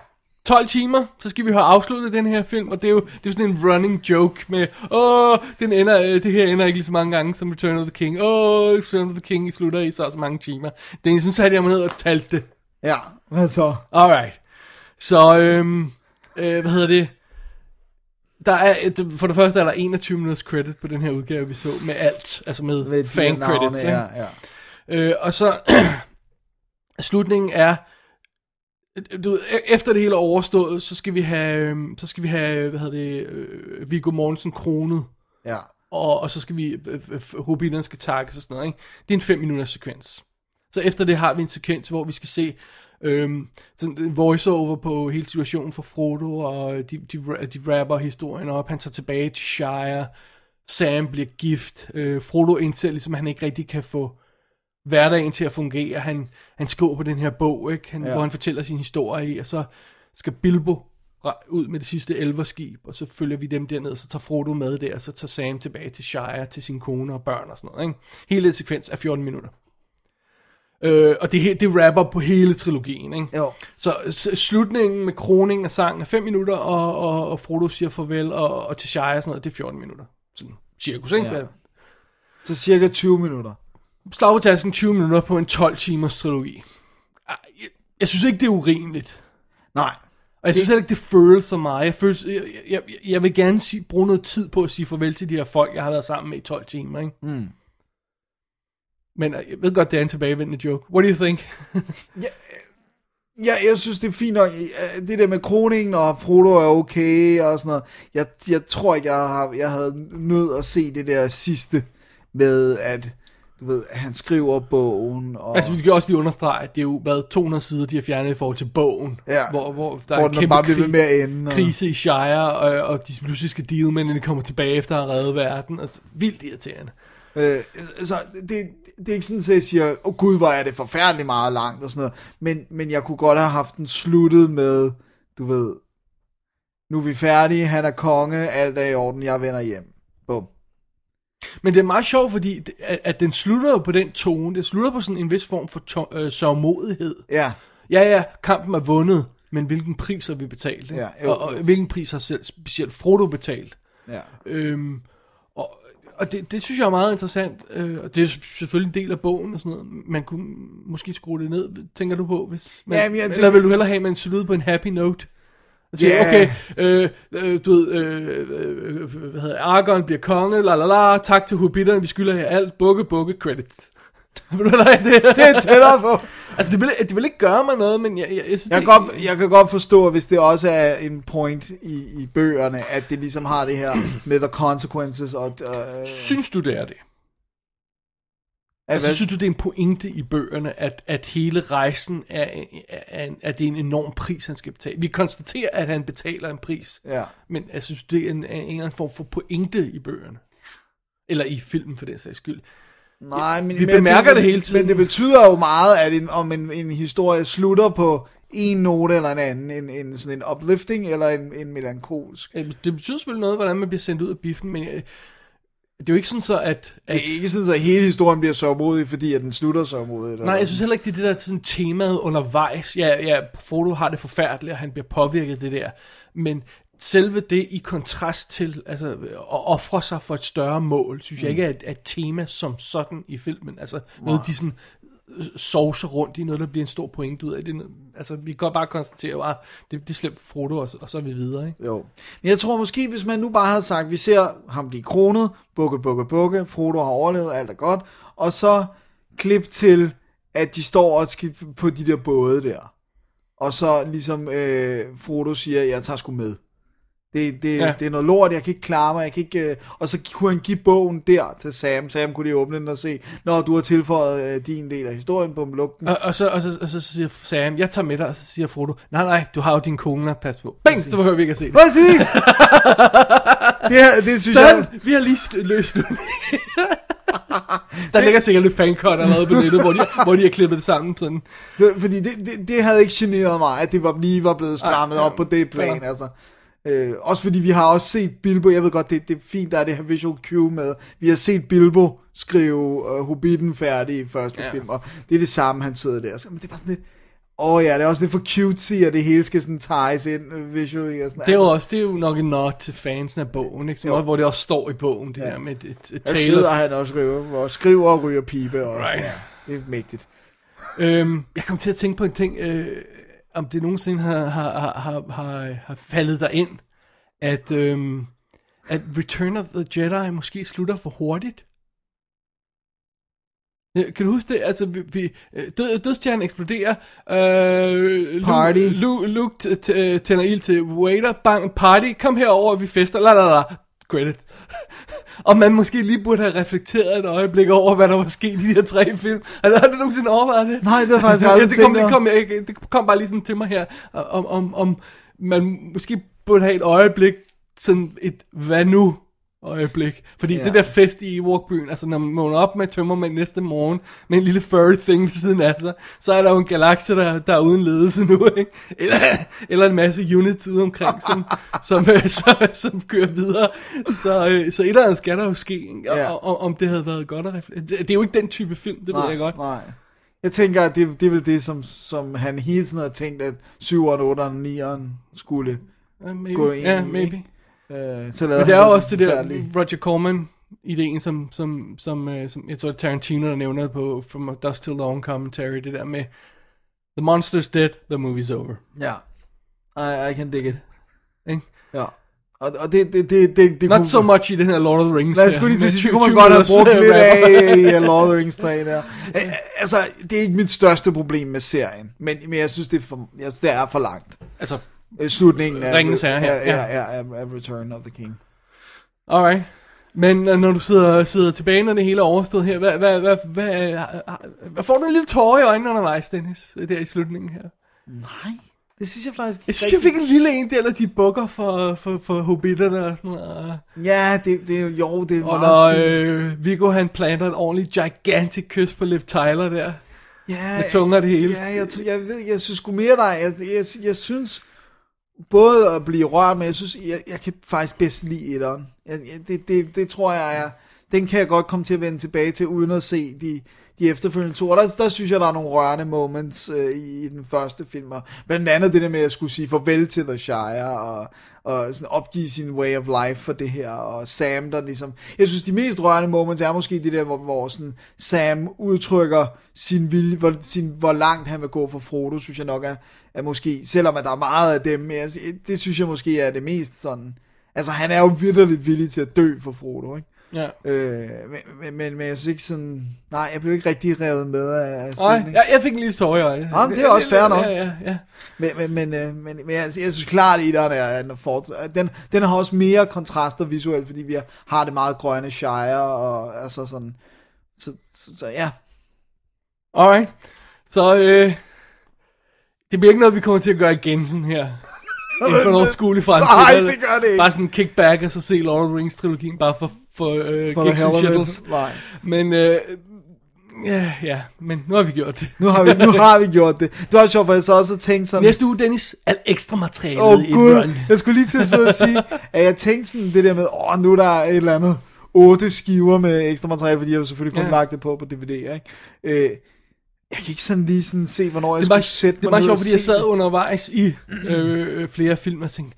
Speaker 1: 12 timer, så skal vi have afsluttet den her film, og det er jo det er sådan en running joke med, åh, den ender, øh, det her ender ikke lige så mange gange som Return of the King. Åh, Return of the King slutter i så så mange timer. Dennis, så satte jeg mig ned og talte det.
Speaker 2: ja, hvad så?
Speaker 1: Alright. Så, øhm, øh, hvad hedder det? Der er, et- for det første er der 21 minutters credit på den her udgave, vi så, med alt. Altså med,
Speaker 2: Med
Speaker 1: fan credits.
Speaker 2: Ja, ja.
Speaker 1: Øh, og så, slutningen er, du ved, e- efter det hele er overstået, så skal vi have, øhm, så skal vi have, hvad hedder det, øh, Viggo Mortensen kronet,
Speaker 2: ja.
Speaker 1: og, og så skal vi, øh, øh, rubinerne skal takkes og sådan noget, ikke? Det er en 5 minutters sekvens. Så efter det har vi en sekvens, hvor vi skal se øhm, sådan en voiceover på hele situationen for Frodo, og de, de, ra- de rapper historien op, han tager tilbage til Shire, Sam bliver gift, øh, Frodo indser ligesom, at han ikke rigtig kan få hverdagen til at fungere, han, han skriver på den her bog, ikke? Han, ja. hvor han fortæller sin historie i, og så skal Bilbo ud med det sidste elverskib, og så følger vi dem derned, så tager Frodo med der, og så tager Sam tilbage til Shire, til sin kone og børn og sådan noget, ikke? Hele den sekvens er 14 minutter. Øh, og det, det rapper på hele trilogien, ikke?
Speaker 2: Jo.
Speaker 1: Så s- slutningen med kroningen af sangen er 5 minutter, og, og, og Frodo siger farvel, og, og til Shire og sådan noget, det er 14 minutter. Sådan cirkus, ikke?
Speaker 2: Ja. Så cirka 20 minutter.
Speaker 1: Slag på tasken 20 minutter på en 12 timers trilogi. Ah, Jeg, jeg synes ikke, det er urimeligt.
Speaker 2: Nej.
Speaker 1: Og jeg synes heller ikke, det føles så meget. Jeg, føles, jeg, jeg, jeg vil gerne sige, bruge noget tid på at sige farvel til de her folk, jeg har været sammen med i 12 timer. Ikke?
Speaker 2: Mm.
Speaker 1: Men øh, jeg ved godt, det er en tilbagevendende joke. What do you think?
Speaker 2: Ja, jeg synes, det er fint nok. øh, Det der med kroningen og Frodo er okay og sådan noget. Jeg, jeg tror ikke, jeg, har, jeg havde nødt at se det der sidste med, at du ved, han skriver bogen, og
Speaker 1: Altså, vi kan også lige understrege, at det er jo været 200 sider, de har fjernet i forhold til bogen.
Speaker 2: Ja.
Speaker 1: Hvor, hvor der
Speaker 2: hvor
Speaker 1: er en kæmpe
Speaker 2: bare bliver ved
Speaker 1: krig,
Speaker 2: med at ende. Og,
Speaker 1: krise i Shire, og, og de pludselig skal deal med, når de kommer tilbage efter at have reddet verden. Altså, vildt irriterende.
Speaker 2: øh, så det, det er ikke sådan, at jeg siger, åh oh, gud, hvor er det forfærdeligt meget langt og sådan noget. Men, men jeg kunne godt have haft den sluttet med, du ved, nu er vi færdige, han er konge, alt er i orden, jeg vender hjem.
Speaker 1: Men det er meget sjovt, fordi det- at, at den slutter jo på den tone. Det slutter på sådan en vis form for to, øh, sørgmodighed.
Speaker 2: Ja,
Speaker 1: Ja, ja, kampen er vundet, men hvilken pris har vi betalt? ikke?
Speaker 2: Ja, jo,
Speaker 1: og, og
Speaker 2: jo.
Speaker 1: hvilken pris har selv, specielt Frodo betalt?
Speaker 2: ja.
Speaker 1: Øhm, og og det, det synes jeg er meget interessant. Øh, og det er selvfølgelig en del af bogen og sådan noget. Man kunne måske skrue det ned, tænker du på? Hvis man,
Speaker 2: Jamen, jeg
Speaker 1: eller
Speaker 2: tænker-
Speaker 1: vil du hellere have, at man slutter på en happy note? Og siger,
Speaker 2: Ja.
Speaker 1: okay, øh, øh, du ved, øh, øh, hvad hedder Argon bliver konge, la la la, tak til hobitterne, vi skylder her alt, bukke, bukke, credits. Vil du have det?
Speaker 2: Det er tættere på.
Speaker 1: altså, det vil, det vil ikke gøre mig noget, men jeg, jeg, jeg synes,
Speaker 2: Jeg
Speaker 1: det,
Speaker 2: kan, godt, jeg kan godt forstå, hvis det også er en point i, i bøgerne, at det ligesom har det her med the consequences. Og, øh,
Speaker 1: Synes du, det er det?
Speaker 2: At,
Speaker 1: Altså, synes du, det er en pointe i bøgerne, at, at hele rejsen er, er, er, er det er en enorm pris, han skal betale? Vi konstaterer, at han betaler en pris,
Speaker 2: ja.
Speaker 1: men jeg synes, det er en, en eller anden form for pointe i bøgerne. Eller i filmen, for den sags skyld.
Speaker 2: Nej, men,
Speaker 1: Vi
Speaker 2: men jeg
Speaker 1: bemærker
Speaker 2: tænker,
Speaker 1: det hele tiden.
Speaker 2: Men det betyder jo meget, at en, om en, en historie slutter på en note eller en anden, en, en sådan en uplifting eller en, en melankolsk.
Speaker 1: Det betyder selvfølgelig noget, hvordan man bliver sendt ud af biffen, men øh, det er jo ikke sådan så, at... at
Speaker 2: Det er ikke sådan, at hele historien bliver så modig, fordi at den slutter så modigt.
Speaker 1: Nej, jeg synes heller ikke, det er det der sådan, temaet undervejs. Ja, ja, Frodo har det forfærdeligt, og han bliver påvirket af det der. Men selve det i kontrast til altså, at ofre sig for et større mål, synes jeg ikke er et, er et tema som sådan i filmen. Altså noget, de sådan sovse rundt i, noget, der bliver en stor point ud af det. Altså, vi kan godt bare konstatere, at det, det er slemt for Frodo, og, så- og så er vi videre, ikke?
Speaker 2: Jo. Men jeg tror måske, hvis man nu bare havde sagt, vi ser ham blive kronet, bukke, bukke, bukke, Frodo har overlevet, alt er godt, og så klip til, at de står og skal på de der både der. Og så ligesom øh, Frodo siger, jeg tager sgu med. Det, det,
Speaker 1: Ja.
Speaker 2: det er noget lort, jeg kan ikke klare mig, jeg kan ikke... Øh, og så kunne han give bogen der til Sam. Sam kunne lige åbne den og se, når du har tilføjet øh, din del af historien på lugten.
Speaker 1: Og, og, så, og, så, og så siger Sam, jeg tager med dig, og så siger Frodo, nej, nej, du har jo din kone passe på. Bing, så behøver vi ikke at se det.
Speaker 2: Præcis! det, her, det synes jeg...
Speaker 1: Sådan, vi har lige st- løst det. Der ligger sikkert lidt fancut allerede på nettet, hvor de, hvor de har klippet det sammen sådan.
Speaker 2: Fordi det, det, det havde ikke generet mig, at det var lige var blevet strammet
Speaker 1: Ej,
Speaker 2: op på det plan,
Speaker 1: ja.
Speaker 2: altså. Øh, også fordi vi har også set Bilbo, jeg ved godt, det, det er fint, der er det her visual cue med, vi har set Bilbo skrive uh, Hobbiten færdig i første
Speaker 1: Ja.
Speaker 2: film, og det er det samme, han sidder der. Så, men det er bare sådan lidt, åh oh ja, det er også lidt for cutesy, at det hele skal sådan ties ind uh, visually og sådan
Speaker 1: Det er jo
Speaker 2: altså,
Speaker 1: også det er jo nok en nod til fansen af bogen, ikke? Som
Speaker 2: Jo.
Speaker 1: også, hvor det også står i bogen, det
Speaker 2: Ja.
Speaker 1: der med et, et, et
Speaker 2: Jeg
Speaker 1: tale
Speaker 2: sidder han også skriver, og skriver og ryger pibe, og
Speaker 1: Right.
Speaker 2: ja, det er mægtigt.
Speaker 1: øhm, Jeg kom til at tænke på en ting, øh, om det nogensinde har, har, har, har, har, faldet dig ind, at, øhm, at Return of the Jedi måske slutter for hurtigt. Kan du huske det? Altså, vi, vi, øh, død, dødstjernen eksploderer. Øh,
Speaker 2: Party.
Speaker 1: Luke, Luke, tænder ild til Wader. Bang, party. Kom herover, vi fester. La la la. Credit. og man måske lige burde have reflekteret et øjeblik over, hvad der var sket i de her tre film. Har du, har du nogensinde overvejet det?
Speaker 2: Nej, det har faktisk
Speaker 1: ja,
Speaker 2: aldrig
Speaker 1: det, kom, det, kom, jeg, det kom bare lige sådan til mig her, om, om, om man måske burde have et øjeblik, sådan et hvad nu øjeblik. Fordi
Speaker 2: Ja.
Speaker 1: det der fest i Ewok-byen, altså når man vågner op med tømmermænd næste morgen, med en lille furry thing ved siden af sig, så er der jo en galakse, der, der er uden ledelse nu, ikke? Eller, eller en masse units ude omkring, som, som, øh, som, som kører videre. Så, øh, så et eller andet skal der jo ske, ikke? Og,
Speaker 2: Ja.
Speaker 1: og, om det havde været godt at reflektere. Det, er jo ikke den type film, det ved jeg godt.
Speaker 2: Nej. Jeg tænker, at det, det er vel det, som, som han hele tiden har tænkt, at 7'eren, 8'eren, 9'eren skulle.
Speaker 1: Ja, maybe.
Speaker 2: gå ind
Speaker 1: ja,
Speaker 2: i,
Speaker 1: maybe.
Speaker 2: Øh, så
Speaker 1: Men det er jo også det der Roger Corman ideen, som, som, som, øh, som jeg tror Tarantino der nævner på From Dust Till Dawn commentary, det der med The monster's dead, the movie's over.
Speaker 2: Ja. I, I can dig it.
Speaker 1: Ikke?
Speaker 2: Ja. Og, og det, det, det, det, det
Speaker 1: Not so much i den her Lord of the Rings.
Speaker 2: Os skulle lige til sige, det
Speaker 1: 20
Speaker 2: kunne man godt have brugt lidt
Speaker 1: øh,
Speaker 2: af i uh, Lord of the Rings 3 der. Øh, Altså, det er ikke mit største problem med serien, men, men jeg synes, det er for, jeg synes, det er for langt.
Speaker 1: Altså,
Speaker 2: Øh, Slutningen af,
Speaker 1: Ringenes Herre her,
Speaker 2: ja,
Speaker 1: ja.
Speaker 2: ja, ja, af, Return of the King.
Speaker 1: alright. Men øh, når du sidder, sidder tilbage, når det hele er overstået her, hvad, hvad, hvad, hvad, øh, hvad får du en lille tårer i øjnene undervejs, Dennis, der i slutningen her?
Speaker 2: Nej, det synes jeg faktisk
Speaker 1: Jeg synes, jeg fik en lille en der, når de bukker for, for, for hobitterne og sådan noget.
Speaker 2: Ja, det, det er jo, det er
Speaker 1: Og
Speaker 2: meget
Speaker 1: når
Speaker 2: fint.
Speaker 1: øh, Viggo han planter et ordentligt gigantic kys på Liv Tyler der.
Speaker 2: ja,
Speaker 1: med tunger det hele.
Speaker 2: Ja, jeg, tror- jeg ved, jeg synes sgu mere dig. Jeg, jeg, jeg synes både at blive rørt, men jeg synes, jeg, jeg kan faktisk bedst lide etteren. Jeg, jeg, det, det, det tror jeg er, den kan jeg godt komme til at vende tilbage til, uden at se de, de efterfølgende to. Og der, der synes jeg, der er nogle rørende moments øh, i, i den første film. Og blandt andet det der med at skulle sige farvel til The Shire, og, og sådan opgive sin way of life for det her, og Sam, der ligesom... Jeg synes, de mest rørende moments er måske det der, hvor, hvor sådan Sam udtrykker sin vilje, hvor, sin, hvor langt han vil gå for Frodo, synes jeg nok er, er måske, selvom at der er meget af dem, jeg, det synes jeg måske er det mest sådan... Altså, han er jo vitterligt villig til at dø for Frodo, ikke?
Speaker 1: Ja.
Speaker 2: Øh, men, men, men, jeg synes ikke sådan... Nej, jeg blev ikke rigtig revet med af,
Speaker 1: Nej, jeg, jeg fik en lille tårer i.
Speaker 2: Nå, men det er også fair nok.
Speaker 1: Ja, ja, ja.
Speaker 2: Men, men, men, øh, men, men jeg, jeg synes klart, at etteren er en fort, den, den har også mere kontraster visuelt, fordi vi har det meget grønne Shire, og altså sådan, så, så, så ja.
Speaker 1: Alright. Så, øh, det bliver ikke noget, vi kommer til at gøre igen sådan her. Inden for noget skole i fremtiden.
Speaker 2: Nej, det gør det ikke.
Speaker 1: Bare sådan en kickback, og så se Lord of the Rings trilogien, bare for, for, øh,
Speaker 2: For
Speaker 1: gigs and shittles.
Speaker 2: it. Nej.
Speaker 1: Men, øh, ja, ja, men nu har vi gjort det.
Speaker 2: Nu har, vi, nu har vi gjort det. Det var sjovt, for jeg så også tænkt sådan...
Speaker 1: Næste uge, Dennis, alt ekstra materiale
Speaker 2: oh,
Speaker 1: i
Speaker 2: gud, jeg skulle lige til at sidde og sige, at jeg tænkte sådan det der med, åh, nu er der et eller andet otte skiver med ekstra materiale, fordi jeg jo selvfølgelig kun
Speaker 1: Ja.
Speaker 2: lagt det på på DVD, ikke? Øh, jeg kan ikke sådan lige sådan se, hvornår jeg
Speaker 1: Det var,
Speaker 2: skulle sætte
Speaker 1: det
Speaker 2: mig
Speaker 1: var
Speaker 2: ned
Speaker 1: sjovt, fordi jeg sad
Speaker 2: det.
Speaker 1: undervejs i øh, øh, flere film og tænkte,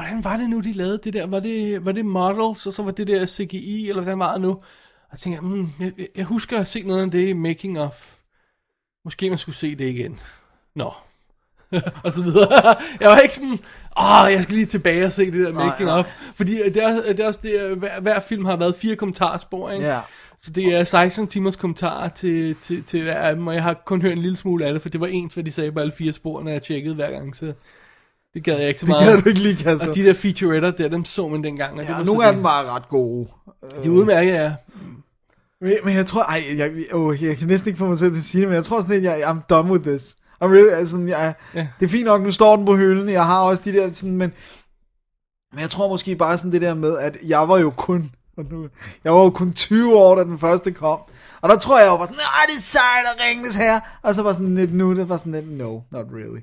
Speaker 1: hvordan var det nu, de lavede det der? Var det, var det models, og så var det der CGI, eller hvordan var det nu? Og jeg tænkte, mm, jeg, jeg- husker at set noget af det i Making of. Måske man skulle se det igen. Nå. og så videre. jeg var ikke sådan, åh, jeg skal lige tilbage og se det der Making
Speaker 2: nej.
Speaker 1: of. Fordi det er, det er også det, hver, hver film har været fire kommentarspor, ikke?
Speaker 2: Ja.
Speaker 1: Så det er 16 timers kommentarer til, til, til hver af dem, og jeg har kun hørt en lille smule af det, for det var ens, hvad de sagde på alle fire spor, når jeg tjekkede hver gang, så det gad jeg ikke så
Speaker 2: Det
Speaker 1: meget.
Speaker 2: kan du ikke lige kaste.
Speaker 1: Og de der featuretter der, dem så man dengang. Og det
Speaker 2: ja,
Speaker 1: var
Speaker 2: nogle af
Speaker 1: det.
Speaker 2: dem var ret gode.
Speaker 1: De er udmærket, ja.
Speaker 2: Men, men jeg tror, ej, jeg, oh, jeg kan næsten ikke få mig selv til at sige det, men jeg tror sådan lidt, jeg, I'm done with this. I'm really, altså, jeg,
Speaker 1: Ja.
Speaker 2: det er fint nok, nu står den på hylden, jeg har også de der sådan, men, men jeg tror måske bare sådan det der med, at jeg var jo kun, nu, jeg var jo kun 20 år, da den første kom. Og der tror jeg jo var sådan, nej, det er sejt at ringes her. Og så var sådan lidt nu, det var sådan lidt, no, not really.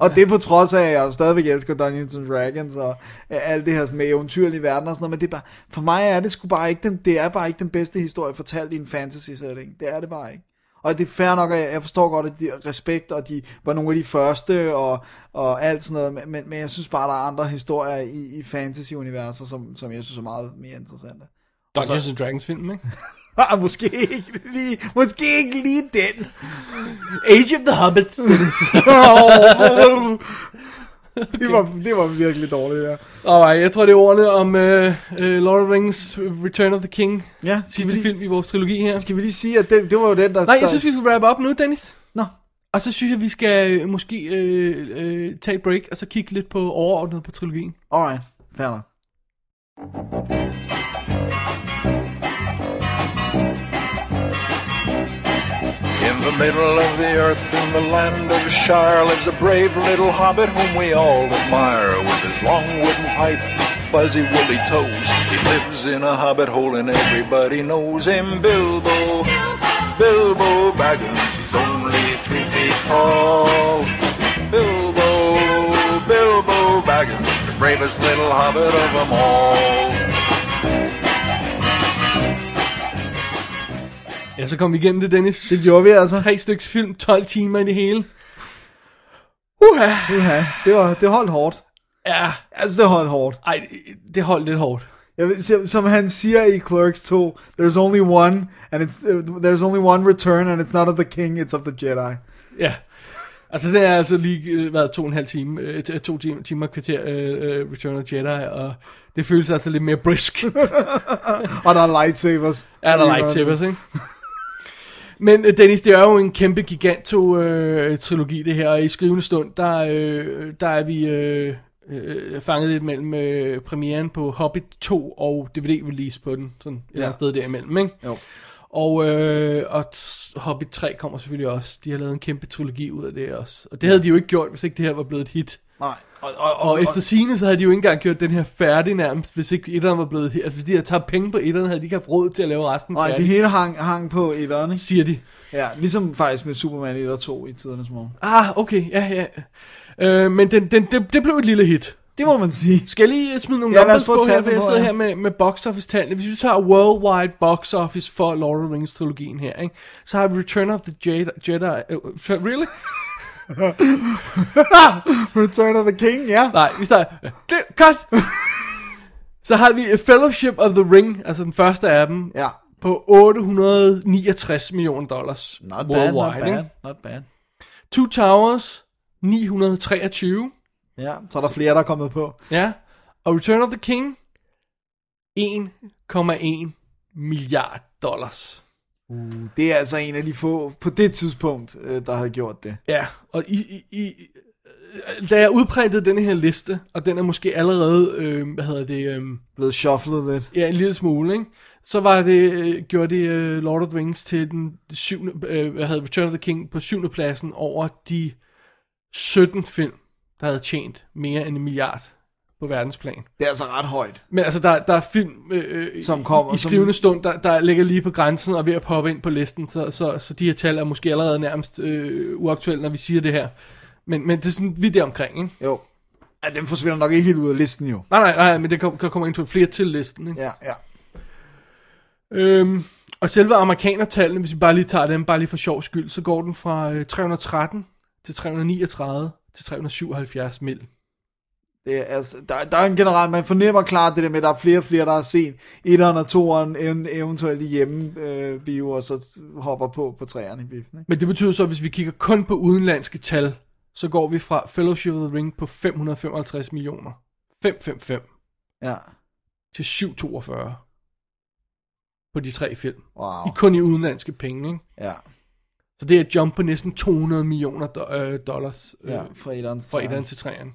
Speaker 2: Og det på trods af, at jeg stadigvæk elsker Dungeons and Dragons og øh, alt det her sådan med eventyrlige verden og sådan noget, men det er bare, for mig er det sgu bare ikke den, det er bare ikke den bedste historie fortalt i en fantasy setting. Det er det bare ikke. Og det er fair nok, at jeg, forstår godt, at de respekt, og de var nogle af de første, og, og alt sådan noget, men- men, men jeg synes bare, der er andre historier i, i fantasy-universer, som, som jeg synes er meget mere interessante.
Speaker 1: Dungeons and Dragons film, ikke?
Speaker 2: Ah, måske ikke lige, måske ikke lige den.
Speaker 1: Age of the Hobbits,
Speaker 2: det, var, det var virkelig dårligt, ja.
Speaker 1: Alright, jeg tror det er ordene om uh, uh, Lord of the Rings Return of the King.
Speaker 2: Ja,
Speaker 1: Sidste
Speaker 2: lige,
Speaker 1: film i vores trilogi her.
Speaker 2: skal vi lige sige, at det, det var jo den, der...
Speaker 1: Nej, jeg synes, vi skal wrap up nu, Dennis.
Speaker 2: Nå,
Speaker 1: Og så synes jeg, vi skal øh, måske øh, øh, tage et break, og så kigge lidt på overordnet på trilogien.
Speaker 2: alright, fair
Speaker 6: the middle of the earth, in the land of Shire, lives a brave little hobbit whom we all admire. With his long wooden pipe, fuzzy woolly toes, he lives in a hobbit hole and everybody knows him. Bilbo, Bilbo Baggins, he's only three feet tall. Bilbo, Bilbo Baggins, the bravest little hobbit of them all.
Speaker 1: Ja, så kom vi igennem det, Dennis.
Speaker 2: Det gjorde vi altså.
Speaker 1: Tre styks film, 12 timer i det hele. Uha.
Speaker 2: Uha, det, var, det holdt hårdt.
Speaker 1: Ja,
Speaker 2: Altså, det holdt hårdt.
Speaker 1: ej, det holdt lidt hårdt.
Speaker 2: Jeg ved, som, han siger i Clerks 2, there's only one, and it's, uh, there's only one return, and it's not of the king, it's of the Jedi.
Speaker 1: Ja. Altså, det er altså lige øh, været to og en halv time, øh, to timer, timer kvarter øh, Return of the Jedi, og det føles altså lidt mere brisk.
Speaker 2: Og der er lightsabers.
Speaker 1: er der lightsabers, ikke? Men øh, Dennis, det er jo en kæmpe giganto øh, det her, og i skrivende stund, der, øh, der er vi øh, øh, fanget lidt mellem øh, premieren på Hobbit 2 og DVD-release på den. Sådan et ja. eller andet sted derimellem, ikke?
Speaker 2: Jo.
Speaker 1: Og, øh, og Hobbit 3 kommer selvfølgelig også. De har lavet en kæmpe trilogi ud af det også. Og det havde de jo ikke gjort, hvis ikke det her var blevet et hit.
Speaker 2: Nej, og, og,
Speaker 1: Og, og efter sine så havde de jo ikke engang gjort den her færdig nærmest, hvis ikke etteren var blevet hit. Altså hvis de havde taget penge på etteren, havde de ikke haft råd til at lave resten
Speaker 2: Nej,
Speaker 1: færdig,
Speaker 2: det hele hang, hang på etteren, ikke?
Speaker 1: siger de.
Speaker 2: Ja, ligesom faktisk med Superman 1 og 2 i tidernes morgen.
Speaker 1: Ah, okay, ja, ja. Øh, men den, den, det, det blev et lille hit.
Speaker 2: Det må man sige.
Speaker 1: Skal jeg lige smide nogle
Speaker 2: Ja,
Speaker 1: numbers på her, jeg sidder
Speaker 2: ja.
Speaker 1: her med, med box office tallene. Hvis vi tager worldwide box office for Lord of the Rings trilogien her, ikke? så har Return of the Jedi... Jedi uh, really?
Speaker 2: Return of the King, ja.
Speaker 1: Nej, vi starter... Cut! så har vi Fellowship of the Ring, altså den første af dem,
Speaker 2: Ja.
Speaker 1: på 869 millioner dollars
Speaker 2: Not bad, not
Speaker 1: worldwide.
Speaker 2: bad,
Speaker 1: ikke?
Speaker 2: not bad.
Speaker 1: Two Towers, 923.
Speaker 2: Ja, så er der flere, der er kommet på.
Speaker 1: Ja. Og Return of the King, 1,1 milliard dollars.
Speaker 2: Det er altså en af de få, på det tidspunkt, øh, der har gjort det.
Speaker 1: Ja, og i, i, i, øh, da jeg udprintede denne her liste, og den er måske allerede, øh, hvad hedder det, øh,
Speaker 2: Blevet shufflet lidt.
Speaker 1: ja, en lille smule, ikke? Så var det, øh, gjorde det øh, Lord of the Rings til den syvende, øh, hvad hedder Return of the King på syvende pladsen over de 17 film, der havde tjent mere end en milliard på verdensplan.
Speaker 2: Det er altså ret højt.
Speaker 1: Men altså, der, der er film øh,
Speaker 2: Som kommer,
Speaker 1: i, i
Speaker 2: som-
Speaker 1: skrivende stund, der, der ligger lige på grænsen og er ved at poppe ind på listen, så, så, så de her tal er måske allerede nærmest øh, uaktuelle, når vi siger det her. Men, men det er sådan, vi der omkring, ikke?
Speaker 2: Jo. Ja, den forsvinder nok ikke helt ud af listen jo.
Speaker 1: Nej, nej, nej, men det kommer, kommer ind til flere til listen, ikke?
Speaker 2: Ja, ja.
Speaker 1: Øhm, og selve amerikanertallene, hvis vi bare lige tager dem, bare lige for sjov skyld, så går den fra øh, 313 til 339 til 377 mil.
Speaker 2: Det er, altså, der, der er en generelt, man fornemmer klart det der med, at der er flere og flere, der har set etteren og toeren, ev- eventuelt i hjemme øh, bio, og så hopper på på træerne i biffen. Ikke?
Speaker 1: Men det betyder så, at hvis vi kigger kun på udenlandske tal, så går vi fra Fellowship of the Ring på 555 millioner. 555
Speaker 2: Ja,
Speaker 1: til 742 på de tre film.
Speaker 2: wow.
Speaker 1: I kun i udenlandske penge, ikke?
Speaker 2: Ja,
Speaker 1: Så det er et jump på næsten 200 millioner do- øh, dollars øh,
Speaker 2: ja fra etteren til
Speaker 1: fra til træerne.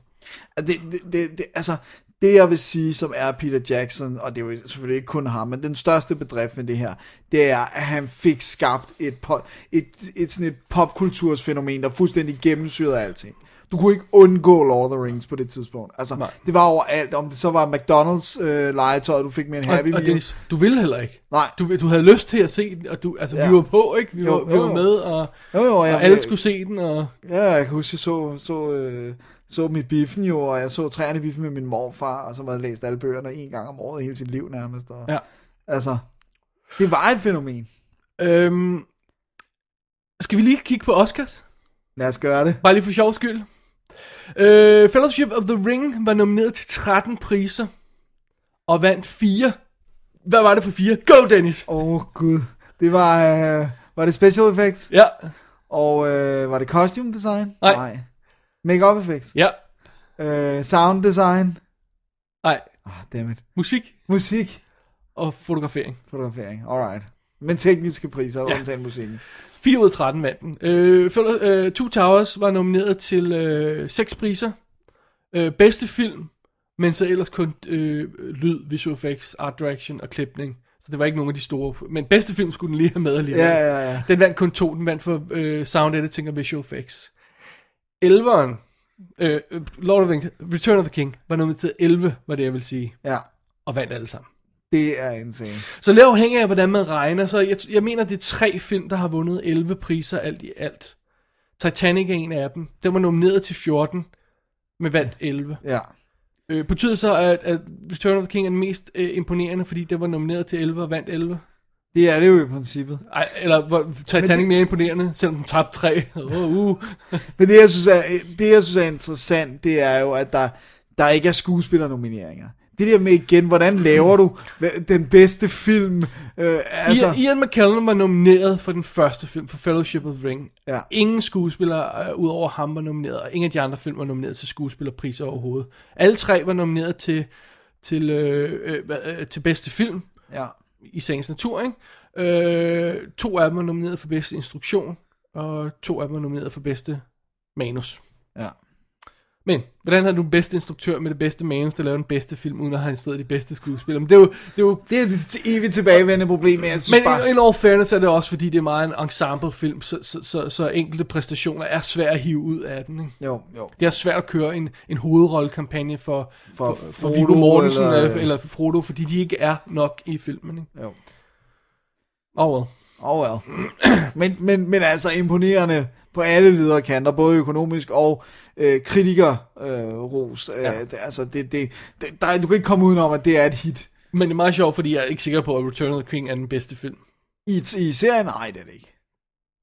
Speaker 2: Altså, Det, det, det, det, altså, det jeg vil sige, som er Peter Jackson, og det er jo selvfølgelig ikke kun ham, men den største bedrift med det her, det er, at han fik skabt et, po- et, et, sådan et popkultursfænomen, der fuldstændig gennemsyrede alting. Du kunne ikke undgå Lord of the Rings på det tidspunkt. Altså,
Speaker 1: Nej.
Speaker 2: det var overalt. Om det så var McDonald's øh, legetøj, du fik med en Happy
Speaker 1: Og, og
Speaker 2: Meal.
Speaker 1: Du ville heller ikke.
Speaker 2: Nej.
Speaker 1: Du, du havde lyst til at se den, og du, altså,
Speaker 2: Ja.
Speaker 1: vi var på, ikke? Vi,
Speaker 2: Jo,
Speaker 1: var, vi
Speaker 2: jo,
Speaker 1: var med, og,
Speaker 2: Jo, jo, jeg,
Speaker 1: og alle skulle se den, og...
Speaker 2: Ja, jeg kan huske, jeg så, så, øh, så mit biffen jo, og jeg så træerne i biffen med min morfar, og så havde jeg læst alle bøgerne en gang om året hele sit liv nærmest. Og,
Speaker 1: Ja.
Speaker 2: Altså, det var et fænomen.
Speaker 1: Øhm, skal vi lige kigge på Oscars?
Speaker 2: Lad os gøre det.
Speaker 1: Bare lige for sjov skyld. Øh, Fellowship of the Ring var nomineret til 13 priser, og vandt 4. Hvad var det for 4? Go, Dennis!
Speaker 2: Åh, oh, gud. Det var, øh, var det special effects?
Speaker 1: Ja,
Speaker 2: Og øh, var det costume design?
Speaker 1: Nej.
Speaker 2: Make-up effects?
Speaker 1: ja,
Speaker 2: Øh, sound design?
Speaker 1: nej.
Speaker 2: Ah, oh, dammit.
Speaker 1: Musik
Speaker 2: Musik?
Speaker 1: og fotografering.
Speaker 2: Fotografering, alright. Men tekniske priser. Ja. undtagen musikken.
Speaker 1: 4 ud af 13 vandt den. Øh, øh, Two Towers var nomineret til øh, 6 priser. Øh, bedste film, men så ellers kun øh, lyd, visual effects, art direction og klipning. Så det var ikke nogen af de store. Men bedste film skulle den lige have med alligevel.
Speaker 2: Ja, ja, ja.
Speaker 1: Den vandt kun to. Den vandt for øh, sound editing og visual effects. Elveren, øh, Lord of the Return of the King, var nomineret til 11, var det jeg vil sige.
Speaker 2: Ja,
Speaker 1: Og vandt alle sammen.
Speaker 2: Det er insane.
Speaker 1: Så lidt afhængig af, hvordan man regner, så jeg, jeg mener, det er tre film, der har vundet 11 priser alt i alt. Titanic er en af dem. Den var nomineret til 14, men vandt 11.
Speaker 2: Ja.
Speaker 1: Øh, betyder så, at, at Return of the King er den mest øh, imponerende, fordi den var nomineret til 11 og vandt 11?
Speaker 2: Det er det jo i princippet.
Speaker 1: Ej, eller var Titanic
Speaker 2: det-
Speaker 1: det... mere imponerende, selvom den tabte 3? Uh, uh.
Speaker 2: Men det jeg, synes er, det, jeg synes er interessant, det er jo, at der, der ikke er skuespillernomineringer. Det der med igen, hvordan laver du den bedste film? Øh, altså,
Speaker 1: Ian, McKellen var nomineret for den første film, for Fellowship of the Ring.
Speaker 2: Ja.
Speaker 1: Ingen skuespillere uh, ud over ham var nomineret, og ingen af de andre film var nomineret til skuespillerpriser overhovedet. Alle tre var nomineret til, til, øh, øh, øh, til bedste film,
Speaker 2: ja.
Speaker 1: i sagens natur, ikke? Øh, to af dem var nomineret for bedste instruktion, og to af dem var nomineret for bedste manus.
Speaker 2: Ja.
Speaker 1: Men, hvordan har du den bedste instruktør med det bedste manus, der laver den bedste film, uden at have stået de bedste skuespillere? Men det er jo, det er jo
Speaker 2: Det er et evigt tilbagevendende problem, men jeg synes
Speaker 1: men
Speaker 2: bare...
Speaker 1: in all fairness er det også, fordi det er meget en ensemblefilm, så, så, så, så enkelte præstationer er svært at hive ud af den. Ikke?
Speaker 2: Jo, jo.
Speaker 1: Det er svært at køre en, en hovedrollekampagne for,
Speaker 2: For
Speaker 1: for, for,
Speaker 2: Frodo
Speaker 1: Viggo Mortensen
Speaker 2: eller-
Speaker 1: eller, eller for Frodo, fordi de ikke er nok i filmen. Ikke?
Speaker 2: jo.
Speaker 1: Oh well.
Speaker 2: Oh well. men, men, men altså imponerende på alle ledere kanter, både økonomisk og øh, kritikerros. Øh, ros. øh,
Speaker 1: Ja.
Speaker 2: det, altså, det, det, det, der, du kan ikke komme udenom, at det er et hit.
Speaker 1: Men det er meget sjovt, fordi jeg er ikke sikker på, at Return of the King er den bedste film.
Speaker 2: I, I serien? Nej, det er det ikke.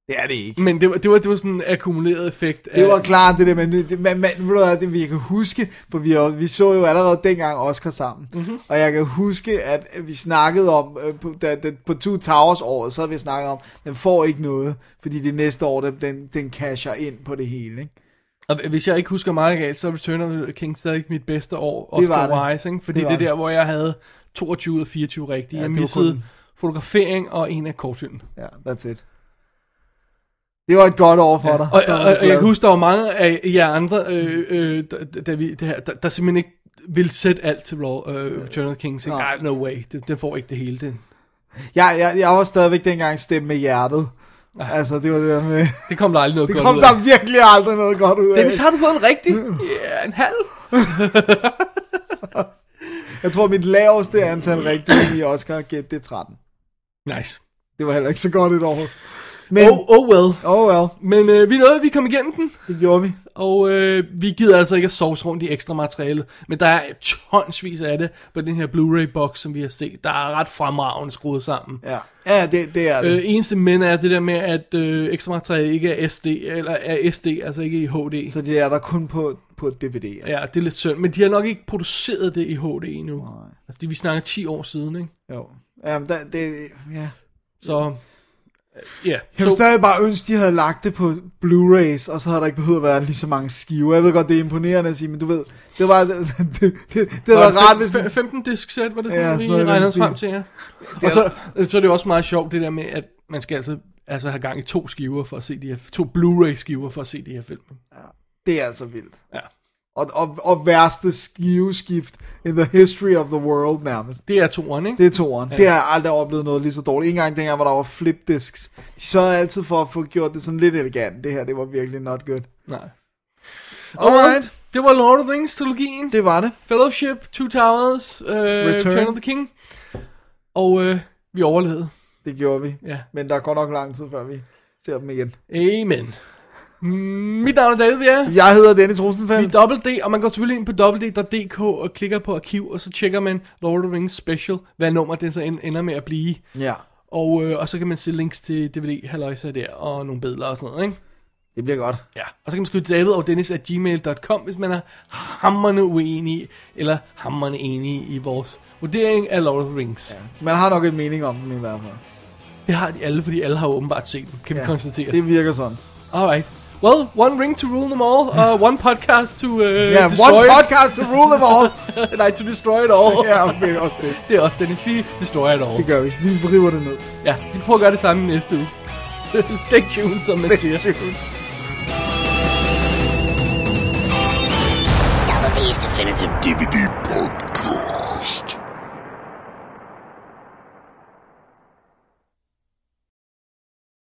Speaker 2: Det er det ikke.
Speaker 1: Men det var, det var, det var sådan en akkumuleret effekt.
Speaker 2: Det var
Speaker 1: af-
Speaker 2: klart det der, men det, man, man, ved det vi kan huske, for vi, vi så jo allerede dengang Oscar sammen,
Speaker 1: Mhm.
Speaker 2: mm-hmm. og jeg kan huske, at vi snakkede om, øh, på, da, da, på Two Towers året, så havde vi snakket om, den får ikke noget, fordi det næste år, den, den, den casher ind på det hele, ikke?
Speaker 1: Og hvis jeg ikke husker meget galt, så er Return of the King stadig mit bedste år,
Speaker 2: Det var
Speaker 1: Oscar Wise, ikke? Fordi
Speaker 2: Det
Speaker 1: det, det er der, hvor jeg havde 22 ud af 24 rigtige.
Speaker 2: Ja,
Speaker 1: jeg missede
Speaker 2: kun-
Speaker 1: fotografering og en af kortfilmen.
Speaker 2: Ja, that's it. Det var et godt år for dig.
Speaker 1: Og, og, og, og jeg
Speaker 2: glad.
Speaker 1: kan huske, der var mange af jer andre, øh, øh, der, der, vi, der, der, der simpelthen ikke ville sætte alt til Raw, øh, Return of the King. Så
Speaker 2: Nej.
Speaker 1: nej, no way, det, den får ikke det hele. Det,
Speaker 2: Jeg, jeg, jeg var stadigvæk dengang stemme med hjertet. Altså, det var det der med...
Speaker 1: det kom der aldrig noget
Speaker 2: Det
Speaker 1: godt
Speaker 2: kom
Speaker 1: ud
Speaker 2: der
Speaker 1: af.
Speaker 2: virkelig aldrig noget godt ud af.
Speaker 1: Dennis, har du fået en rigtig? Ja, en halv.
Speaker 2: Jeg tror, mit laveste antal rigtige i Oscar gæt, det er 13.
Speaker 1: Nice.
Speaker 2: Det var heller ikke så godt et år. Men,
Speaker 1: Oh, oh well.
Speaker 2: oh well,
Speaker 1: Men øh, vi nåede, vi kom igennem den.
Speaker 2: det gjorde vi.
Speaker 1: Og øh, vi gider altså ikke at sovse rundt i ekstra materiale, men der er tonsvis af det på den her Blu-ray box, som vi har set. Der er ret fremragende skruet sammen.
Speaker 2: Ja, ja det, det er det.
Speaker 1: Øh, eneste men er det der med, at øh, ekstra materiale ikke er SD, eller er SD, altså ikke i HD.
Speaker 2: Så det er der kun på, på DVD.
Speaker 1: Ja, det er lidt synd, men de har nok ikke produceret det i HD endnu. Altså, det, vi snakker 10 år siden, ikke?
Speaker 2: Jo. Jamen, der, det, ja.
Speaker 1: Så, ja.
Speaker 2: Jeg ville
Speaker 1: Så,
Speaker 2: stadig bare ønske, de havde lagt det på Blu-rays, og så havde der ikke behøvet at være lige så mange skiver. Jeg ved godt, det er imponerende at sige, men du ved, det var, det, det, det, det var rart, hvis...
Speaker 1: Fem- 15 disk sæt, var det sådan,
Speaker 2: Ja,
Speaker 1: ja, vi
Speaker 2: den
Speaker 1: os frem til, ja. Og så, så er det også meget sjovt, det der med, at man skal altså, altså have gang i to skiver for at se de her, to Blu-ray skiver for at se de her film.
Speaker 2: Det er altså vildt.
Speaker 1: Ja.
Speaker 2: Og, og, og værste skiveskift in the history of the world nærmest.
Speaker 1: Det er toeren, ikke?
Speaker 2: Det er toeren. Ja. Det har jeg aldrig oplevet noget lige så dårligt. Ikke engang dengang, hvor der var flipdisks. De sørgede altid for at få gjort det sådan lidt elegant. Det her, det var virkelig not good.
Speaker 1: Nej.
Speaker 2: Alright.
Speaker 1: Det var Lord of the Rings trilogien.
Speaker 2: Det var det.
Speaker 1: Fellowship, Two Towers, uh, Return. Return of the King. Og uh, vi overlevede.
Speaker 2: Det gjorde vi.
Speaker 1: Ja.
Speaker 2: Men der går nok lang tid, før vi ser dem igen.
Speaker 1: Amen. Mit navn er David Bjerre.
Speaker 2: Jeg hedder Dennis
Speaker 1: Vi er
Speaker 2: Rosenfeldt.
Speaker 1: dobbelt D, og man går selvfølgelig ind på www.dk og klikker på arkiv, og så tjekker man Lord of the Rings Special, hvad nummer det så en- ender med at blive.
Speaker 2: Ja,
Speaker 1: Og, øh, og så kan man se links til DVD, halløjsa der, og nogle billeder og sådan noget, ikke?
Speaker 2: det bliver godt.
Speaker 1: Ja. Og så kan man skrive David og Dennis at gmail.com, hvis man er hammerne uenig, eller hammerne enig i vores vurdering af Lord of the Rings. Ja.
Speaker 2: Man har nok en mening om dem i hvert fald.
Speaker 1: Det har de alle, fordi alle har åbenbart set dem, kan ja. vi konstatere.
Speaker 2: Det virker sådan.
Speaker 1: Alright. Well, one ring to rule them all, uh, one podcast to uh,
Speaker 2: Ja,
Speaker 1: destroy
Speaker 2: one podcast to rule them all.
Speaker 1: Nej, to destroy it all.
Speaker 2: ja, okay, det er også det.
Speaker 1: Det er også Dennis, vi destroy it all.
Speaker 2: Det gør vi. Vi river det ned.
Speaker 1: Ja, vi skal prøve at gøre det samme næste uge. Stay tuned, som man siger.
Speaker 2: Stay tuned.
Speaker 7: Double D's Definitive
Speaker 6: DVD podcast.